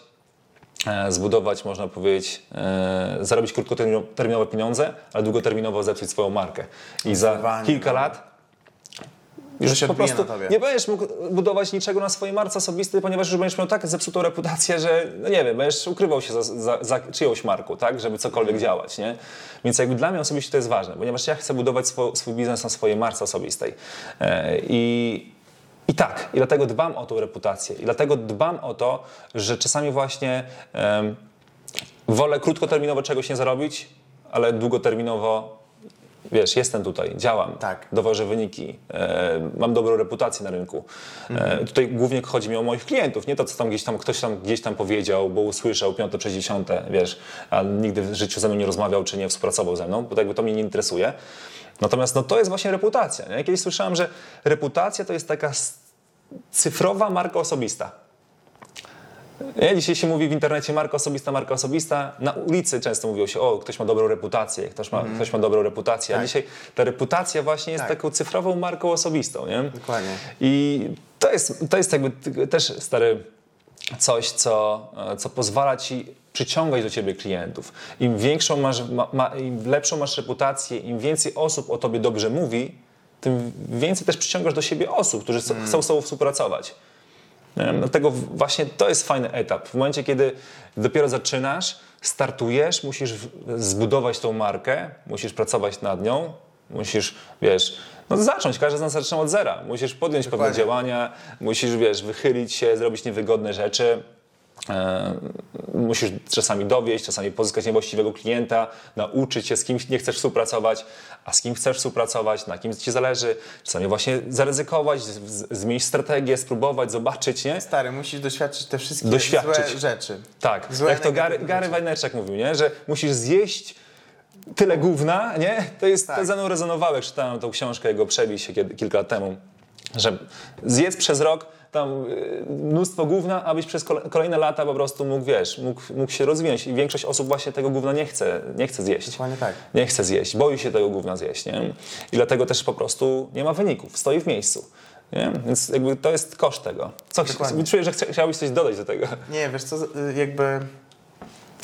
zbudować, można powiedzieć, e, zarobić krótkoterminowe pieniądze, ale długoterminowo zepsuć swoją markę. I za kilka no. lat Że się po prostu na tobie. nie będziesz mógł budować niczego na swojej marce osobistej, ponieważ już będziesz miał tak zepsutą reputację, że no nie wiem, będziesz ukrywał się za, za, za czyjąś marką, tak, żeby cokolwiek działać, nie? Więc jakby dla mnie osobiście to jest ważne, ponieważ ja chcę budować swo, swój biznes na swojej marce osobistej. E, I i tak, i dlatego dbam o tą reputację. I dlatego dbam o to, że czasami właśnie em, wolę krótkoterminowo czegoś nie zarobić, ale długoterminowo wiesz, jestem tutaj, działam, Tak. dowożę wyniki, e, mam dobrą reputację na rynku. E, tutaj głównie chodzi mi o moich klientów, nie to, co tam gdzieś tam ktoś tam gdzieś tam powiedział, bo usłyszał piąte przez dziesiąte, wiesz, a nigdy w życiu ze mną nie rozmawiał, czy nie współpracował ze mną, bo jakby to mnie nie interesuje. Natomiast no, to jest właśnie reputacja. Nie? Kiedyś słyszałem, że reputacja to jest taka cyfrowa marka osobista. Nie? Dzisiaj się mówi w internecie marka osobista, marka osobista. Na ulicy często mówiło się, o, ktoś ma dobrą reputację, ktoś ma, ktoś ma dobrą reputację. A Tak. dzisiaj ta reputacja właśnie jest Tak. taką cyfrową marką osobistą. Nie? Dokładnie. I to jest, to jest jakby też stary coś, co, e, co pozwala ci przyciągać do ciebie klientów. Im większą masz, ma, ma, im lepszą masz reputację, im więcej osób o tobie dobrze mówi, tym więcej też przyciągasz do siebie osób, którzy Mm. chcą- chcą z tobą współpracować. Dlatego właśnie to jest fajny etap. W momencie, kiedy dopiero zaczynasz, startujesz, musisz zbudować tą markę, musisz pracować nad nią, musisz, wiesz, no zacząć, każdy z nas zaczyna od zera. Musisz podjąć pewne Dokładnie. działania, musisz, wiesz, wychylić się, zrobić niewygodne rzeczy. E, musisz czasami dowieść, czasami pozyskać niewłaściwego klienta, nauczyć się, z kim nie chcesz współpracować, a z kim chcesz współpracować, na kim ci zależy. Czasami właśnie zaryzykować, zmienić strategię, spróbować, zobaczyć, nie? Stary, musisz doświadczyć te wszystkie Doświadczyć. złe rzeczy. Tak, Złe, jak to Gary, Gary. Vaynerchuk mówił, nie? że musisz zjeść tyle gówna, nie? To jest, Tak. to ze mną rezonowało, jak czytałem tą książkę jego Przebij się kilka lat temu, że zjedz przez rok tam y, mnóstwo gówna, abyś przez kole- kolejne lata po prostu mógł, wiesz, mógł, mógł się rozwinąć i większość osób właśnie tego gówna nie chce, nie chce zjeść. Dokładnie tak. Nie chce zjeść, boi się tego gówna zjeść, nie? I dlatego też po prostu nie ma wyników, stoi w miejscu. Nie? Więc jakby to jest koszt tego. Co, Dokładnie. czuję, że chcia- chciałbyś coś dodać do tego. Nie, wiesz co, y, jakby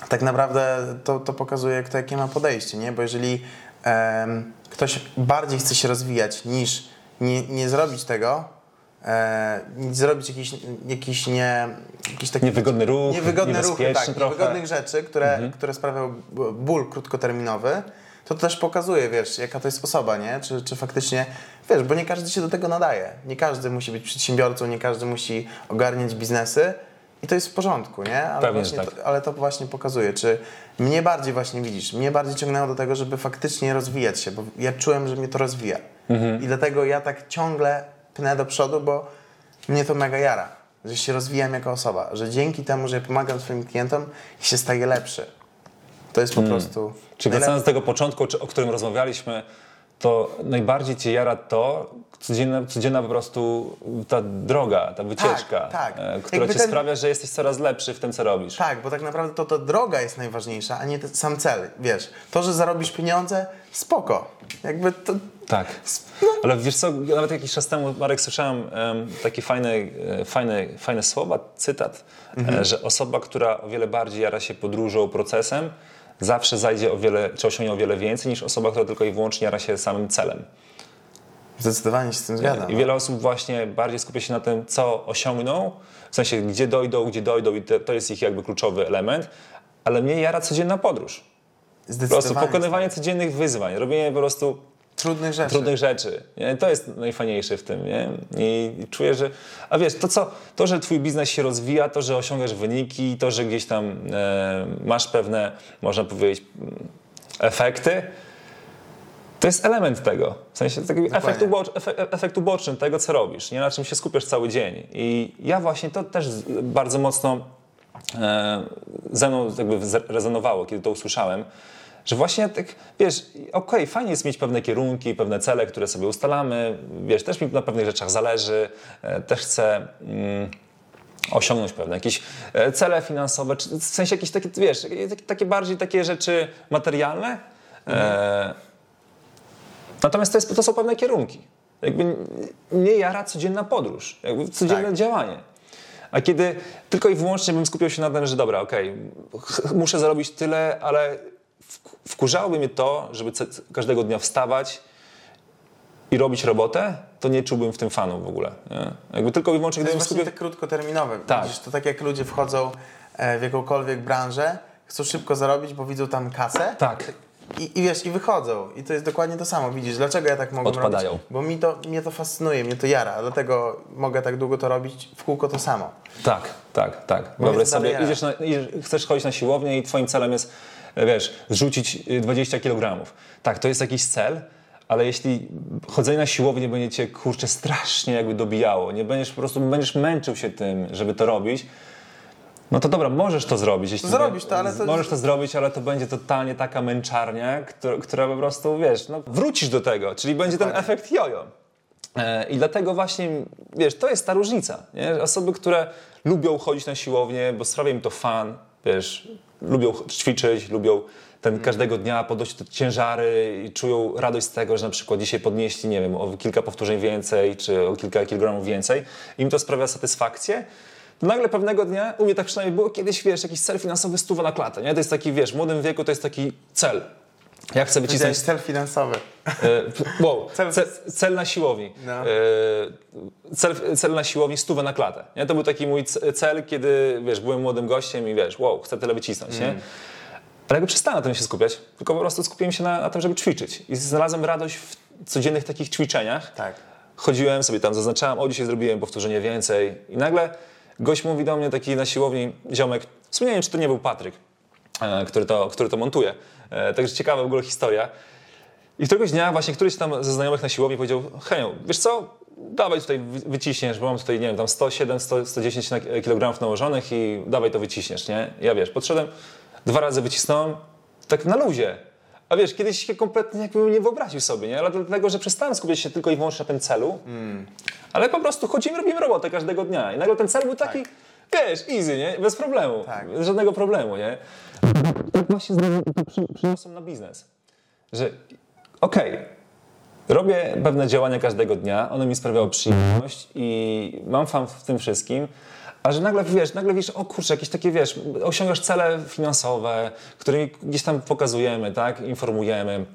tak naprawdę to, to pokazuje, kto jakie ma podejście, nie? Bo jeżeli em, ktoś bardziej chce się rozwijać niż nie, nie zrobić tego, e, zrobić jakiś, jakiś nie... Jakiś taki Niewygodny ruch, niewygodny ruch, tak, trochę. niewygodnych rzeczy, które, które sprawiają ból krótkoterminowy, to też pokazuje, wiesz, jaka to jest osoba, nie? Czy, czy faktycznie, wiesz, bo nie każdy się do tego nadaje. Nie każdy musi być przedsiębiorcą, nie każdy musi ogarniać biznesy i to jest w porządku, nie? Ale, Pewnie, właśnie tak. to, ale to właśnie pokazuje, czy mnie bardziej właśnie widzisz, mnie bardziej ciągnęło do tego, żeby faktycznie rozwijać się, bo ja czułem, że mnie to rozwija. Mhm. I dlatego ja tak ciągle pnę do przodu, bo mnie to mega jara, że się rozwijam jako osoba, że dzięki temu, że pomagam swoim klientom, się staję lepszy. To jest po prostu... Hmm. Czy najlep- wracając do tego początku, o którym rozmawialiśmy, to najbardziej cię jara to, codzienna, codzienna po prostu ta droga, ta wycieczka, tak. e, która Jakby ci ten- sprawia, że jesteś coraz lepszy w tym, co robisz. Tak, bo tak naprawdę to ta droga jest najważniejsza, a nie ten sam cel, wiesz. To, że zarobisz pieniądze, spoko. Jakby to... Tak. No. Ale wiesz co, nawet jakiś czas temu, Marek, słyszałem um, takie fajne, e, fajne, fajne słowa, cytat, Mhm. e, że osoba, która o wiele bardziej jara się podróżą, procesem, zawsze zajdzie o wiele, czy osiągnie o wiele więcej niż osoba, która tylko i wyłącznie jara się samym celem. Zdecydowanie się z tym zgadzam. I wiele osób właśnie bardziej skupia się na tym, co osiągną, w sensie gdzie dojdą, gdzie dojdą i to jest ich jakby kluczowy element, ale mnie jara codzienna podróż. Po prostu pokonywanie codziennych wyzwań, robienie po prostu Trudnych rzeczy. trudnych rzeczy. Nie? To jest najfajniejsze w tym. Nie? I czuję, że. A wiesz, to co, to, że twój biznes się rozwija, to, że osiągasz wyniki, to, że gdzieś tam e, masz pewne, można powiedzieć, efekty. To jest element tego. W sensie taki efekt, ubocz, efekt, uboczny tego, co robisz, nie na czym się skupiasz cały dzień. I ja właśnie to też bardzo mocno e, ze mną jakby rezonowało, kiedy to usłyszałem, że właśnie tak, wiesz, okej, fajnie jest mieć pewne kierunki, pewne cele, które sobie ustalamy, wiesz, też mi na pewnych rzeczach zależy, e, też chcę mm, osiągnąć pewne jakieś e, cele finansowe, czy w sensie jakieś takie, wiesz, takie- bardziej takie rzeczy materialne. E, natomiast to, jest, to są pewne kierunki. Jakby nie jara codzienna podróż, jakby codzienne Tak. działanie. A kiedy tylko i wyłącznie bym skupiał się na tym, że dobra, okej, ch- muszę zarobić tyle, ale wkurzałoby mnie to, żeby każdego dnia wstawać i robić robotę, to nie czułbym w tym fanu w ogóle. Nie? Jakby tylko i wyłącznie, To gdybym skupiał... te krótkoterminowe. Tak. Widzisz, to tak jak ludzie wchodzą e, w jakąkolwiek branżę, chcą szybko zarobić, bo widzą tam kasę. Tak. I, I wiesz, i wychodzą. I to jest dokładnie to samo. Widzisz, dlaczego ja tak mogę Odpadają. robić? Bo mi to, mnie to fascynuje, mnie to jara. Dlatego mogę tak długo to robić w kółko to samo. Tak, tak, tak. Wyobraź sobie, idziesz na, idziesz, chcesz chodzić na siłownię i twoim celem jest wiesz, zrzucić y, 20 kg. Tak, to jest jakiś cel, ale jeśli chodzenie na siłownię będzie cię, kurczę, strasznie jakby dobijało, nie będziesz po prostu, będziesz męczył się tym, żeby to robić, no to dobra, możesz to zrobić. Jeśli Zrobisz to, ale to- Możesz to zrobić, ale to będzie totalnie taka męczarnia, która, która po prostu, wiesz, no, wrócisz do tego, czyli będzie ten efekt jojo. E, I dlatego właśnie, wiesz, to jest ta różnica. Nie? Osoby, które lubią chodzić na siłownię, bo sprawia im to fan, wiesz, lubią ćwiczyć, lubią ten każdego dnia podnosić te ciężary i czują radość z tego, że na przykład dzisiaj podnieśli, nie wiem, o kilka powtórzeń więcej, czy o kilka kilogramów więcej, im to sprawia satysfakcję, to nagle pewnego dnia, u mnie tak przynajmniej było kiedyś, wiesz, jakiś cel finansowy stuwa na klatę, nie? To jest taki, wiesz, w młodym wieku to jest taki cel. Jak chcę wycisnąć cel finansowy. E, wow, (laughs) Cel- cel, na siłowni. No. E, Cel, cel na siłowni, stówę na klatę. Nie? To był taki mój cel, kiedy wiesz, byłem młodym gościem i wiesz, wow, chcę tyle wycisnąć. Nie? Ale jakby przestałem na tym się skupiać, tylko po prostu skupiłem się na, na tym, żeby ćwiczyć. I znalazłem radość w codziennych takich ćwiczeniach. Tak. Chodziłem sobie tam, zaznaczałem, o dzisiaj zrobiłem powtórzenie więcej. I nagle gość mówi do mnie taki na siłowni, ziomek, w sumie nie wiem, czy to nie był Patryk, e, który to, który to montuje. E, Także ciekawa w ogóle historia. I któregoś dnia właśnie któryś tam ze znajomych na siłowni powiedział, Heniu, wiesz co, dawaj tutaj wy- wyciśniesz, bo mam tutaj, nie wiem, tam 107, 100, 110 na- kilogramów nałożonych i dawaj to wyciśniesz, nie? Ja wiesz, podszedłem, dwa razy wycisnąłem, tak na luzie. A wiesz, kiedyś się kompletnie jakby nie wyobraził sobie, nie? Ale dlatego, że przestałem skupiać się tylko i wyłącznie na tym celu, ale po prostu chodzimy, robimy robotę każdego dnia. I nagle ten cel był taki, wiesz, easy, nie? Bez problemu. Tak. Bez żadnego problemu, nie? Tak właśnie przyniosłem na biznes. Że okej, robię pewne działania każdego dnia, one mi sprawiają przyjemność i mam fan w tym wszystkim, a że nagle wiesz, nagle wiesz, o kurczę, jakieś takie wiesz, osiągasz cele finansowe, które gdzieś tam pokazujemy, tak, informujemy,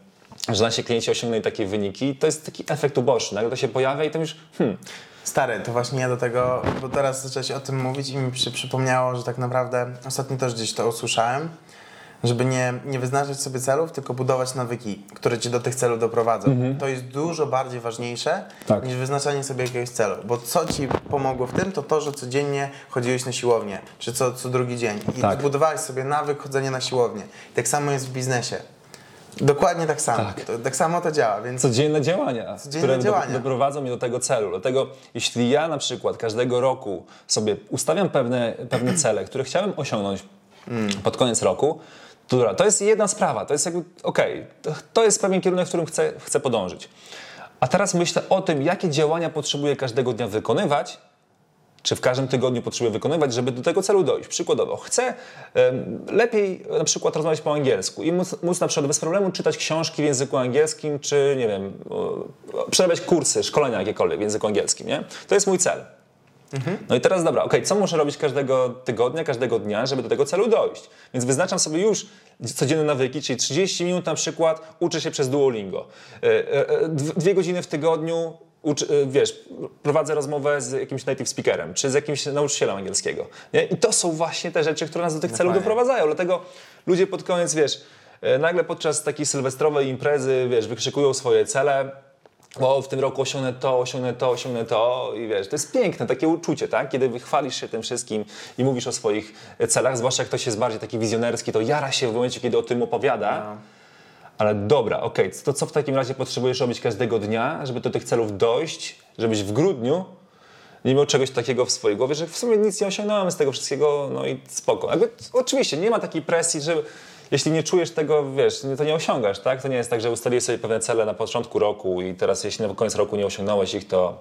że nasi klienci osiągnęli takie wyniki, to jest taki efekt uboczny, nagle to się pojawia i to już, hmm, Stary, to właśnie ja do tego, bo teraz zacząłeś o tym mówić i mi się przypomniało, że tak naprawdę ostatnio też gdzieś to usłyszałem, żeby nie, nie wyznaczać sobie celów, tylko budować nawyki, które cię do tych celów doprowadzą. To jest dużo bardziej ważniejsze Tak. niż wyznaczanie sobie jakiegoś celu, bo co ci pomogło w tym, to to, że codziennie chodziłeś na siłownię, czy co, co drugi dzień i Tak. budowałeś sobie nawyk chodzenia na siłownię. I tak samo jest w biznesie. Dokładnie tak samo. Tak. To, tak samo to działa, więc codzienne działania, Codzienne które do- działania. doprowadzą mnie do tego celu. Dlatego jeśli ja na przykład każdego roku sobie ustawiam pewne, pewne (clears throat) cele, które chciałem osiągnąć pod koniec roku, to, dobra, to jest jedna sprawa, to jest jakby, okej, to, to jest pewien kierunek, w którym chcę, chcę podążyć. A teraz myślę o tym, jakie działania potrzebuję każdego dnia wykonywać, czy w każdym tygodniu potrzebuję wykonywać, żeby do tego celu dojść. Przykładowo, chcę lepiej na przykład rozmawiać po angielsku i móc, móc na przykład bez problemu czytać książki w języku angielskim, czy nie wiem, przerabiać kursy, szkolenia jakiekolwiek w języku angielskim, nie? To jest mój cel. No i teraz dobra, okej, co muszę robić każdego tygodnia, każdego dnia, żeby do tego celu dojść? Więc wyznaczam sobie już codzienne nawyki, czyli 30 minut na przykład uczę się przez Duolingo. E, e, e, dw- Dwie godziny w tygodniu uczy, e, wiesz, prowadzę rozmowę z jakimś native speakerem, czy z jakimś nauczycielem angielskiego. Nie? I to są właśnie te rzeczy, które nas do tych celów Dokładnie. doprowadzają. Dlatego ludzie pod koniec, wiesz, e, nagle podczas takiej sylwestrowej imprezy, wiesz, wykrzykują swoje cele, o, w tym roku osiągnę to, osiągnę to, osiągnę to i wiesz, to jest piękne takie uczucie, tak? Kiedy wychwalisz się tym wszystkim i mówisz o swoich celach, zwłaszcza jak ktoś jest bardziej taki wizjonerski, to jara się w momencie, kiedy o tym opowiada. Ale dobra, okej, to co w takim razie potrzebujesz robić każdego dnia, żeby do tych celów dojść, żebyś w grudniu nie miał czegoś takiego w swojej głowie, że w sumie nic nie osiągnąłem z tego wszystkiego, no i spoko. Jakby, oczywiście, nie ma takiej presji, że jeśli nie czujesz tego, wiesz, to nie osiągasz, tak? To nie jest tak, że ustaliłeś sobie pewne cele na początku roku i teraz jeśli na koniec roku nie osiągnąłeś ich, to,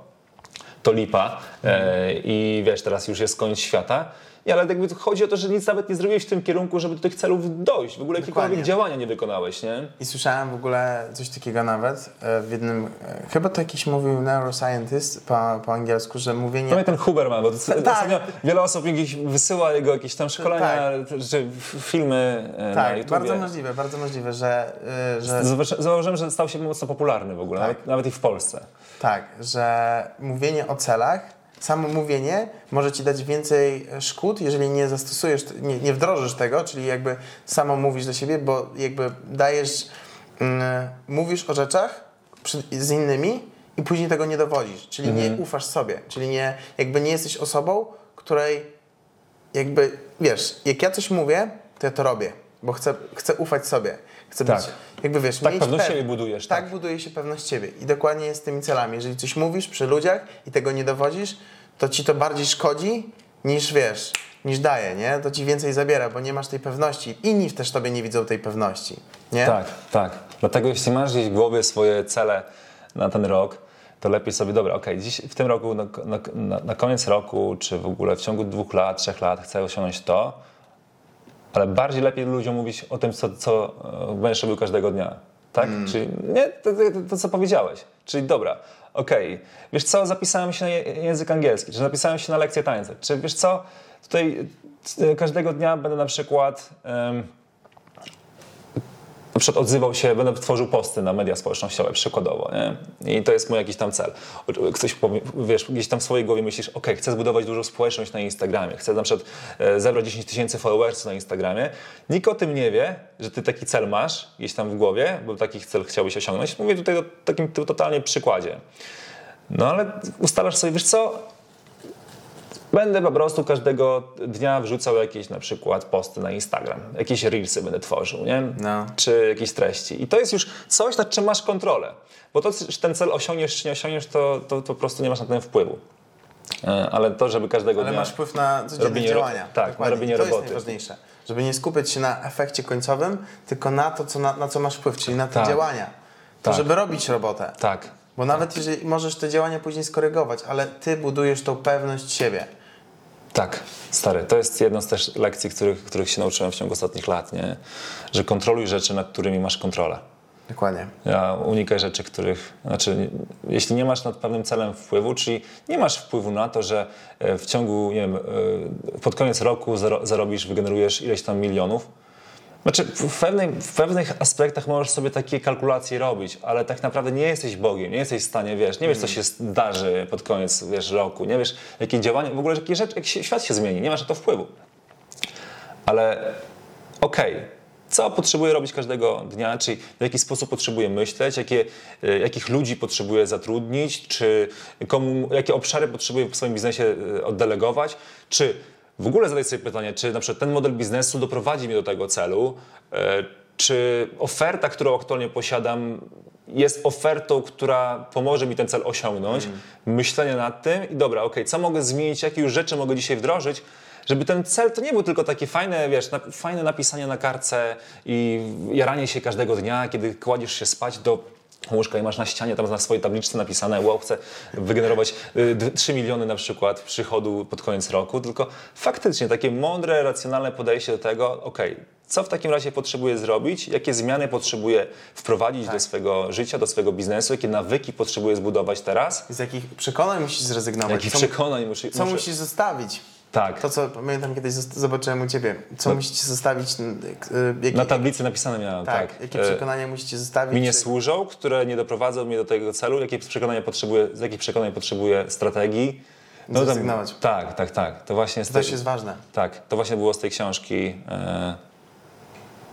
to lipa e, i wiesz, teraz już jest koniec świata. Ale jakby chodzi o to, że nic nawet nie zrobiłeś w tym kierunku, żeby do tych celów dojść. W ogóle jakiekolwiek działania nie wykonałeś, nie? I słyszałem w ogóle coś takiego nawet e, w jednym, e, chyba to jakiś mówił neuroscientist po, po angielsku, że mówienie... No i ten Huberman, bo to, Tak. wiele osób gdzieś wysyła jego jakieś tam szkolenia, czy f- filmy e, na tak, YouTube. bardzo możliwe, bardzo możliwe, że, że Zauważyłem, że stał się mocno popularny w ogóle, Tak. nawet, nawet i w Polsce. tak, że mówienie o celach, samo mówienie może ci dać więcej szkód, jeżeli nie zastosujesz, nie, nie wdrożysz tego, czyli jakby samo mówisz do siebie, bo jakby dajesz, mm, mówisz o rzeczach przy, z innymi i później tego nie dowodzisz, czyli nie ufasz sobie, czyli nie, jakby nie jesteś osobą, której jakby, wiesz, jak ja coś mówię, to ja to robię. bo chcę, chcę ufać sobie. Chcę Tak. być, jakby wiesz, Tak, pewność pew- siebie budujesz, Tak, tak. buduje się pewność siebie. I dokładnie jest z tymi celami. Jeżeli coś mówisz przy ludziach i tego nie dowodzisz, to ci to bardziej szkodzi niż wiesz, niż daje, nie? To ci więcej zabiera, bo nie masz tej pewności. Inni też tobie nie widzą tej pewności, nie? Tak, tak. Dlatego jeśli masz gdzieś w głowie swoje cele na ten rok, to lepiej sobie, dobra, okej, dziś w tym roku, na, na, na koniec roku, czy w ogóle w ciągu dwóch lat, trzech lat chcę osiągnąć to, ale bardziej lepiej ludziom mówić o tym, co, co e, będziesz robił każdego dnia. Tak? Czyli nie, to, to, to, co powiedziałeś. Czyli dobra, okej, wiesz co, zapisałem się na język angielski, czy zapisałem się na lekcję tańca, czy wiesz co, tutaj e, każdego dnia będę na przykład... na przykład odzywał się, będę tworzył posty na media społecznościowe, przykładowo, nie? I to jest mój jakiś tam cel. Ktoś wiesz, gdzieś tam w swojej głowie myślisz, ok, chcę zbudować dużą społeczność na Instagramie, chcę na przykład e, zebrać 10 tysięcy followersów na Instagramie. Nikt o tym nie wie, że ty taki cel masz gdzieś tam w głowie, bo taki cel chciałbyś osiągnąć. Mówię tutaj o takim totalnie przykładzie. No ale ustalasz sobie, wiesz co, Będę po prostu każdego dnia wrzucał jakieś na przykład posty na Instagram, jakieś reelsy będę tworzył, nie? No. Czy jakieś treści. I to jest już coś, nad czym masz kontrolę. Bo to, czy ten cel osiągniesz, czy nie osiągniesz, to, to, to po prostu nie masz na ten wpływu. E, Ale to, żeby każdego Ale dnia... masz wpływ na codzienne działania. tak, na robienie to roboty. jest najważniejsze. Żeby nie skupiać się na efekcie końcowym, tylko na to, co, na, na co masz wpływ, czyli na te Tak. działania. To, Tak. żeby robić robotę. Tak, Bo nawet jeżeli możesz te działania później skorygować, ale ty budujesz tą pewność siebie. Tak, stary. To jest jedna z też lekcji, których, których się nauczyłem w ciągu ostatnich lat, nie? Że kontroluj rzeczy, nad którymi masz kontrolę. Dokładnie. Ja unikaj rzeczy, których, znaczy, jeśli nie masz nad pewnym celem wpływu, czyli nie masz wpływu na to, że e, w ciągu, nie wiem, e, pod koniec roku zaro, zarobisz, wygenerujesz ileś tam milionów. Znaczy, w, pewnej, w pewnych aspektach możesz sobie takie kalkulacje robić, ale tak naprawdę nie jesteś Bogiem, nie jesteś w stanie, wiesz, nie wiesz, co się zdarzy pod koniec, wiesz, roku, nie wiesz, jakie działania, w ogóle jakie rzeczy, jak się, świat się zmieni, nie masz na to wpływu. Ale okej, co potrzebuję robić każdego dnia, czyli w jaki sposób potrzebuję myśleć, jakie, e, jakich ludzi potrzebuję zatrudnić, czy komu, jakie obszary potrzebuję w swoim biznesie e, oddelegować, czy w ogóle zadać sobie pytanie, czy na przykład ten model biznesu doprowadzi mnie do tego celu, e, czy oferta, którą aktualnie posiadam, jest ofertą, która pomoże mi ten cel osiągnąć, myślenie nad tym i dobra, okej, co mogę zmienić, jakie już rzeczy mogę dzisiaj wdrożyć, żeby ten cel to nie był tylko takie fajne, wiesz, na, fajne napisanie na kartce i jaranie się każdego dnia, kiedy kładziesz się spać do łóżka i masz na ścianie tam na swojej tabliczce napisane, wow, chcę wygenerować y, d- 3 miliony na przykład przychodu pod koniec roku, tylko faktycznie takie mądre, racjonalne podejście do tego, okej, co w takim razie potrzebuję zrobić, jakie zmiany potrzebuję wprowadzić do swojego życia, do swojego biznesu, jakie nawyki potrzebuję zbudować teraz, Z jakich przekonań musisz zrezygnować? jakich Co- przekonań muszę, Co muszę... musisz zostawić? Tak. To, co pamiętam kiedyś zobaczyłem u ciebie. Co No. musicie zostawić? Jakie, Na tablicy napisane miałem, tak, tak. jakie E, przekonania musicie zostawić? mi nie czy- służą, które nie doprowadzą mnie do tego celu, jakie przekonania potrzebuję, z jakich przekonań potrzebuję strategii. Zrezygnować. tak, tak, tak. To właśnie To tej, też jest ważne. tak, to właśnie było z tej książki, e,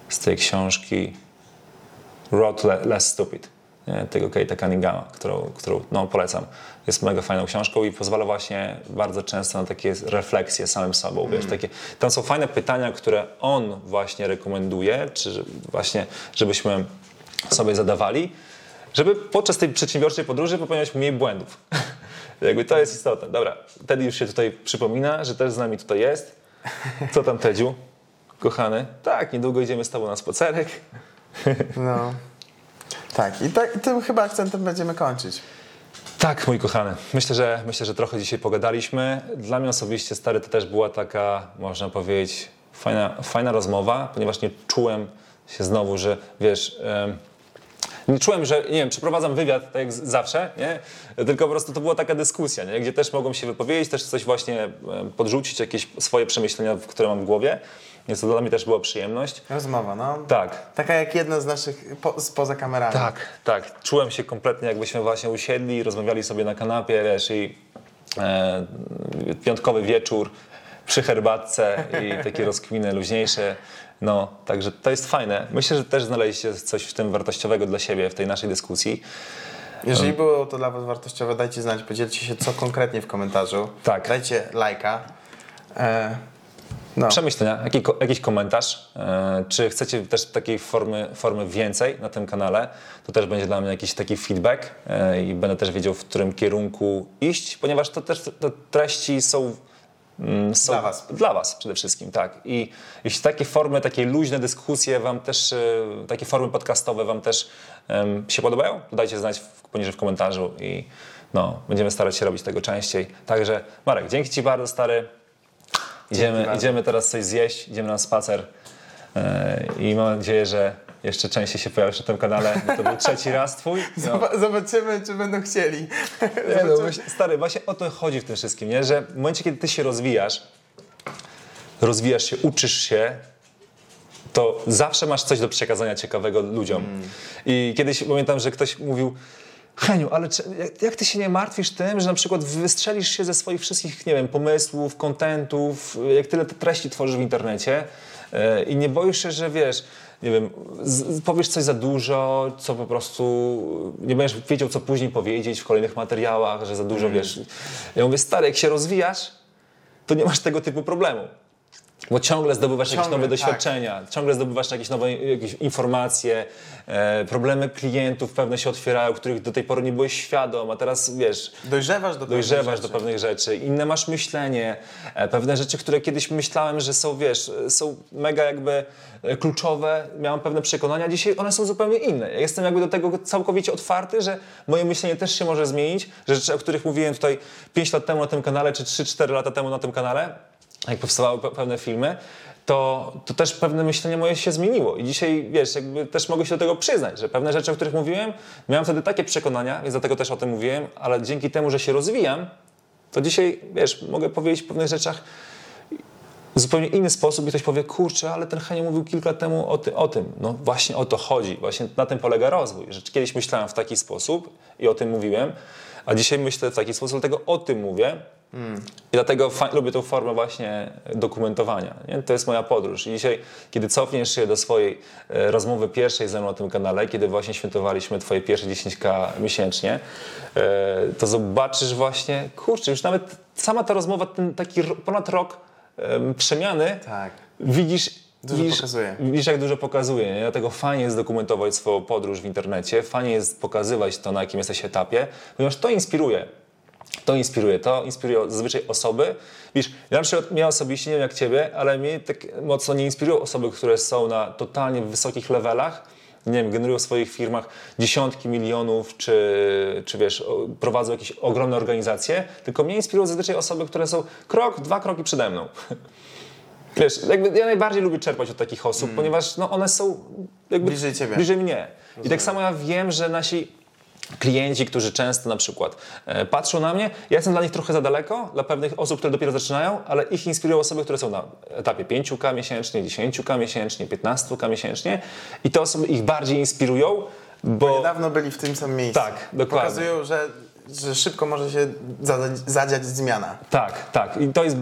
z tej książki Road Le- Less Stupid, tego Kate'a Cunninghama, którą, którą no, polecam. Jest mega fajną książką i pozwala właśnie bardzo często na takie refleksje samym sobą, wiesz, takie, tam są fajne pytania, które on właśnie rekomenduje, czy właśnie, żebyśmy sobie zadawali, żeby podczas tej przedsiębiorczej podróży popełniać mniej błędów. (laughs) Jakby to jest istotne. Dobra, Teddy już się tutaj przypomina, że też z nami tutaj jest. Co tam, Tedziu? Kochany? Tak, niedługo idziemy z tobą na spacerek. No. (laughs) Tak, i, tym chyba akcentem będziemy kończyć. Tak, mój kochany. Myślę, że myślę, że trochę dzisiaj pogadaliśmy. Dla mnie osobiście, stary, to też była taka, można powiedzieć, fajna, fajna rozmowa, ponieważ nie czułem się znowu, że wiesz. nie czułem, że, nie wiem, przeprowadzam wywiad tak jak zawsze, nie? Tylko po prostu to była taka dyskusja, nie? Gdzie też mogłem się wypowiedzieć, też coś właśnie podrzucić, jakieś swoje przemyślenia, które mam w głowie. Więc to dla mnie też była przyjemność. Rozmowa, no. Tak, Taka jak jedna z naszych po, spoza kamerami. tak, tak. Czułem się kompletnie, jakbyśmy właśnie usiedli, rozmawiali sobie na kanapie, wiesz, i e, piątkowy wieczór przy herbatce i (laughs) takie rozkminy luźniejsze. No, także to jest fajne. Myślę, że też znaleźliście coś w tym wartościowego dla siebie w tej naszej dyskusji. Jeżeli było to dla Was wartościowe, dajcie znać, podzielcie się co konkretnie w komentarzu. Tak. Dajcie lajka. E, No. przemyślenia, jaki, jakiś komentarz. E, czy chcecie też takiej formy, formy więcej na tym kanale, to też będzie dla mnie jakiś taki feedback e, i będę też wiedział, w którym kierunku iść, ponieważ to też te treści są mm, są Dla was. Dla was przede wszystkim, tak. I jeśli takie formy, takie luźne dyskusje wam też, e, takie formy podcastowe wam też em, się podobają, to dajcie znać w, poniżej w komentarzu i no, będziemy starać się robić tego częściej. Także Marek, dzięki ci bardzo stary. Idziemy, idziemy teraz coś zjeść, idziemy na spacer e, i mam nadzieję, że jeszcze częściej się pojawisz na tym kanale, bo to był trzeci (laughs) raz twój. No. Zoba- Zobaczymy, czy będą chcieli. (laughs) Nie, no, właśnie, stary, właśnie o to chodzi w tym wszystkim, nie? że w momencie, kiedy ty się rozwijasz, rozwijasz się, uczysz się, to zawsze masz coś do przekazania ciekawego ludziom. I kiedyś pamiętam, że ktoś mówił, Heniu, ale czy, jak, jak ty się nie martwisz tym, że na przykład wystrzelisz się ze swoich wszystkich, nie wiem, pomysłów, kontentów, jak tyle te treści tworzysz w internecie e, i nie boisz się, że wiesz, nie wiem, z, powiesz coś za dużo, co po prostu nie będziesz wiedział, co później powiedzieć w kolejnych materiałach, że za dużo wiesz. Ja mówię, stary, jak się rozwijasz, to nie masz tego typu problemu. Bo ciągle zdobywasz jakieś Ciągle, nowe tak. doświadczenia, ciągle zdobywasz jakieś nowe jakieś informacje, e, problemy klientów pewne się otwierają, których do tej pory nie byłeś świadom, a teraz wiesz, Dojrzewasz do pewnych dojrzewasz do rzeczy. pewnych rzeczy, inne masz myślenie, e, pewne rzeczy, które kiedyś myślałem, że są, wiesz, e, są mega jakby e, kluczowe, miałem pewne przekonania, dzisiaj one są zupełnie inne. Ja jestem jakby do tego całkowicie otwarty, że moje myślenie też się może zmienić, rzeczy, o których mówiłem tutaj 5 lat temu na tym kanale, czy 3-4 lata temu na tym kanale, jak powstawały pe- pewne filmy, to, to też pewne myślenie moje się zmieniło. I dzisiaj, wiesz, jakby też mogę się do tego przyznać, że pewne rzeczy, o których mówiłem, miałem wtedy takie przekonania, więc dlatego też o tym mówiłem, ale dzięki temu, że się rozwijam, to dzisiaj, wiesz, mogę powiedzieć o pewnych rzeczach w zupełnie inny sposób i ktoś powie, kurczę, ale ten Henio mówił kilka temu o, ty, o tym. No właśnie o to chodzi, właśnie na tym polega rozwój, że kiedyś myślałem w taki sposób i o tym mówiłem, a dzisiaj myślę w taki sposób, dlatego o tym mówię i dlatego lubię tą formę właśnie dokumentowania. Nie? To jest moja podróż. I dzisiaj, kiedy cofniesz się do swojej e, rozmowy pierwszej ze mną na tym kanale, kiedy właśnie świętowaliśmy twoje pierwsze 10k miesięcznie, e, to zobaczysz właśnie, kurczę, już nawet sama ta rozmowa, ten taki ponad rok em, przemiany, Tak. widzisz, Dużo widzisz, pokazuje. widzisz, jak dużo pokazuje. Nie? Dlatego fajnie jest dokumentować swoją podróż w internecie, fajnie jest pokazywać to, na jakim jesteś etapie, ponieważ to inspiruje. To inspiruje, to inspiruje zazwyczaj osoby. Widzisz, ja na przykład mnie osobiście, nie wiem jak ciebie, ale mnie tak mocno nie inspirują osoby, które są na totalnie wysokich levelach, nie wiem, generują w swoich firmach dziesiątki milionów, czy, czy wiesz, prowadzą jakieś ogromne organizacje, tylko mnie inspirują zazwyczaj osoby, które są krok, dwa kroki przede mną. (laughs) Wiesz, jakby ja najbardziej lubię czerpać od takich osób, ponieważ no, one są jakby Bliżej ciebie. bliżej mnie. I tak samo ja wiem, że nasi klienci, którzy często na przykład e, patrzą na mnie, ja jestem dla nich trochę za daleko, dla pewnych osób, które dopiero zaczynają, ale ich inspirują osoby, które są na etapie 5K miesięcznie, 10K miesięcznie, 15K miesięcznie i te osoby ich bardziej inspirują, bo... Niedawno byli w tym samym miejscu. Tak, dokładnie. Pokazują, że, że szybko może się zadać, zadziać zmiana. Tak, tak. I to jest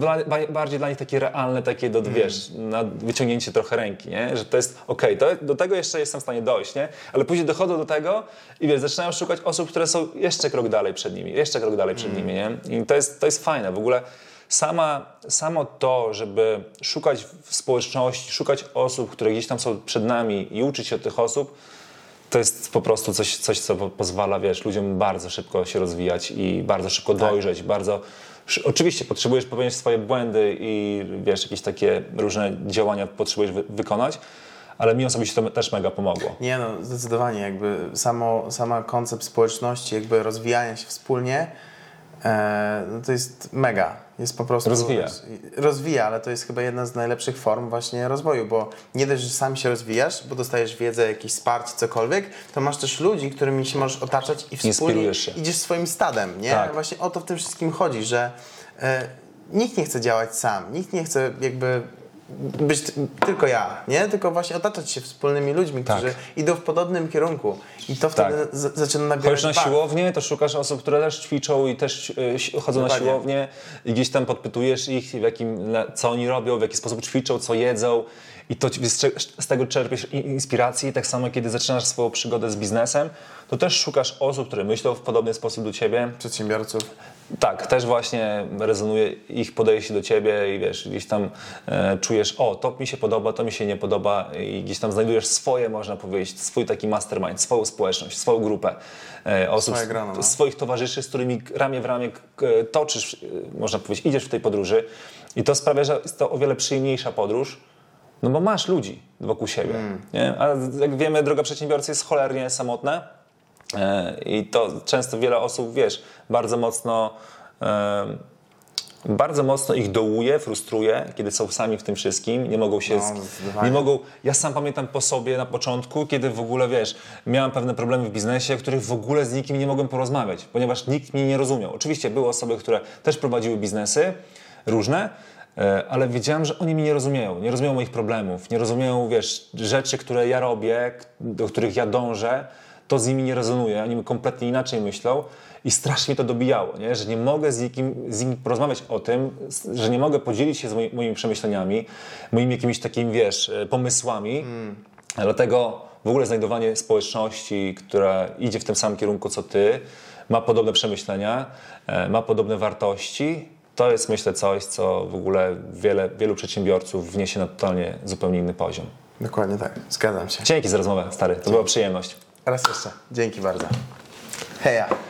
bardziej dla nich takie realne, takie do, wiesz, na wyciągnięcie trochę ręki, nie? Że to jest okej, to do tego jeszcze jestem w stanie dojść, nie? Ale później dochodzą do tego i wiesz, zaczynają szukać osób, które są jeszcze krok dalej przed nimi, jeszcze krok dalej przed nimi, nie? I to jest, to jest fajne. W ogóle sama, samo to, żeby szukać w społeczności, szukać osób, które gdzieś tam są przed nami i uczyć się od tych osób, to jest po prostu coś, coś co po- pozwala, wiesz, ludziom bardzo szybko się rozwijać i bardzo szybko dojrzeć, bardzo... Oczywiście potrzebujesz popełniać swoje błędy i wiesz, jakieś takie różne działania potrzebujesz wy- wykonać, ale mi osobiście to też mega pomogło. Nie no, zdecydowanie jakby samo, sama koncept społeczności, jakby rozwijania się wspólnie, no to jest mega. Jest po prostu... Rozwija. Rozwija, ale to jest chyba jedna z najlepszych form właśnie rozwoju, bo nie dość, że sam się rozwijasz, bo dostajesz wiedzę, jakieś wsparcie, cokolwiek, to masz też ludzi, którymi się możesz otaczać i wspólnie idziesz swoim stadem, nie? Tak. Właśnie o to w tym wszystkim chodzi, że e, nikt nie chce działać sam, nikt nie chce jakby być tylko ja, nie? Tylko właśnie otaczać się wspólnymi ludźmi, Tak. którzy idą w podobnym kierunku i to wtedy z- zaczyna nabierać Chodzisz na siłownię, to szukasz osób, które też ćwiczą i też si- chodzą na Dokładnie. siłownię i gdzieś tam podpytujesz ich, w jakim, na, co oni robią, w jaki sposób ćwiczą, co jedzą i to z, cze- z tego czerpiesz i- inspiracji. Tak samo, kiedy zaczynasz swoją przygodę z biznesem, to też szukasz osób, które myślą w podobny sposób do ciebie. Przedsiębiorców. Tak, też właśnie rezonuje ich podejście do ciebie i wiesz, gdzieś tam e, czujesz, o, to mi się podoba, to mi się nie podoba i gdzieś tam znajdujesz swoje, można powiedzieć, swój taki mastermind, swoją społeczność, swoją grupę e, osób, no. swoich towarzyszy, z którymi ramię w ramię toczysz, e, można powiedzieć, idziesz w tej podróży i to sprawia, że jest to o wiele przyjemniejsza podróż, no bo masz ludzi wokół siebie. Nie? A jak wiemy, droga przedsiębiorcy jest cholernie samotna. E, I to często wiele osób, wiesz, bardzo mocno, e, bardzo mocno ich dołuje, frustruje, kiedy są sami w tym wszystkim, nie mogą się, No, nie mogą, ja sam pamiętam po sobie na początku, kiedy w ogóle, wiesz, miałem pewne problemy w biznesie, o których w ogóle z nikim nie mogłem porozmawiać, ponieważ nikt mnie nie rozumiał. Oczywiście były osoby, które też prowadziły biznesy, różne, e, ale wiedziałem, że oni mnie nie rozumieją, nie rozumieją moich problemów, nie rozumieją, wiesz, rzeczy, które ja robię, do których ja dążę, to z nimi nie rezonuje, oni kompletnie inaczej myślą i strasznie to dobijało, nie? że nie mogę z nikim, z nimi porozmawiać o tym, że nie mogę podzielić się z moi, moimi przemyśleniami, moimi jakimiś takimi, wiesz, e, pomysłami. Dlatego w ogóle znajdowanie społeczności, która idzie w tym samym kierunku co ty, ma podobne przemyślenia, e, ma podobne wartości, to jest myślę coś, co w ogóle wiele, wielu przedsiębiorców wniesie na totalnie zupełnie inny poziom. Dokładnie tak, zgadzam się. Dzięki za rozmowę, stary, to była przyjemność. Raz jeszcze, dzięki bardzo. Heja.